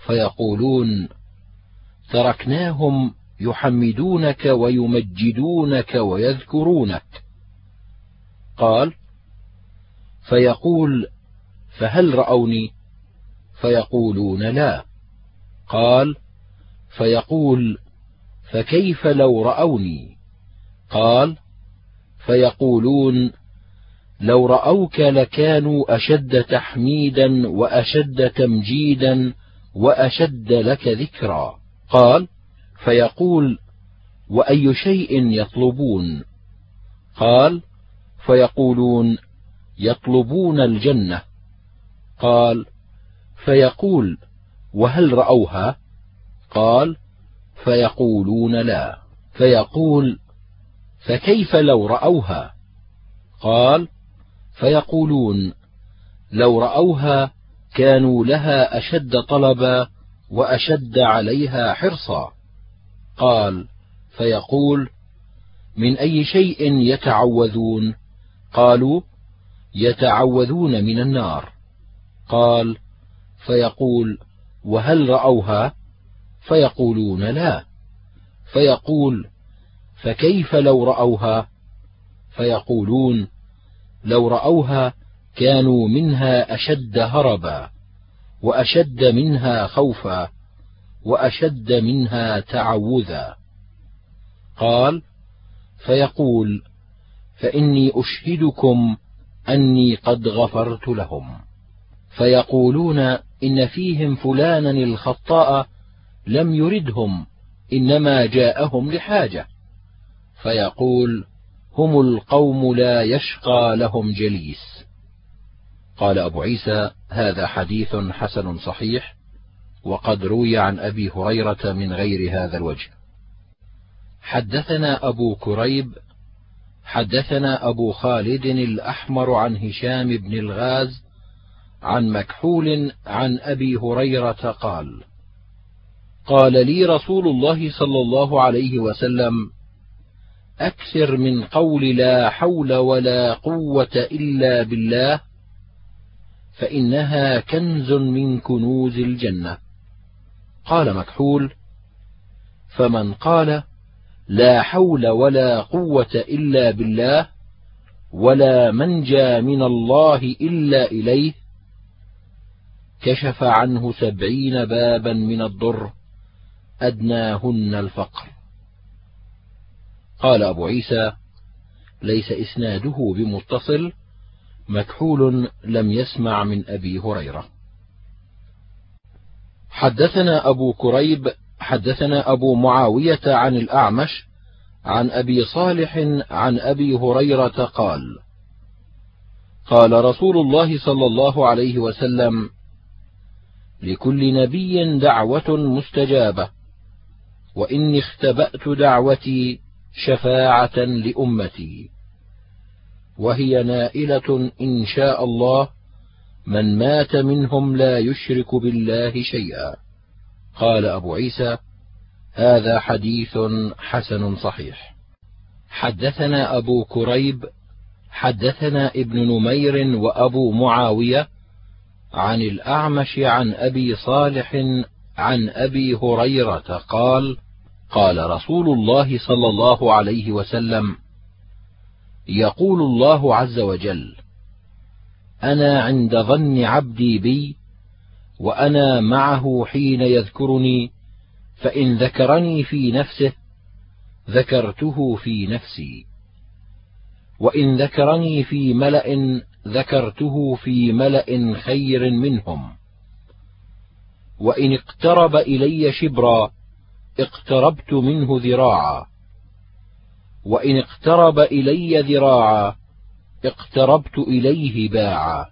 فيقولون تركناهم يحمدونك ويمجدونك ويذكرونك. قال فيقول فهل رأوني؟ فيقولون لا. قال فيقول فكيف لو رأوني؟ قال فيقولون لو رأوك لكانوا أشد تحميدا وأشد تمجيدا وأشد لك ذكرا. قال فيقول وأي شيء يطلبون؟ قال فيقولون يطلبون الجنة. قال فيقول وهل رأوها؟ قال فيقولون لا. فيقول فكيف لو رأوها؟ قال فيقولون لو رأوها كانوا لها أشد طلبا وأشد عليها حرصا. قال فيقول من أي شيء يتعوذون؟ قالوا يتعوذون من النار. قال فيقول وهل رأوها؟ فيقولون لا. فيقول فكيف لو رأوها؟ فيقولون لو رأوها كانوا منها أشد هربا وأشد منها خوفا وأشد منها تعوذا. قال فيقول فإني أشهدكم أني قد غفرت لهم. فيقولون إن فيهم فلانا الخطاء لم يردهم إنما جاءهم لحاجة. فيقول هم القوم لا يشقى لهم جليس. قال أبو عيسى هذا حديث حسن صحيح وقد روي عن أبي هريرة من غير هذا الوجه. حدثنا أبو كريب حدثنا أبو خالد الأحمر عن هشام بن الغاز عن مكحول عن أبي هريرة قال قال لي رسول الله صلى الله عليه وسلم أكثر من قول لا حول ولا قوة إلا بالله فإنها كنز من كنوز الجنة. قال مكحول فمن قال لا حول ولا قوة إلا بالله ولا منجى من الله إلا إليه كشف عنه سبعين بابا من الضر أدناهن الفقر. قال أبو عيسى ليس إسناده بمتصل مكحول لم يسمع من أبي هريرة. حدثنا أبو كريب حدثنا أبو معاوية عن الأعمش عن أبي صالح عن أبي هريرة قال قال رسول الله صلى الله عليه وسلم لكل نبي دعوة مستجابة وإني اختبأت دعوتي شفاعة لأمتي. وهي نائلة إن شاء الله من مات منهم لا يشرك بالله شيئا. قال أبو عيسى هذا حديث حسن صحيح. حدثنا أبو كريب حدثنا ابن نمير وأبو معاوية عن الأعمش عن أبي صالح عن أبي هريرة قال قال رسول الله صلى الله عليه وسلم يقول الله عز وجل أنا عند ظن عبدي بي وأنا معه حين يذكرني فإن ذكرني في نفسه ذكرته في نفسي. وإن ذكرني في ملأ ذكرته في ملأ خير منهم. وإن اقترب إلي شبرا اقتربت منه ذراعا. وإن اقترب إلي ذراعا اقتربت إليه باعا.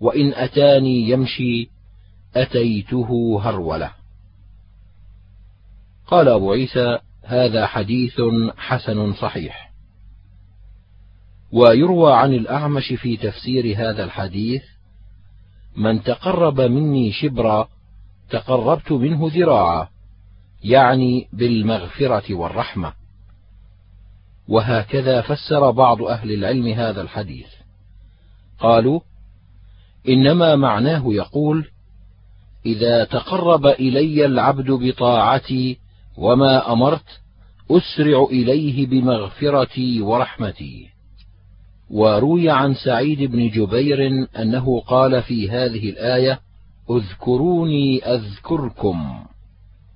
وإن أتاني يمشي أتيته هرولة. قال أبو عيسى هذا حديث حسن صحيح. ويروى عن الأعمش في تفسير هذا الحديث من تقرب مني شبرا تقربت منه ذراعا. يعني بالمغفرة والرحمة. وهكذا فسر بعض أهل العلم هذا الحديث. قالوا إنما معناه يقول إذا تقرب إلي العبد بطاعتي وما أمرت أسرع إليه بمغفرتي ورحمتي. وروي عن سعيد بن جبير أنه قال في هذه الآية أذكروني أذكركم.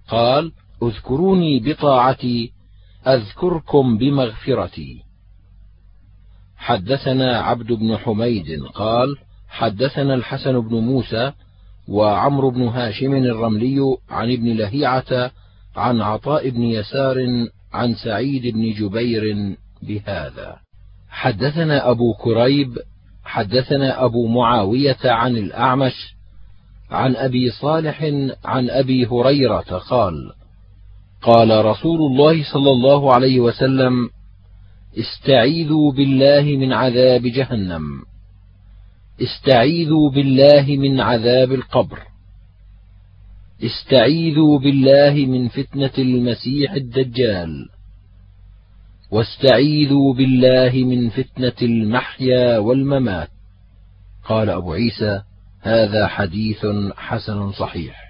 قال اذكروني بطاعتي أذكركم بمغفرتي. حدثنا عبد بن حميد قال حدثنا الحسن بن موسى وعمرو بن هاشم الرملي عن ابن لهيعة عن عطاء بن يسار عن سعيد بن جبير بهذا. حدثنا أبو كريب حدثنا أبو معاوية عن الأعمش عن أبي صالح عن أبي هريرة قال قال رسول الله صلى الله عليه وسلم استعيذوا بالله من عذاب جهنم. استعيذوا بالله من عذاب القبر. استعيذوا بالله من فتنة المسيح الدجال. واستعيذوا بالله من فتنة المحيا والممات. قال أبو عيسى هذا حديث حسن صحيح.